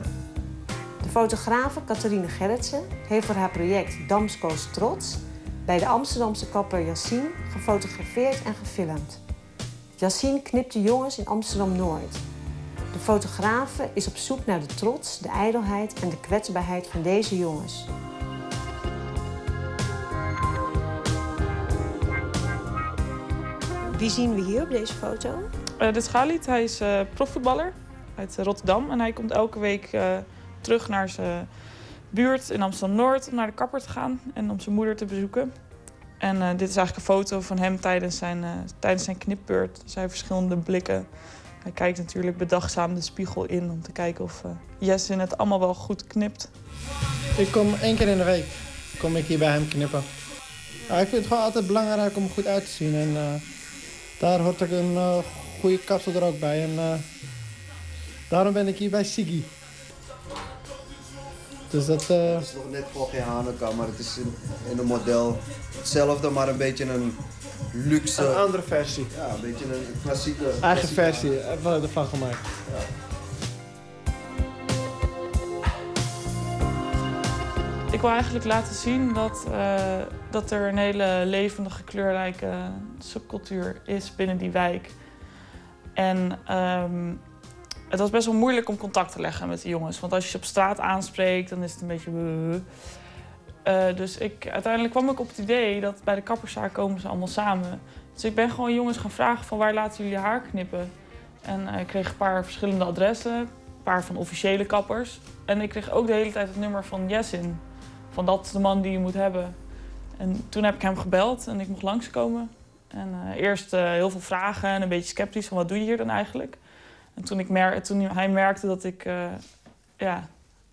De fotografe Catharine Gerritsen heeft voor haar project Damsko's Trots bij de Amsterdamse kapper Yassine gefotografeerd en gefilmd. Yassine knipt de jongens in Amsterdam-Noord. De fotografe is op zoek naar de trots, de ijdelheid en de kwetsbaarheid van deze jongens. Wie zien we hier op deze foto? Eh, dit is Galit, hij is eh, profvoetballer uit Rotterdam. En hij komt elke week eh, terug naar zijn buurt in Amsterdam-Noord om naar de kapper te gaan en om zijn moeder te bezoeken. En eh, dit is eigenlijk een foto van hem tijdens zijn, eh, tijdens zijn knipbeurt. Zijn verschillende blikken. Hij kijkt natuurlijk bedachtzaam de spiegel in om te kijken of eh Jessin het allemaal wel goed knipt. Ik kom één keer in de week kom ik hier bij hem knippen. Ja, ik vind het gewoon altijd belangrijk om goed uit te zien. En daar hoort ook een goede kapsel er ook bij. En daarom ben ik hier bij Sigi. Dus dat... eh, Het is nog net voor geen Hanukkah, maar het is in, in een model hetzelfde, maar een beetje een luxe... Een andere versie. Ja, een beetje een klassieke... eigen klassieke- versie hebben we ervan gemaakt. Ik wil eigenlijk laten zien dat, eh, dat er een hele levendige, kleurrijke subcultuur is binnen die wijk. En ehm, het was best wel moeilijk om contact te leggen met de jongens. Want als je ze op straat aanspreekt, dan is het een beetje... Eh, dus ik, uiteindelijk kwam ik op het idee dat bij de kapperszaak komen ze allemaal samen. Dus ik ben gewoon jongens gaan vragen van waar laten jullie haar knippen? En eh, ik kreeg een paar verschillende adressen, een paar van officiële kappers. En ik kreeg ook de hele tijd het nummer van Jessin. Van dat is de man die je moet hebben. En toen heb ik hem gebeld en ik mocht langskomen. En eh, eerst heel veel vragen en een beetje sceptisch van wat doe je hier dan eigenlijk? En toen, ik mer toen hij merkte dat ik eh, ja,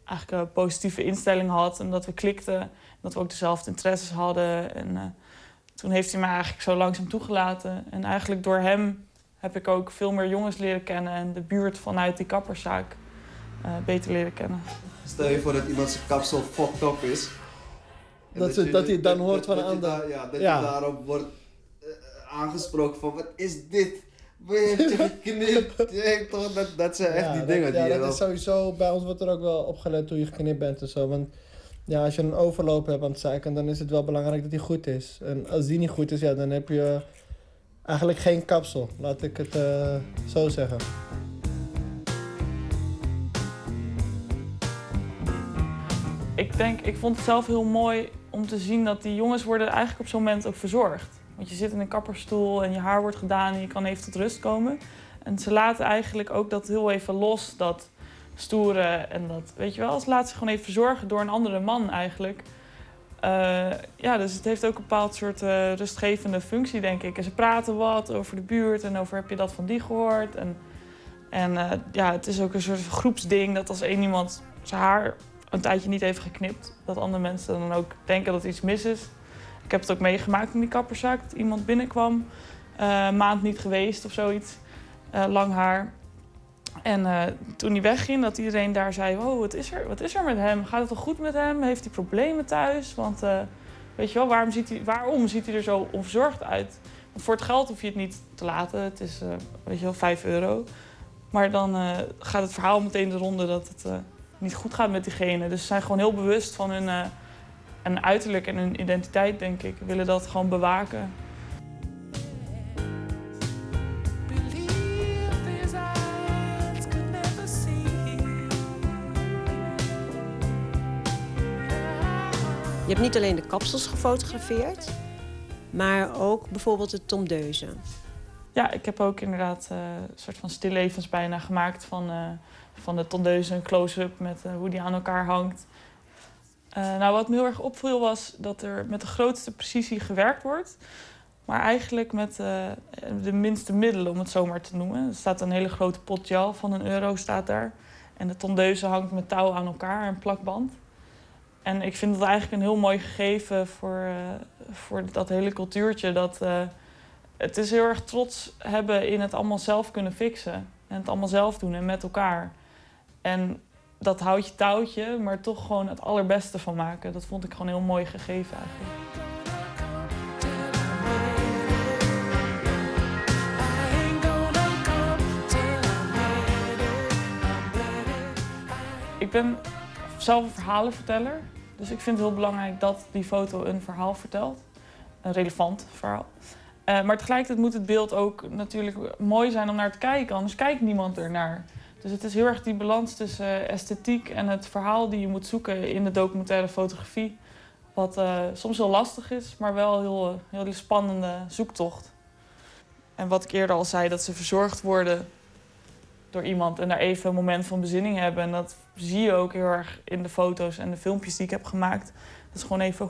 eigenlijk een positieve instelling had en dat we klikten. Dat we ook dezelfde interesses hadden. En eh, toen heeft hij mij eigenlijk zo langzaam toegelaten. En eigenlijk door hem heb ik ook veel meer jongens leren kennen en de buurt vanuit die kapperszaak eh, beter leren kennen. Stel je voor dat iemand zijn kapsel fucked up is. Dat ze- je- dat hij dan hoort van dat een je ander. daar- Ja, dat Ja. je daarop wordt aangesproken van wat is dit? Heeft je geknipt? Je toch, dat, dat zijn echt ja, die dat- dingen die Ja, dat wel- is sowieso... Bij ons wordt er ook wel opgelet hoe je geknipt bent en zo. Want ja, als je een overloop hebt aan het zijkant, dan is het wel belangrijk dat die goed is. En als die niet goed is, ja, dan heb je eigenlijk geen kapsel. Laat ik het eh, zo zeggen. Ik denk, ik vond het zelf heel mooi om te zien dat die jongens worden eigenlijk op zo'n moment ook verzorgd. Want je zit in een kapperstoel en je haar wordt gedaan en je kan even tot rust komen. En ze laten eigenlijk ook dat heel even los, dat stoeren en dat, weet je wel, ze laten zich gewoon even verzorgen door een andere man eigenlijk. Eh, ja, dus het heeft ook een bepaald soort eh, rustgevende functie, denk ik. En ze praten wat over de buurt en over heb je dat van die gehoord. En, en eh, ja, het is ook een soort groepsding dat als één iemand zijn haar een tijdje niet heeft geknipt, dat andere mensen dan ook denken dat iets mis is. Ik heb het ook meegemaakt in die kapperszaak, dat iemand binnenkwam, een maand niet geweest of zoiets, eh, lang haar. En eh, toen hij wegging, dat iedereen daar zei: Oh, wat is, er, wat is er met hem? Gaat het wel goed met hem? Heeft hij problemen thuis? Want weet je wel, waarom ziet, hij, waarom ziet hij er zo onverzorgd uit? Want voor het geld hoef je het niet te laten. Het is, weet je wel, 5 euro. Maar dan gaat het verhaal meteen de ronde dat het niet goed gaat met diegene. Dus ze zijn gewoon heel bewust van hun, hun uiterlijk en hun identiteit, denk ik. Willen dat gewoon bewaken. Je hebt niet alleen de kapsels gefotografeerd, maar ook bijvoorbeeld de tondeuzen. Ja, ik heb ook inderdaad eh, een soort van stillevens bijna gemaakt van, eh, van de tondeuze, een close-up met eh, hoe die aan elkaar hangt. Eh, nou, wat me heel erg opviel was dat er met de grootste precisie gewerkt wordt, maar eigenlijk met eh, de minste middelen, om het zo maar te noemen. Er staat een hele grote pot van een euro staat daar. En de tondeuze hangt met touw aan elkaar, een plakband. En ik vind dat eigenlijk een heel mooi gegeven voor, eh, voor dat hele cultuurtje. Dat, het is heel erg trots hebben in het allemaal zelf kunnen fixen. En het allemaal zelf doen en met elkaar. En dat houtje touwtje, maar toch gewoon het allerbeste van maken. Dat vond ik gewoon heel mooi gegeven eigenlijk. Ik ben zelf een verhalenverteller. Dus ik vind het heel belangrijk dat die foto een verhaal vertelt. Een relevant verhaal. Eh, maar tegelijkertijd moet het beeld ook natuurlijk mooi zijn om naar te kijken. Anders kijkt niemand ernaar. Dus het is heel erg die balans tussen eh, esthetiek en het verhaal die je moet zoeken in de documentaire fotografie. Wat eh, soms heel lastig is, maar wel heel, heel die spannende zoektocht. En wat ik eerder al zei, dat ze verzorgd worden door iemand en daar even een moment van bezinning hebben. En dat zie je ook heel erg in de foto's en de filmpjes die ik heb gemaakt. Dat is gewoon even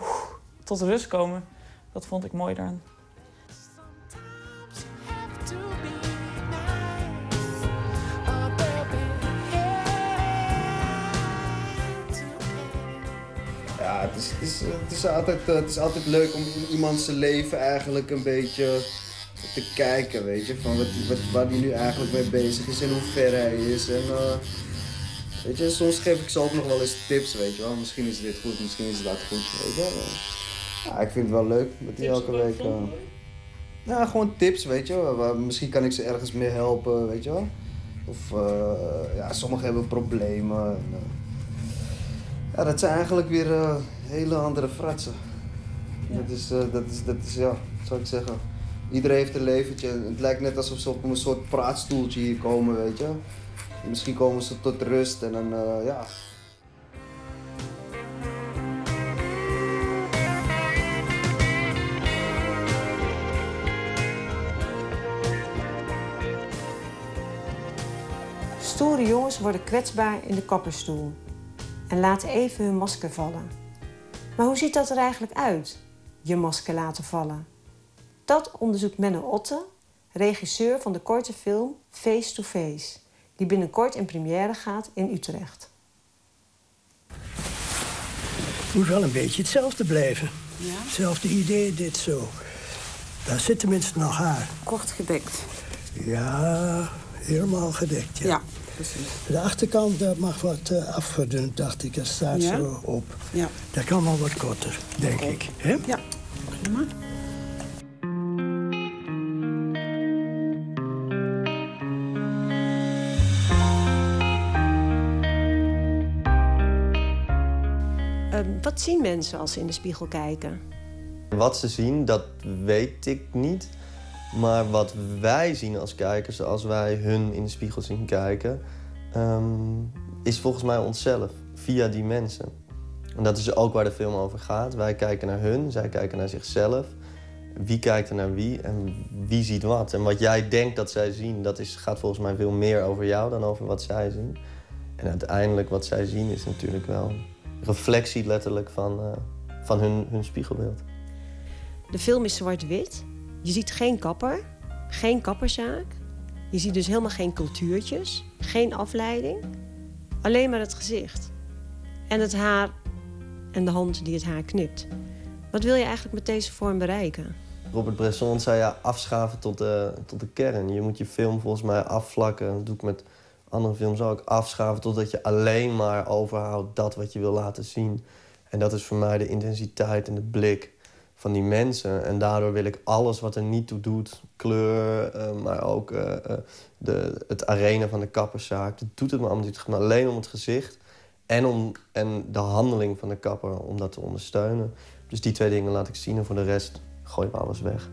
tot rust komen. Dat vond ik mooi daaraan. Ja, het is, het, is, het, is altijd, eh, het is altijd leuk om in iemands zijn leven eigenlijk een beetje te kijken, weet je. Van wat, wat, waar hij nu eigenlijk mee bezig is en hoe ver hij is. En eh, weet je, soms geef ik ze ook nog wel eens tips, weet je wel. Misschien is dit goed, misschien is dat goed, weet je. Ja, ik vind het wel leuk dat hij elke week... ja, gewoon tips, weet je wel. Misschien kan ik ze ergens mee helpen, weet je wel. Of ja, sommigen hebben problemen. En, ja, dat zijn eigenlijk weer eh, hele andere fratsen. Dat, is, eh, dat, is, dat is, ja, zou ik zeggen. Iedereen heeft een leventje. Het lijkt net alsof ze op een soort praatstoeltje hier komen, weet je. Misschien komen ze tot rust en dan, eh, ja. Stoere jongens worden kwetsbaar in de kapperstoel en laten even hun masker vallen. Maar hoe ziet dat er eigenlijk uit, je masker laten vallen? Dat onderzoekt Menno Otte, regisseur van de korte film Face to Face, die binnenkort in première gaat in Utrecht. Het moet wel een beetje hetzelfde blijven. Hetzelfde idee, dit zo. Daar zit tenminste nog haar. Kort gedekt. Ja, helemaal gedekt, ja. Ja, precies. De achterkant dat mag wat eh, afgedund, dacht ik. Dat staat Ja? zo op. Ja. Dat kan wel wat korter, denk ik. Hè? Ja, prima. Ehm, wat zien mensen als ze in de spiegel kijken? Wat ze zien, dat weet ik niet. Maar wat wij zien als kijkers, als wij hun in de spiegel zien kijken, ehm, is volgens mij onszelf, via die mensen. En dat is ook waar de film over gaat. Wij kijken naar hun, zij kijken naar zichzelf. Wie kijkt er naar wie en wie ziet wat? En wat jij denkt dat zij zien, dat is, gaat volgens mij veel meer over jou dan over wat zij zien. En uiteindelijk wat zij zien is natuurlijk wel een reflectie letterlijk van, eh, van hun, hun spiegelbeeld. De film is zwart-wit. Je ziet geen kapper, geen kapperzaak. Je ziet dus helemaal geen cultuurtjes, geen afleiding. Alleen maar het gezicht. En het haar en de hand die het haar knipt. Wat wil je eigenlijk met deze vorm bereiken? Robert Bresson zei ja, afschaven tot de, tot de kern. Je moet je film volgens mij afvlakken. Dat doe ik met andere films ook, afschaven totdat je alleen maar overhoudt dat wat je wil laten zien. En dat is voor mij de intensiteit en de blik van die mensen. En daardoor wil ik alles wat er niet toe doet, kleur, eh, maar ook eh, eh, de, het arena van de kapperszaak. Dat doet het me allemaal niet. Alleen om het gezicht en, om, en de handeling van de kapper om dat te ondersteunen. Dus die twee dingen laat ik zien en voor de rest gooi ik alles weg.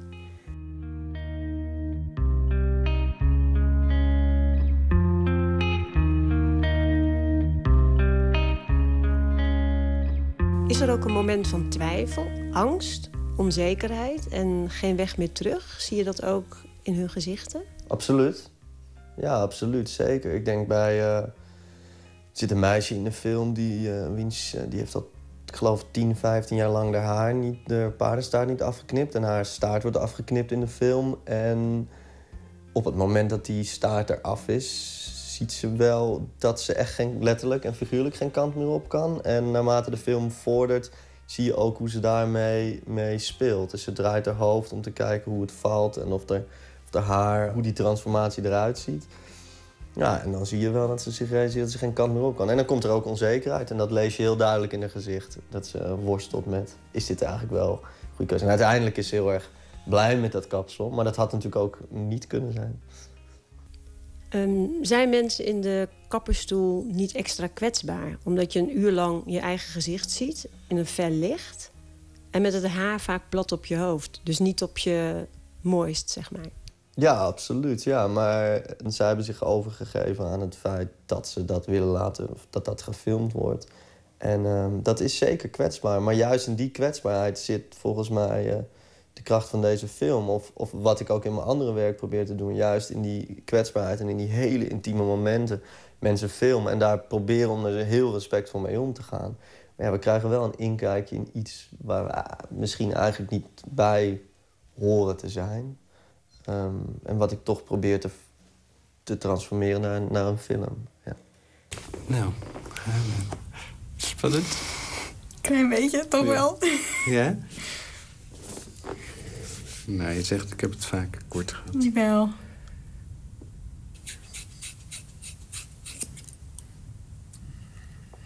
Is er ook een moment van twijfel, angst, onzekerheid en geen weg meer terug? Zie je dat ook in hun gezichten? Absoluut. Ja, absoluut. Zeker. Ik denk bij... eh, er zit een meisje in de film die, eh, wiens, eh, die heeft al, ik geloof, 10, 15 jaar lang haar haar niet, de paardenstaart niet afgeknipt. En haar staart wordt afgeknipt in de film. En op het moment dat die staart eraf is, ziet ze wel dat ze echt geen, letterlijk en figuurlijk geen kant meer op kan. En naarmate de film vordert, zie je ook hoe ze daarmee mee speelt. Dus ze draait haar hoofd om te kijken hoe het valt en of er, of haar, hoe die transformatie eruit ziet. Ja, en dan zie je wel dat ze zich realiseert dat ze geen kant meer op kan. En dan komt er ook onzekerheid. En dat lees je heel duidelijk in haar gezicht. Dat ze worstelt met, is dit eigenlijk wel een goede keuze? En uiteindelijk is ze heel erg blij met dat kapsel. Maar dat had natuurlijk ook niet kunnen zijn. Ehm, zijn mensen in de kapperstoel niet extra kwetsbaar? Omdat je een uur lang je eigen gezicht ziet in een fel licht. En met het haar vaak plat op je hoofd. Dus niet op je mooist, zeg maar. Ja, absoluut. Ja, maar zij hebben zich overgegeven aan het feit dat ze dat willen laten, of dat dat gefilmd wordt. En ehm, dat is zeker kwetsbaar. Maar juist in die kwetsbaarheid zit volgens mij eh, de kracht van deze film. Of, of wat ik ook in mijn andere werk probeer te doen. Juist in die kwetsbaarheid en in die hele intieme momenten mensen filmen. En daar proberen om er heel respectvol mee om te gaan. Maar ja, we krijgen wel een inkijkje in iets waar we eh, misschien eigenlijk niet bij horen te zijn. Ehm, en wat ik toch probeer te, te transformeren naar, naar een film. Ja. Nou, we. Spannend. Klein beetje, toch Ja. wel? Ja? Nou, je zegt, ik heb het vaak kort gehad. Jawel.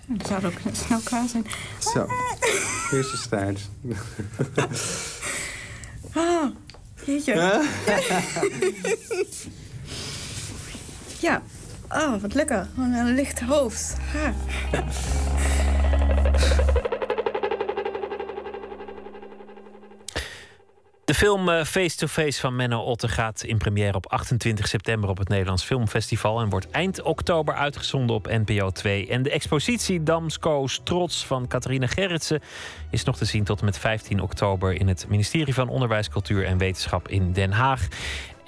Dat zou ook snel klaar zijn. Zo, hier is de staart. Ah, jeetje. ja. Oh, wat lekker. Een licht hoofd. Ha. De film Face to Face van Menno Otte gaat in première op 28 september op het Nederlands Filmfestival en wordt eind oktober uitgezonden op NPO 2. En de expositie Damsko's Trots van Catharina Gerritsen is nog te zien tot en met 15 oktober in het ministerie van Onderwijs, Cultuur en Wetenschap in Den Haag.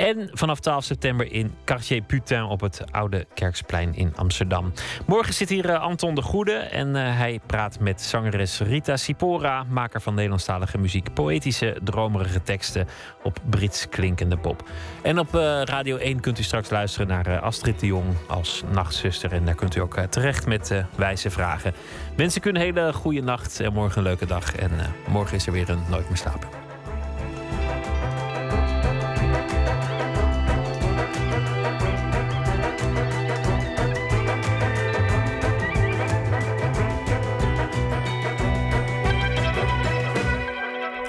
En vanaf 12 september in Cartier Putin op het Oude Kerksplein in Amsterdam. Morgen zit hier eh, Anton de Goede en eh, hij praat met zangeres Rita Sipora, maker van Nederlandstalige muziek. Poëtische, dromerige teksten op Brits klinkende pop. En op eh, Radio 1 kunt u straks luisteren naar Astrid de Jong als nachtzuster. En daar kunt u ook terecht met wijze vragen. Wens ik u een hele goede nacht en morgen een leuke dag. En morgen is er weer een Nooit meer slapen.